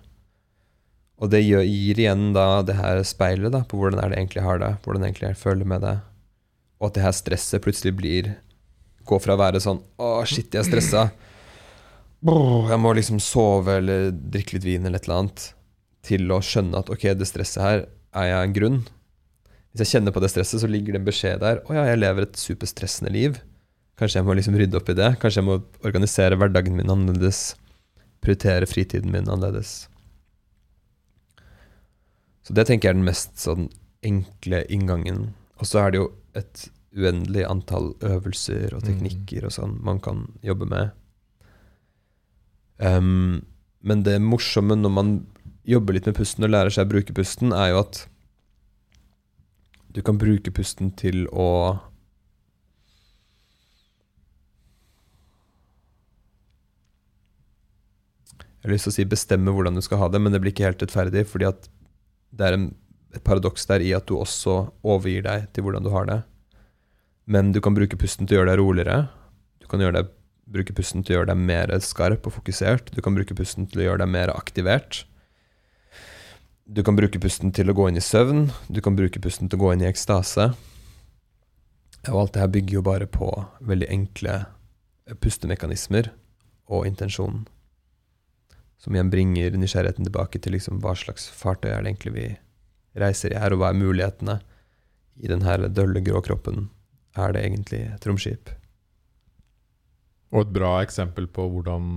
Og det gir, gir igjen da det her speilet da, på hvordan er det egentlig har det, hvordan egentlig jeg føler med det. Og at det her stresset plutselig blir Går fra å være sånn Å, shit, jeg er stressa. Jeg må liksom sove eller drikke litt vin eller et eller annet. Til å skjønne at ok, det stresset her er jeg en grunn. Hvis jeg kjenner på det stresset, så ligger det en beskjed der. Å ja, jeg lever et superstressende liv. Kanskje jeg må liksom rydde opp i det. Kanskje jeg må organisere hverdagen min annerledes. Prioritere fritiden min annerledes. Så det tenker jeg er den mest sånn enkle inngangen. Og så er det jo et uendelig antall øvelser og teknikker og sånn man kan jobbe med. Ehm, men det morsomme når man jobber litt med pusten og lærer seg å bruke pusten, er jo at du kan bruke pusten til å Jeg har lyst til å si bestemme hvordan du skal ha det, men det blir ikke helt rettferdig, fordi at det er en, et paradoks der i at du også overgir deg til hvordan du har det. Men du kan bruke pusten til å gjøre deg roligere. Du kan gjøre deg, bruke pusten til å gjøre deg mer skarp og fokusert. Du kan bruke pusten til å gjøre deg mer aktivert. Du kan bruke pusten til å gå inn i søvn. Du kan bruke pusten til å gå inn i ekstase. Og alt det her bygger jo bare på veldig enkle pustemekanismer og intensjon. Som igjen bringer nysgjerrigheten tilbake til liksom hva slags fartøy er det egentlig vi reiser i her, og hva er mulighetene i den her dølle, grå kroppen? Er det egentlig et romskip? Og et bra eksempel på hvordan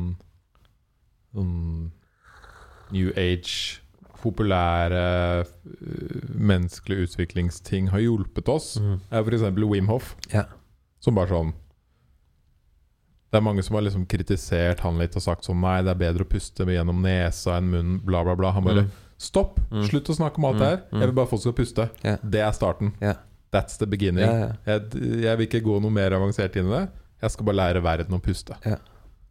sånn New Age, populære øh, menneskelige utviklingsting har hjulpet oss, er f.eks. Wim Hof. Ja. Som bare sånn Det er mange som har liksom kritisert han litt og sagt sånn Nei, det er bedre å puste gjennom nesa enn munnen, bla, bla, bla. Han bare Mm. Stopp! Mm. Slutt å snakke om alt det her. Mm. Jeg vil bare at folk skal puste. Yeah. Det er starten. Yeah. That's the beginning. Yeah. Jeg, jeg vil ikke gå noe mer avansert inn i det. Jeg skal bare lære verden å puste.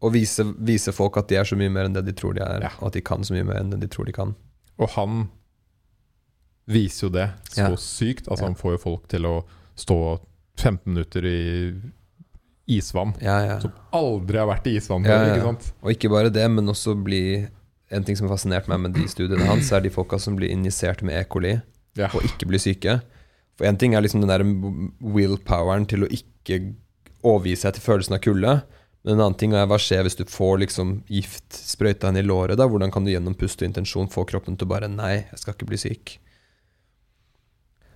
Og vise, vise folk at de er så mye mer enn det de tror de er, Ja. og at de kan så mye mer enn det de tror de kan. Og han viser jo det så Ja. sykt. Altså Ja. Han får jo folk til å stå 15 minutter i isvann. Ja, ja. Som aldri har vært i isvann Ja, før. ja. Og ikke bare det, men også bli En ting som har fascinert meg med de studiene hans, er de folka som blir injisert med E. coli Ja. og ikke blir syke. For én ting er liksom den der willpoweren til å ikke overgi seg til følelsen av kulde. Men en annen ting er hva skjer hvis du får liksom gift sprøyta inn i låret? da? Hvordan kan du gjennom pust og intensjon få kroppen til å bare Nei, jeg skal ikke bli syk.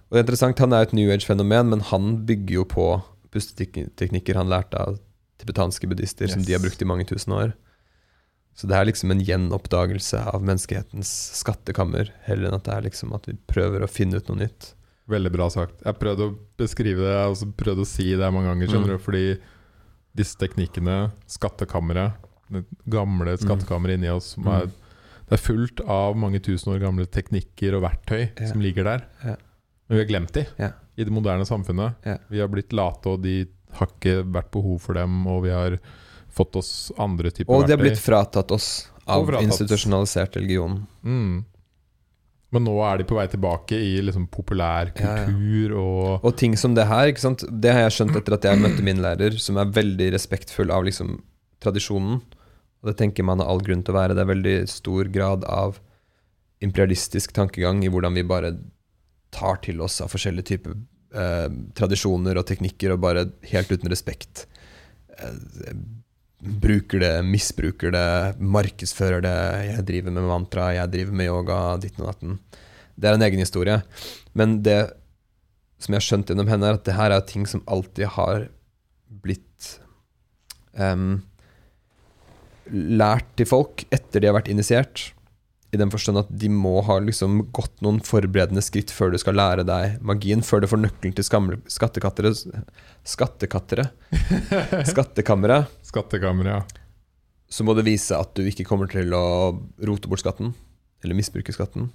Og det er interessant, Han er et new age-fenomen, men han bygger jo på pusteteknikker han lærte av tibetanske buddhister, som de har brukt i mange tusen år. Så det er liksom en gjenoppdagelse av menneskehetens skattekammer, heller enn at det er liksom at vi prøver å finne ut noe nytt. Veldig bra sagt. Jeg prøvde å beskrive det, jeg har prøvd å si det mange ganger. skjønner Mm. du Fordi disse teknikkene, skattkammeret, det gamle skattkammeret inni oss som er, Mm. Det er fullt av mange tusen år gamle teknikker og verktøy Ja. som ligger der. Ja. Men vi har glemt de Ja. i det moderne samfunnet. Vi har blitt late, og de har ikke vært behov for dem. Og vi har fått oss andre typer verktøy. Og de har verktøy. blitt fratatt oss av fratatt. institusjonalisert religion. Mm. Men nå er de på vei tilbake i liksom populær Ja, ja. kultur og Og ting som det her, det har jeg skjønt etter at jeg møtte min lærer, som er veldig respektfull av liksom tradisjonen. Og det tenker man har all grunn til å være. Det er veldig stor grad av imperialistisk tankegang i hvordan vi bare tar til oss av forskjellige typer eh, tradisjoner og teknikker, og bare helt uten respekt eh, bruker det, misbruker det, markedsfører det. Jeg driver med mantra, jeg driver med yoga, ditten og datten. Det er en egen historie. Men det som jeg har skjønt gjennom henne, er at det her er ting som alltid har blitt um, lært til folk etter de har vært initiert. I den forstand at de må ha liksom gått noen forberedende skritt før du skal lære deg magien, før du får nøkkelen til skattekattere Skattekattere? Skattekammeret. Skattekamera. Så må du vise at du ikke kommer til å rote bort skatten, eller misbruke skatten.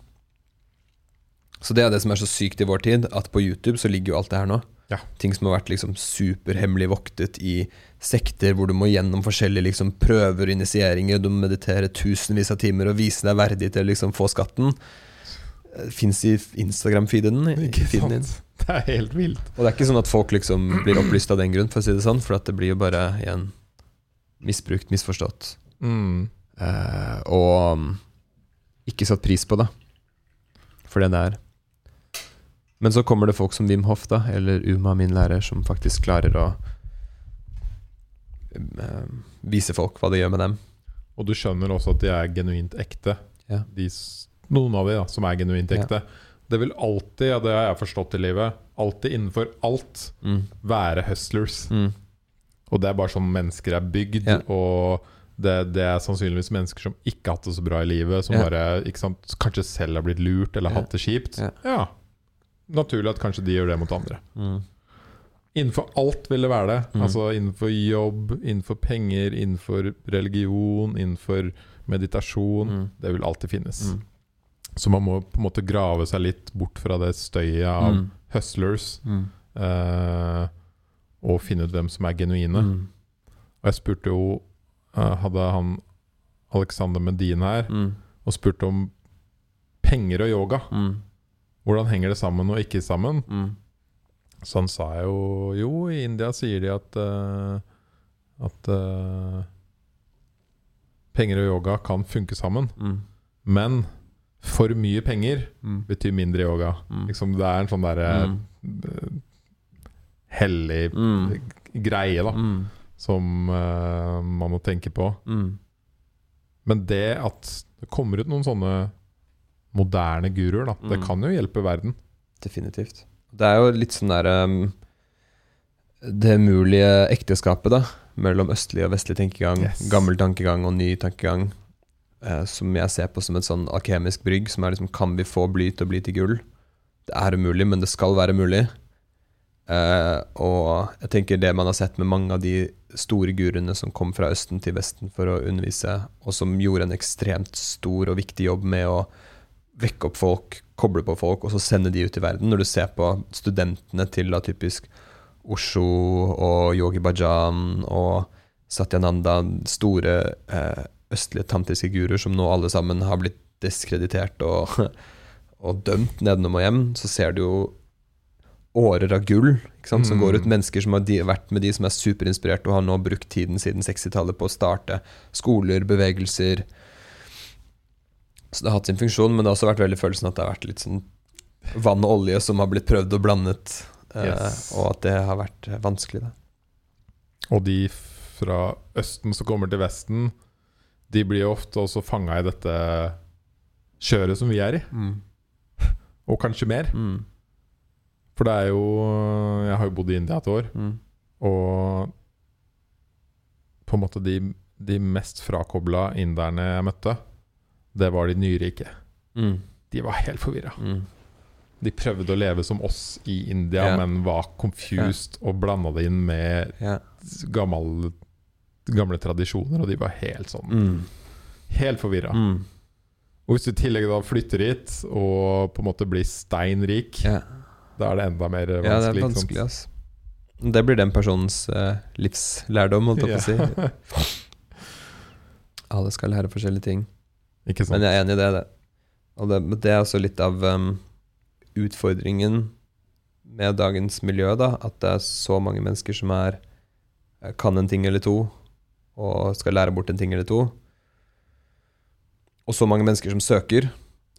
Så det er det som er så sykt i vår tid, at på YouTube så ligger jo alt det her nå. Ja. Ting som har vært liksom superhemmelig voktet i sekter hvor du må gjennom forskjellige liksom, prøver og initieringer, du må meditere tusenvis av timer og vise deg verdig til å liksom, få skatten. Fins i Instagram-feeden din. Det er helt vilt. Og det er ikke sånn at folk liksom blir opplyst av den grunn, for å si det sånn, for det blir jo bare igjen misbrukt, misforstått. Mm. Eh, og um, ikke satt pris på det for det det er. Men så kommer det folk som Wim Hof, da, eller Uma, min lærer, som faktisk klarer å eh, vise folk hva det gjør med dem. Og du skjønner også at de er genuint ekte. Ja. De, noen av de da, som er genuint Ja. ekte. Det vil alltid, og det har jeg forstått i livet, alltid innenfor alt Mm. være hustlers. Mm. Og det er bare sånn mennesker er bygd. Ja. Og det, det er sannsynligvis mennesker som ikke har hatt det så bra i livet. Som Ja. bare ikke sant, kanskje selv har blitt lurt eller Ja. hatt det kjipt. Ja. Ja. Naturlig at kanskje de gjør det mot andre. Mm. Innenfor alt vil det være det. Mm. Altså innenfor jobb, innenfor penger, innenfor religion, innenfor meditasjon. Mm. Det vil alltid finnes. Mm. Så man må på en måte grave seg litt bort fra det støyet av Mm. hustlers. Mm. eh, og finne ut hvem som er genuine. Mm. Og jeg spurte jo eh, Hadde han Alexander Medin her Mm. og spurte om penger og yoga. Mm. Hvordan henger det sammen og ikke sammen? Mm. Så han sa jo Jo, i India sier de at uh, At uh, penger og yoga kan funke sammen. Mm. Men for mye penger Mm. betyr mindre yoga. Liksom Det er en sånn derre hellig Mm. greie, da. Mm. Som uh, man må tenke på. Mm. Men det at det kommer ut noen sånne moderne guruer, da, det Mm. kan jo hjelpe verden. Definitivt. Det er jo litt sånn der um, Det mulige ekteskapet da mellom østlig og vestlig tenkegang, Yes. gammel tankegang og ny tankegang, eh, som jeg ser på som et sånn alkemisk brygg, som er liksom Kan vi få bly til å bli til gull? Det er umulig, men det skal være mulig. Eh, og jeg tenker det man har sett med mange av de store guruene som kom fra Østen til Vesten for å undervise, og som gjorde en ekstremt stor og viktig jobb med å vekke opp folk, koble på folk, og så sende de ut i verden. Når du ser på studentene til da typisk Osho og Yogi Bajan og Satyananda, store eh, østlige tantriske guruer som nå alle sammen har blitt diskreditert og, og dømt nedenom og hjem, så ser du jo årer av gull som Mm. går ut. Mennesker som har de, vært med de som er superinspirert og har nå brukt tiden siden 60-tallet på å starte skoler, bevegelser. Så det har hatt sin funksjon, men det har også vært veldig følelsen at det har vært litt sånn vann og olje som har blitt prøvd og blandet, eh, og at det har vært eh, vanskelig. Da. Og de fra Østen som kommer til Vesten, de blir jo ofte også fanga i dette kjøret som vi er i. Og kanskje mer. Mm. For det er jo Jeg har jo bodd i India et år, Mm. og på en måte de, de mest frakobla inderne jeg møtte, det var de nyrike. Mm. De var helt forvirra. Mm. De prøvde å leve som oss i India, yeah. men var confused og blanda det inn med yeah. gamle, gamle tradisjoner, og de var helt sånn Mm. Helt forvirra. Mm. Og hvis du i tillegg da flytter hit og på en måte blir steinrik, Ja. Da er det enda mer vanskelig. ja, det er vanskelig, ass. Det blir den personens uh, livslærdom, holdt jeg på å si. Alle skal lære forskjellige ting. Ikke sant? Men jeg er enig i det. det. Og det, det er også litt av um, utfordringen med dagens miljø, da. At det er så mange mennesker som er eh, kan en ting eller to, og skal lære bort en ting eller to. Og så mange mennesker som søker.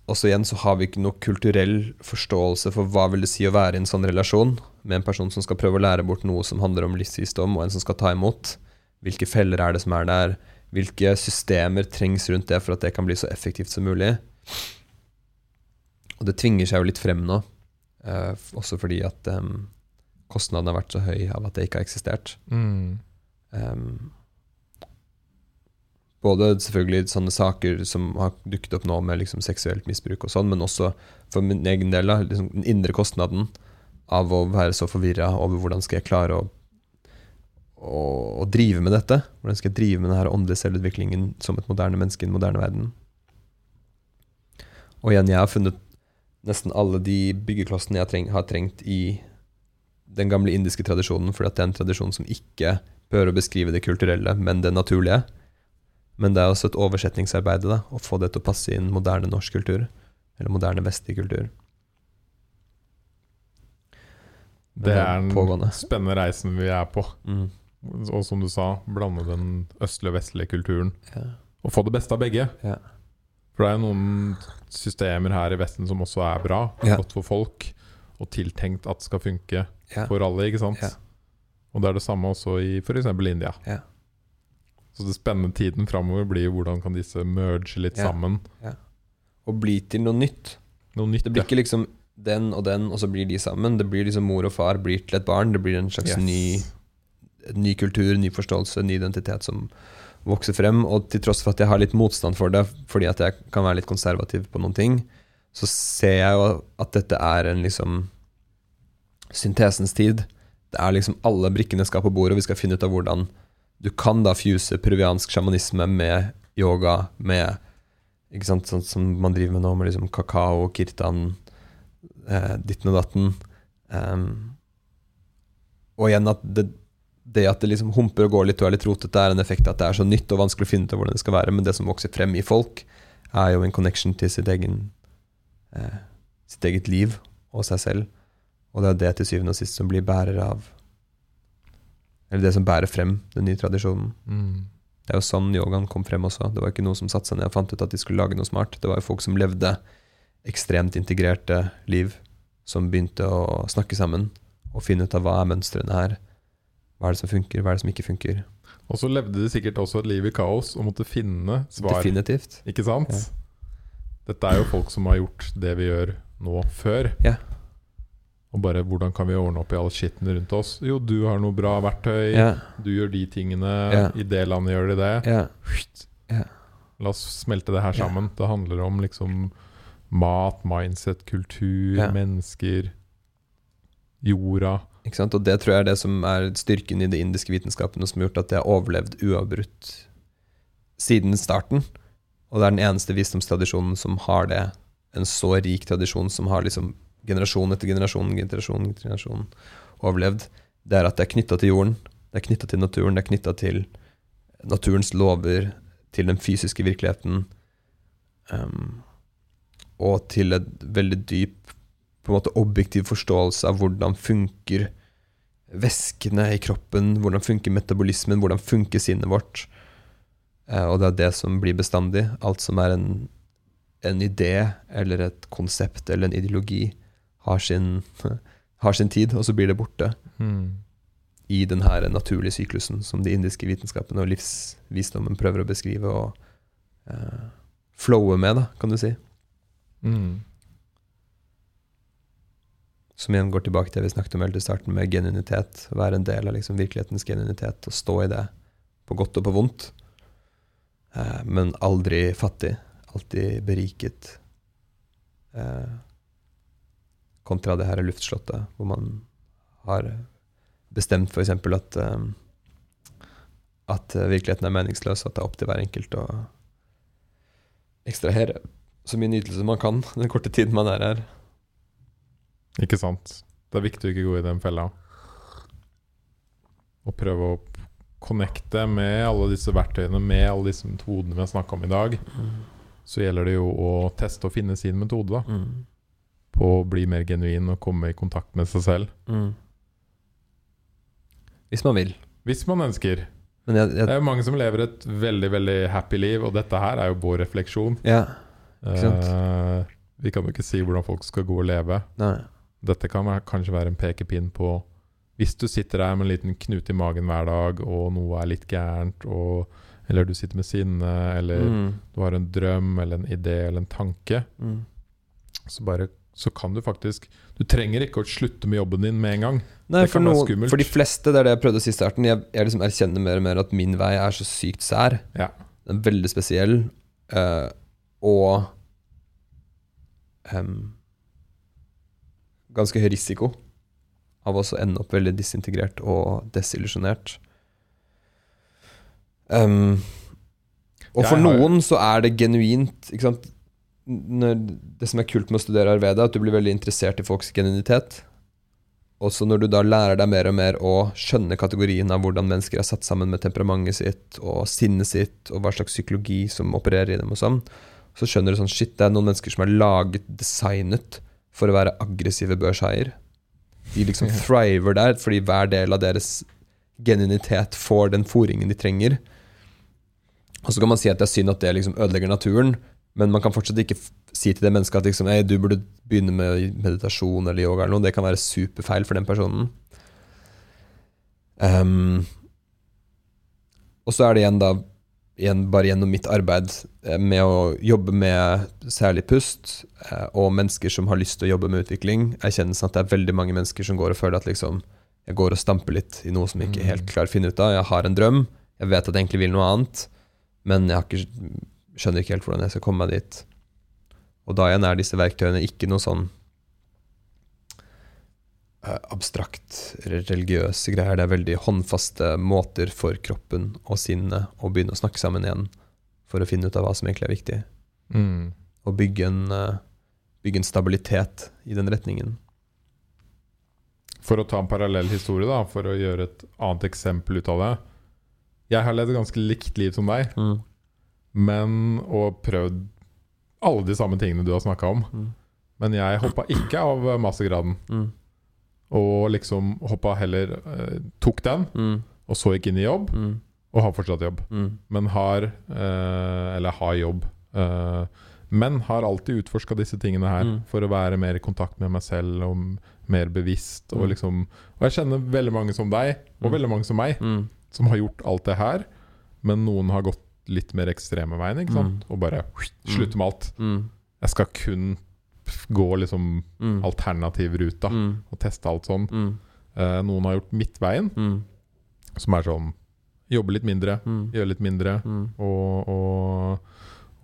Og så igjen så har vi ikke noe kulturell forståelse for hva vil det si å være i en sånn relasjon med en person som skal prøve å lære bort noe som handler om livsvisdom, og en som skal ta imot. Hvilke feller er det som er der? Hvilke systemer trengs rundt det for at det kan bli så effektivt som mulig? Og det tvinger seg jo litt frem nå, eh, også fordi at em, kostnaden har vært så høy av at det ikke har eksistert. Mm. Em, både selvfølgelig sånne saker som har dukket opp nå med liksom seksuelt misbruk og sånn, men også for min egen del, liksom den indre kostnaden av å være så forvirra over hvordan skal jeg klare å, å, å drive med dette. Hvordan skal jeg drive med denne åndelige selvutviklingen som et moderne menneske i den moderne verden. Og igjen, jeg har funnet nesten alle de byggeklossene jeg treng, har trengt i den gamle indiske tradisjonen, fordi det er en tradisjon som ikke prøver å beskrive det kulturelle, men det naturlige. Men det er også et oversetningsarbeid da, å få det til å passe inn moderne norsk kultur. Eller moderne vestlig kultur. Det er den pågående. spennende reisen vi er på. Mm. Og som du sa, blande den østlige og vestlige kulturen. Ja. Og få det beste av begge. Ja. For det er jo noen systemer her i Vesten som også er bra, Ja. godt for folk, og tiltenkt at skal funke for alle, ikke sant? Og det er det samme også i f.eks. India. Ja. Så det spennende tiden framover blir jo hvordan kan disse merge litt Ja. sammen. Og bli til noe nytt. Noe nytt. Det blir ikke liksom den og den, og så blir de sammen. Det blir liksom mor og far blir til et barn. Det blir en slags Yes. ny, ny kultur, ny forståelse, ny identitet som vokser frem. Og til tross for at jeg har litt motstand for det, fordi at jeg kan være litt konservativ på noen ting, så ser jeg jo at dette er en liksom syntesens tid. Det er liksom alle brikkene skal på bordet, og vi skal finne ut av hvordan du kan da fuse peruviansk sjamanisme med yoga, med ikke sant, sånn som man driver med nå, med liksom kakao, kirtan, eh, ditten og datten. Um, og igjen at det, det at det liksom humper og går litt og er litt rotete, er en effekt at det er så nytt og vanskelig å finne ut hvordan det skal være. Men det som vokser frem i folk, er jo en connection til sitt, egen, eh, sitt eget liv og seg selv. Og det er det til syvende og sist som blir bærer av Eller det som bærer frem den nye tradisjonen. Mm. Det er jo sånn yogaen kom frem også. Det var ikke noe som satte seg ned og fant ut at de skulle lage noe smart. Det var jo folk som levde ekstremt integrerte liv, som begynte å snakke sammen og finne ut av hva er mønstrene her. Hva er det som funker, hva er det som ikke funker. Og så levde de sikkert også et liv i kaos og måtte finne svar. Definitivt. Ikke sant? Ja. Dette er jo folk som har gjort det vi gjør nå, før. Ja. Og bare hvordan kan vi ordne opp i all skitten rundt oss? Jo, du har noe bra verktøy. Yeah. Du gjør de tingene. Yeah. I det landet gjør de det. Ja. La oss smelte det her sammen. Det handler om liksom mat, mindset, kultur, mennesker, jorda. ikke sant? Og det tror jeg er det som er styrken i de indiske vitenskapene som har gjort at de har overlevd uavbrutt siden starten. Og det er den eneste visdomstradisjonen som har det. En så rik tradisjon som har liksom generasjon etter generasjon, generasjon generasjon overlevd. Det er at det er knytta til jorden, det er knytta til naturen, det er knytta til naturens lover, til den fysiske virkeligheten. Um, og til et veldig dyp på en måte objektiv forståelse av hvordan funker væskene i kroppen, hvordan funker metabolismen, hvordan funker sinnet vårt. Uh, og det er det som blir bestandig. Alt som er en, en idé eller et konsept eller en ideologi, har sin, har sin tid, og så blir det borte Mm. i den her naturlige syklusen som de indiske vitenskapene og livsvisdommen prøver å beskrive og eh, flowe med, da, kan du si. Mm. Som igjen går tilbake til det vi snakket om helt i starten, med genuinitet. Være en del av liksom virkelighetens genuinitet og stå i det, på godt og på vondt. Eh, men aldri fattig. Alltid beriket. Eh, kontra det her luftslottet, hvor man har bestemt f.eks. at eh, at virkeligheten er meningsløs, at det er opp til hver enkelt å ekstrahere så mye nytelse man kan den korte tiden man er her. Ikke sant. Det er viktig å ikke gå i den fella. Og prøve å connecte med alle disse verktøyene, med alle disse metodene vi har snakka om i dag. Så gjelder det jo å teste og finne sin metode, da. Mm. På å bli mer genuin og komme i kontakt med seg selv. Mm. Hvis man vil. Hvis man ønsker. Men jeg, Det er jo mange som lever et veldig veldig happy liv, og dette her er jo vår refleksjon. Ja. Eh, vi kan jo ikke si hvordan folk skal gå og leve. Nei. Dette kan være, kanskje være en pekepinn på Hvis du sitter der med en liten knute i magen hver dag, og noe er litt gærent, og, eller du sitter med sinne, eller Mm. du har en drøm eller en idé eller en tanke, Mm. så, bare, så kan du faktisk Du trenger ikke å slutte med jobben din med en gang. Nei, Det for, kan være skummelt. for de fleste, det er det jeg prøvde å si i starten, jeg, jeg liksom erkjenner mer og mer at min vei er så sykt sær. Ja. Den er veldig spesiell. Uh, og um, ganske høy risiko av å ende opp veldig disintegrert og desillusjonert. Um, og for noen så er det genuint ikke sant? Det som er kult med å studere Arveda, er at du blir veldig interessert i folks genuinitet. også når du da lærer deg mer og mer å skjønne kategorien av hvordan mennesker er satt sammen med temperamentet sitt og sinnet sitt, og hva slags psykologi som opererer i dem og sånn, så skjønner du sånn Shit, det er noen mennesker som er laget, designet, for å være aggressive børshaier. De liksom thriver der fordi hver del av deres genuinitet får den fòringen de trenger. Og så kan man si at det er synd at det liksom ødelegger naturen, men man kan fortsatt ikke si til det mennesket at liksom, du burde begynne med meditasjon eller yoga eller noe. Det kan være superfeil for den personen. Um, og så er det igjen da igjen bare gjennom mitt arbeid eh, med å jobbe med særlig pust, eh, og mennesker som har lyst til å jobbe med utvikling, erkjennelsen at det er veldig mange mennesker som går og føler at liksom jeg går og stamper litt i noe som jeg ikke Mm. helt klarer å finne ut av. Jeg har en drøm, jeg vet at jeg egentlig vil noe annet, men jeg har ikke, skjønner ikke helt hvordan jeg skal komme meg dit. Og da igjen er disse verktøyene ikke noe sånn eh, abstrakt religiøse greier. Det er veldig håndfaste måter for kroppen og sinnet å begynne å snakke sammen igjen for å finne ut av hva som egentlig er viktig. Mm. Og bygge en, eh, bygge en stabilitet i den retningen. For å ta en parallell historie, da, for å gjøre et annet eksempel ut av det. Jeg har levd ganske likt liv som deg, men og prøvd alle de samme tingene du har snakka om. Mm. Men jeg hoppa ikke av mastergraden. Mm. Og liksom hoppa heller eh, Tok den, Mm. og så gikk inn i jobb, Mm. og har fortsatt jobb. Mm. Men har eh, Eller har jobb. eh, men har alltid utforska disse tingene her Mm. for å være mer i kontakt med meg selv og mer bevisst. Og liksom Og jeg kjenner veldig mange som deg, og veldig mange som meg, som har gjort alt det her, men noen har gått litt mer ekstreme veien, ikke sant? Og bare slutte med alt. Mm. Jeg skal kun gå liksom Mm. alternativruta Mm. og teste alt sånn. Mm. Eh, noen har gjort midtveien, Mm. som er sånn Jobbe litt mindre, Mm. gjøre litt mindre, Mm. og, og,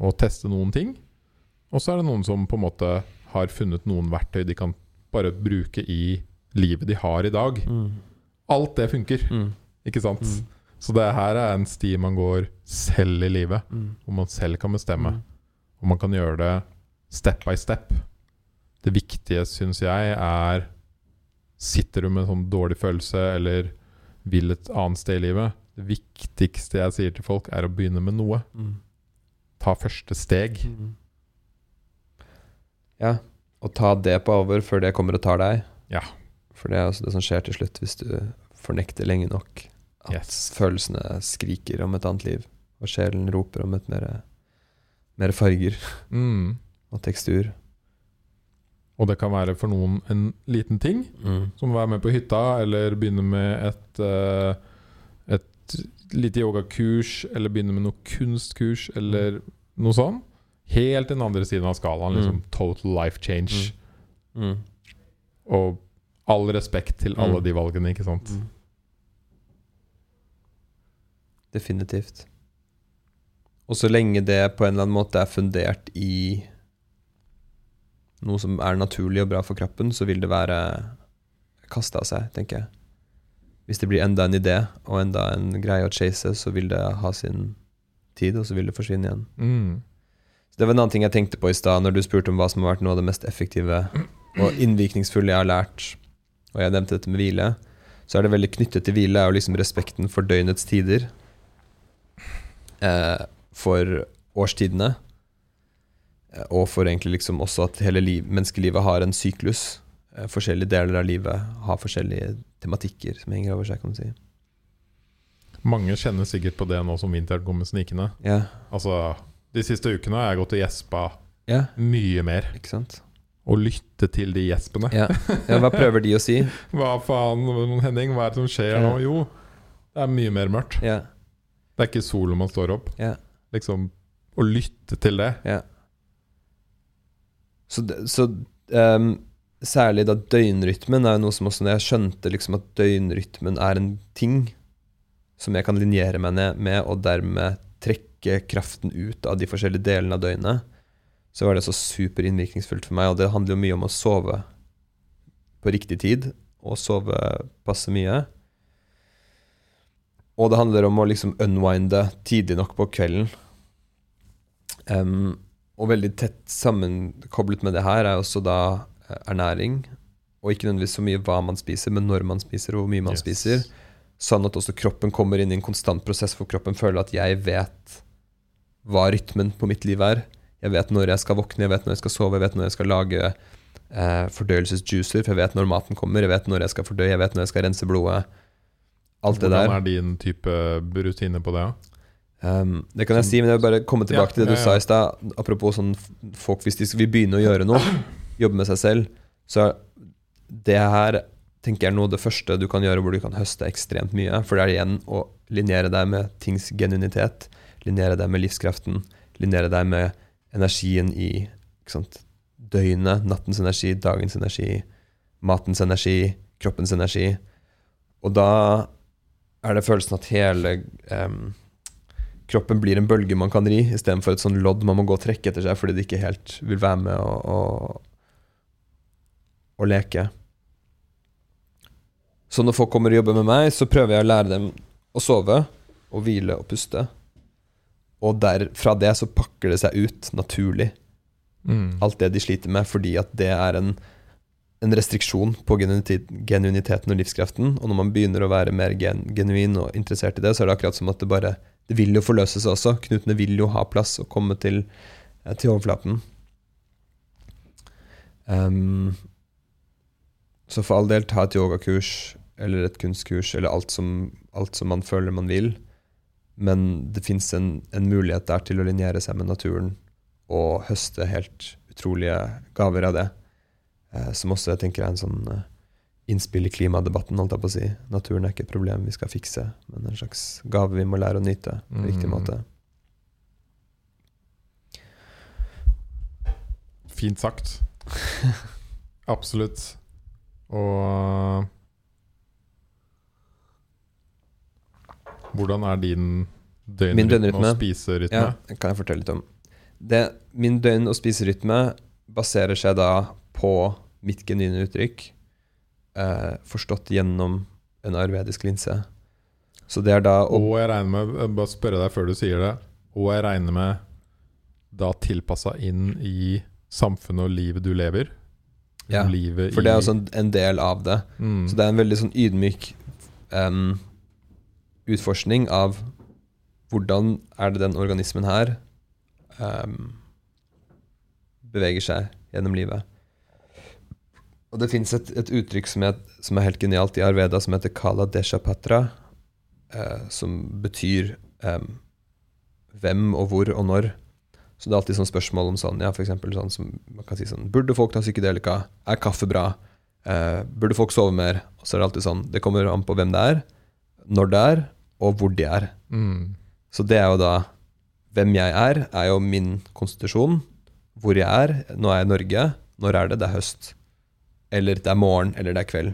og teste noen ting. Og så er det noen som på en måte har funnet noen verktøy de kan bare bruke i livet de har i dag. Mm. Alt det funker, Mm. ikke sant? Mm. Så det her er en sti man går selv i livet, Mm. hvor man selv kan bestemme. Mm. Og man kan gjøre det step by step. Det viktige, syns jeg, er Sitter du med en sånn dårlig følelse eller vil et annet sted i livet? Det viktigste jeg sier til folk, er å begynne med noe. Mm. Ta første steg. Mm. Ja, og ta det på alvor før det kommer og tar deg. Ja. For det er altså det som skjer til slutt hvis du fornekter lenge nok at Yes. følelsene skriker om et annet liv, og sjelen roper om et mer, mer farger Mm. og tekstur. Og det kan være for noen en liten ting, Mm. som å være med på hytta, eller begynne med et, uh, et lite yogakurs, eller begynne med noe kunstkurs, eller noe sånn. Helt den andre siden av skalaen. Liksom Mm. total life change. Mm. Og all respekt til alle Mm. de valgene, ikke sant. Mm. Definitivt. Og så lenge det på en eller annen måte er fundert i noe som er naturlig og bra for kroppen, så vil det være kasta av seg, tenker jeg. Hvis det blir enda en idé og enda en greie å chase, så vil det ha sin tid, og så vil det forsvinne igjen. Mm. Så Det var en annen ting jeg tenkte på i stad, når du spurte om hva som har vært noe av det mest effektive og innvirkningsfulle jeg har lært, og jeg nevnte dette med hvile, så er det veldig knyttet til hvile, er jo liksom respekten for døgnets tider. Eh, for årstidene. Eh, og for egentlig liksom også at hele liv, menneskelivet har en syklus. Eh, forskjellige deler av livet har forskjellige tematikker som henger over seg, kan man si. Mange kjenner sikkert på det nå som vinteren kommer snikende. Ja, Altså, de siste ukene har jeg gått og gjespa ja mye mer. ikke sant? Og lytte til de gjespene. Ja. ja, hva prøver de å si? Hva faen, Henning, hva er det som skjer nå? Jo, det er mye mer mørkt. Ja, Det er ikke solen man står opp. ja. Liksom, Å lytte til det. Ja. Så, så um, særlig da døgnrytmen er jo noe som også Når jeg skjønte liksom at døgnrytmen er en ting som jeg kan linjere meg ned med, og dermed trekke kraften ut av de forskjellige delene av døgnet, så var det så superinnvirkningsfullt for meg. Og det handler jo mye om å sove på riktig tid, og sove passe mye. Og det handler om å liksom unwinde tidlig nok på kvelden. Um, og veldig tett sammenkoblet med det her er også da eh, ernæring. og ikke nødvendigvis så mye hva man spiser, men når man spiser, og hvor mye man Yes. spiser. Sånn at også kroppen kommer inn i en konstant prosess hvor kroppen føler at jeg vet hva rytmen på mitt liv er. Jeg vet når jeg skal våkne, jeg vet når jeg skal sove, jeg vet når jeg skal lage eh, fordøyelsesjuicer, for jeg vet når maten kommer, jeg vet når jeg skal fordøye, jeg vet når jeg skal rense blodet. Alt det der. Hvordan er din type rutine på det? Ja? Um, det kan jeg si, men jeg vil bare komme tilbake Ja, til det du ja, sa i stad. Apropos sånn folk hvis de vil begynne å gjøre noe, jobbe med seg selv, så det her tenker jeg er noe av det første du kan gjøre hvor du kan høste ekstremt mye. For det er igjen å linjere deg med tings genuinitet, linjere deg med livskraften, linjere deg med energien i sant, døgnet, nattens energi, dagens energi, matens energi, kroppens energi. Og da er det følelsen at hele um, kroppen blir en bølge man kan ri, istedenfor et sånn lodd man må gå og trekke etter seg fordi det ikke helt vil være med å, å, leke. Så når folk kommer og jobber med meg, så prøver jeg å lære dem å sove og hvile og puste. Og der, fra det så pakker det seg ut naturlig, Mm. alt det de sliter med, fordi at det er en, en restriksjon på genuiniteten og livskraften. Og når man begynner å være mer gen, genuin og interessert i det, så er det akkurat som at det bare Det vil jo forløse seg også. Knutene vil jo ha plass og komme til, eh, til overflaten. Um, så for all del, ta et yogakurs eller et kunstkurs eller alt som, alt som man føler man vil. Men det fins en, en mulighet der til å linjere seg med naturen og høste helt utrolige gaver av det. Eh, som også jeg tenker er en sånn eh, innspill i klimadebatten. holdt jeg på å si. Naturen er ikke et problem vi skal fikse, men en slags gave vi må lære å nyte på riktig Mm. måte. Fint sagt. Absolutt. Og Hvordan er din døgnrytme døgnrytme? og spiserytme? Ja, kan jeg fortelle litt om. Det, min døgn- og spiserytme baserer seg da på mitt genuine uttrykk, eh, forstått gjennom en arvedisk linse. Så det er da Og jeg regner med jeg Bare spørre deg før du sier det. Og jeg regner med da tilpassa inn i samfunnet og livet du lever. Ja, livet For det er også en, en del av det. mm. Så det er en veldig sånn ydmyk um, utforskning av hvordan er det den organismen her um, beveger seg gjennom livet. Og det fins et, et uttrykk som er, som er helt genialt i Arveda, som heter kala deshapatra, eh, som betyr eh, hvem og hvor og når. Så det er alltid sånn spørsmål om sånn, ja, for eksempel sånn som man kan si sånn Burde folk ta psykedelika? Er kaffe bra? Eh, burde folk sove mer? Og så er det alltid sånn Det kommer an på hvem det er, når det er, og hvor de er. Mm. Så det er jo da Hvem jeg er, er jo min konstitusjon. Hvor jeg er. Nå er jeg i Norge. Når er det? Det er høst. Eller det er morgen, eller det er kveld.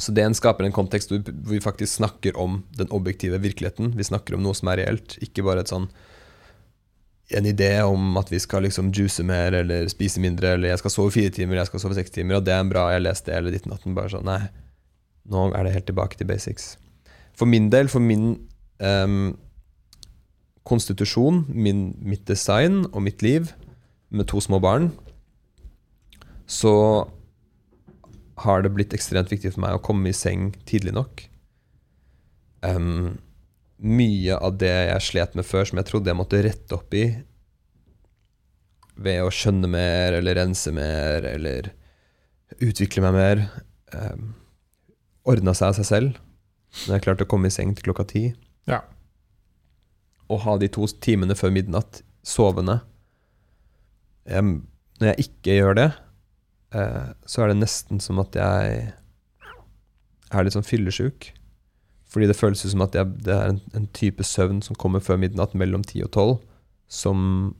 Så det en skaper en kontekst hvor vi faktisk snakker om den objektive virkeligheten. Vi snakker om noe som er reelt, ikke bare et sånn en idé om at vi skal liksom juice mer eller spise mindre, eller jeg skal sove fire timer, jeg skal sove seks timer, og det er en bra, jeg har lest det, eller ditt natten. Bare sånn, nei, nå er det helt tilbake til basics. For min del, for min um, konstitusjon, min, mitt design og mitt liv med to små barn, så har det blitt ekstremt viktig for meg å komme i seng tidlig nok. Um, mye av det jeg slet med før, som jeg trodde jeg måtte rette opp i ved å skjønne mer eller rense mer eller utvikle meg mer, um, ordna seg av seg selv når jeg klarte å komme i seng til klokka ti. Ja. Og ha de to timene før midnatt sovende. Em, når jeg ikke gjør det, eh, så er det nesten som at jeg er litt sånn fyllesyk. Fordi det føles som at jeg, det er en, en type søvn som kommer før midnatt, mellom ti og tolv, som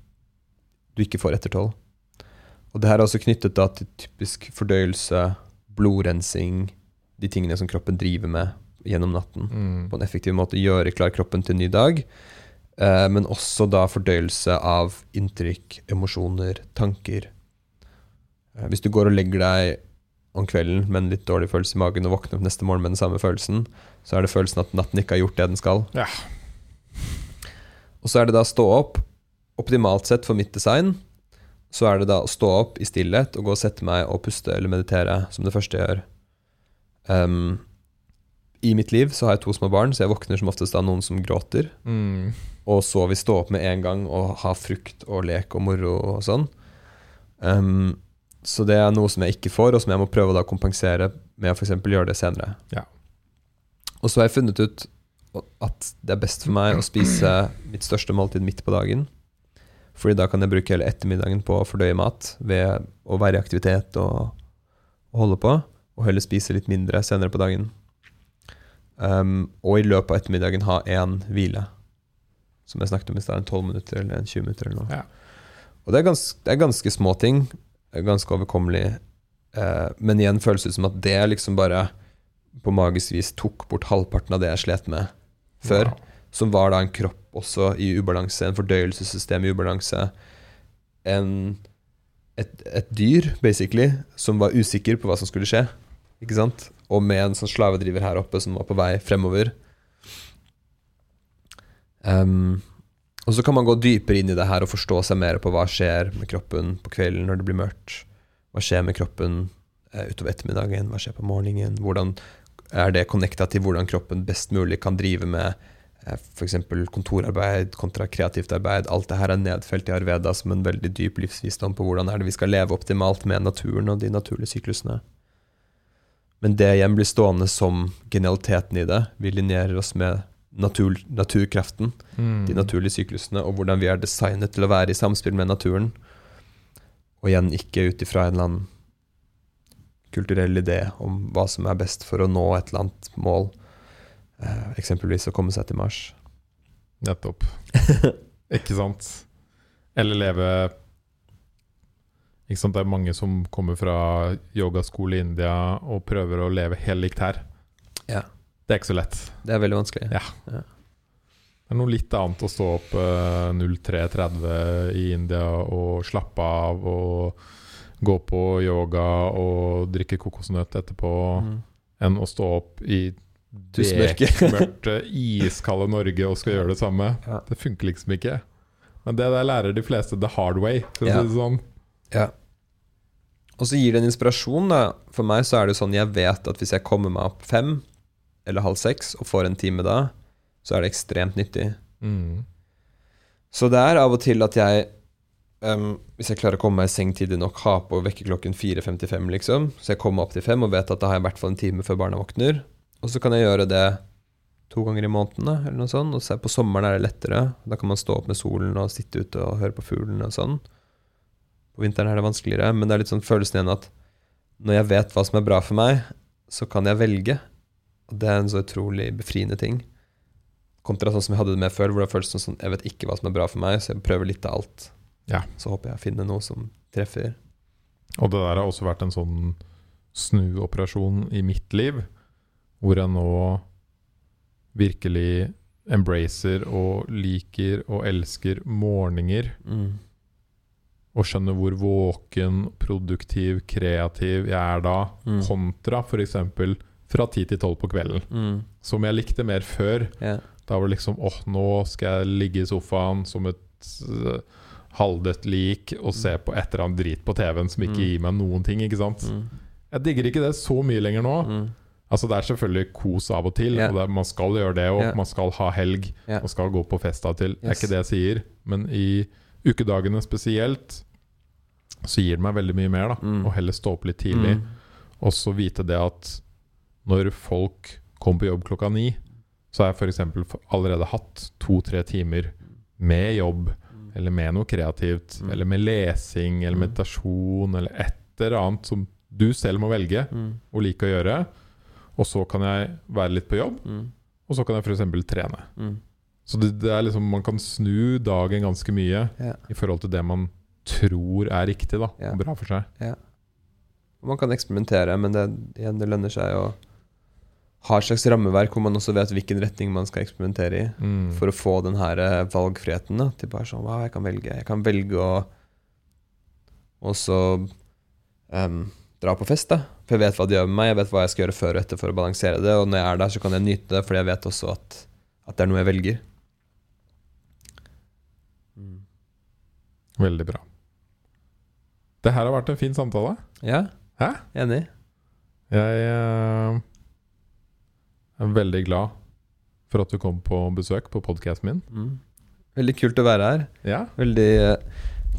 du ikke får etter tolv. Og det her er også knyttet da til typisk fordøyelse, blodrensing, de tingene som kroppen driver med gjennom natten Mm. på en effektiv måte gjøre klar kroppen til en ny dag. Eh, men også da fordøyelse av inntrykk, emosjoner, tanker. Eh, hvis du går og legger deg om kvelden med en litt dårlig følelse i magen og våkner opp neste morgen med den samme følelsen, så er det følelsen at natten ikke har gjort det den skal. Ja. Og så er det da stå opp, optimalt sett for mitt design, så er det da å stå opp i stillhet og gå og sette meg og puste eller meditere som det første jeg gjør. Um, I mitt liv så har jeg to små barn, så jeg våkner som oftest av noen som gråter. Mm. Og så vil stå opp med en gang og ha frukt og lek og moro og sånn. Um, så det er noe som jeg ikke får, og som jeg må prøve å kompensere med å f.eks. gjøre det senere. Ja. Og så har jeg funnet ut at det er best for meg å spise mitt største måltid midt på dagen. Fordi da kan jeg bruke hele ettermiddagen på å fordøye mat ved å være i aktivitet og, og holde på, og heller spise litt mindre senere på dagen. Um, og i løpet av ettermiddagen ha én hvile, som jeg snakket om i stad, en 12 minutter eller en 20 minutter eller noe. Ja. Og det er, ganske, det er ganske små ting, ganske overkommelig, eh, men igjen føles det som at det liksom bare på magisk vis tok bort halvparten av det jeg slet med før. Wow. Som var da en kropp også i ubalanse, en fordøyelsessystem i ubalanse. En, et, et dyr, basically, som var usikker på hva som skulle skje. Ikke sant? Og med en sånn slavedriver her oppe som var på vei fremover. Ehm, og så kan man gå dypere inn i det her og forstå seg mer på hva skjer med kroppen på kvelden når det blir mørkt. Hva skjer med kroppen eh, utover ettermiddagen? Hva skjer på morgenen? Hvordan er det connecta til hvordan kroppen best mulig kan drive med eh, f.eks. kontorarbeid kontra kreativt arbeid? Alt det her er nedfelt i Arveda som en veldig dyp livsvisdom på hvordan er det vi skal leve optimalt med naturen og de naturlige syklusene. Men det igjen blir stående som genialiteten i det. Vi linjerer oss med natur, naturkraften Mm. de naturlige syklusene, og hvordan vi er designet til å være i samspill med naturen. Og igjen ikke ut ifra en eller annen kulturell idé om hva som er best for å nå et eller annet mål. Eh, eksempelvis å komme seg til Mars. Nettopp. ikke sant? Eller leve ikke sant? Det er mange som kommer fra yogaskole i India og prøver å leve helt likt her. Ja. Det er ikke så lett. Det er veldig vanskelig. Ja. Det er noe litt annet å stå opp uh, 03.30 i India og slappe av og gå på yoga og drikke kokosnøtt etterpå, Mm. enn å stå opp i bekmørkt, iskalde Norge og skal gjøre det samme. Ja. Det funker liksom ikke. Men det der lærer de fleste the hard way, for å Ja. si det sånn. Ja. Og så gir det en inspirasjon. da. For meg så er det sånn jeg vet at hvis jeg kommer meg opp fem eller halv seks og får en time da, så er det ekstremt nyttig. Mm. Så det er av og til at jeg um, Hvis jeg klarer å komme meg i seng tidlig nok, ha på vekkerklokken 4.55, liksom, så jeg kommer opp til fem og vet at da har jeg i hvert fall en time før barna våkner. Og så kan jeg gjøre det to ganger i måneden, eller noe sånt. Og så på sommeren er det lettere. Da kan man stå opp med solen og sitte ute og høre på fuglene og sånn. På vinteren er det vanskeligere, men det er litt sånn følelsen igjen at når jeg vet hva som er bra for meg, så kan jeg velge. Det er en så utrolig befriende ting. Kontra sånn som jeg hadde det med før, hvor det føltes sånn jeg vet ikke hva som er bra for meg, så jeg prøver litt av alt. Ja. Så håper jeg finner noe som treffer. Og det der har også vært en sånn snuoperasjon i mitt liv, hvor jeg nå virkelig embracer og liker og elsker morgener. Mm. Og skjønner hvor våken, produktiv, kreativ jeg er da, Mm. kontra f.eks. fra 10 til 12 på kvelden. Mm. Som jeg likte mer før. Yeah. Da var det liksom åh, nå skal jeg ligge i sofaen som et uh, halvdødt lik og se på et eller annet drit på TV-en som ikke Mm. gir meg noen ting. ikke sant? Mm. Jeg digger ikke det så mye lenger nå. Mm. Altså Det er selvfølgelig kos av og til, yeah. og er, man skal gjøre det òg. yeah. Man skal ha helg, yeah. man skal gå på fest av og til. Det er ikke det jeg sier. Men i ukedagene spesielt så gir det meg veldig mye mer. da Mm. Å heller stå opp litt tidlig. Mm. Og så vite det at når folk kommer på jobb klokka ni, så har jeg f.eks. allerede hatt to-tre timer med jobb, eller med noe kreativt, Mm. eller med lesing, eller Mm. meditasjon, eller et eller annet som du selv må velge Mm. og like å gjøre. Og så kan jeg være litt på jobb, Mm. og så kan jeg f.eks. trene. Mm. Så det, det er liksom, man kan snu dagen ganske mye Ja. i forhold til det man tror er riktig da, Ja. og bra for seg. Og Man kan eksperimentere, men det, igjen, det lønner seg å ha et slags rammeverk hvor man også vet hvilken retning man skal eksperimentere i. Mm. For å få den her eh, valgfriheten. Da, til bare sånn, jeg kan velge. Jeg kan velge å Og så em, dra på fest, da. For jeg vet hva det gjør med meg. Jeg vet hva jeg skal gjøre før og etter for å balansere det. Og når jeg er der, så kan jeg nyte det, fordi jeg vet også at, at det er noe jeg velger. Veldig bra. Det her har vært en fin samtale. Ja, Hæ? enig. Jeg eh, er veldig glad for at du kom på besøk på podkasten min. Mm. Veldig kult å være her. Ja. Veldig eh,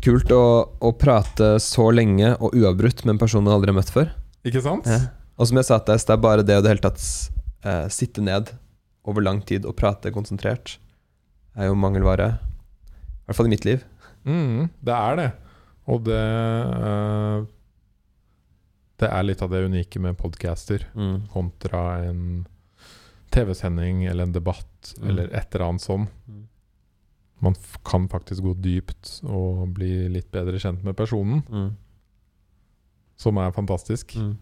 kult å, å prate så lenge og uavbrutt med en person du aldri har møtt før. Ikke sant? Ja. Og som jeg sa til deg, det er bare det å det hele tatt eh, sitte ned over lang tid og prate konsentrert, er jo mangelvare. I hvert fall i mitt liv. Mm, det er det. Og det eh, Det er litt av det unike med podcaster Mm. kontra en TV-sending eller en debatt Mm. eller et eller annet sånn. Mm. Man kan faktisk gå dypt og bli litt bedre kjent med personen, Mm. som er fantastisk. Mm.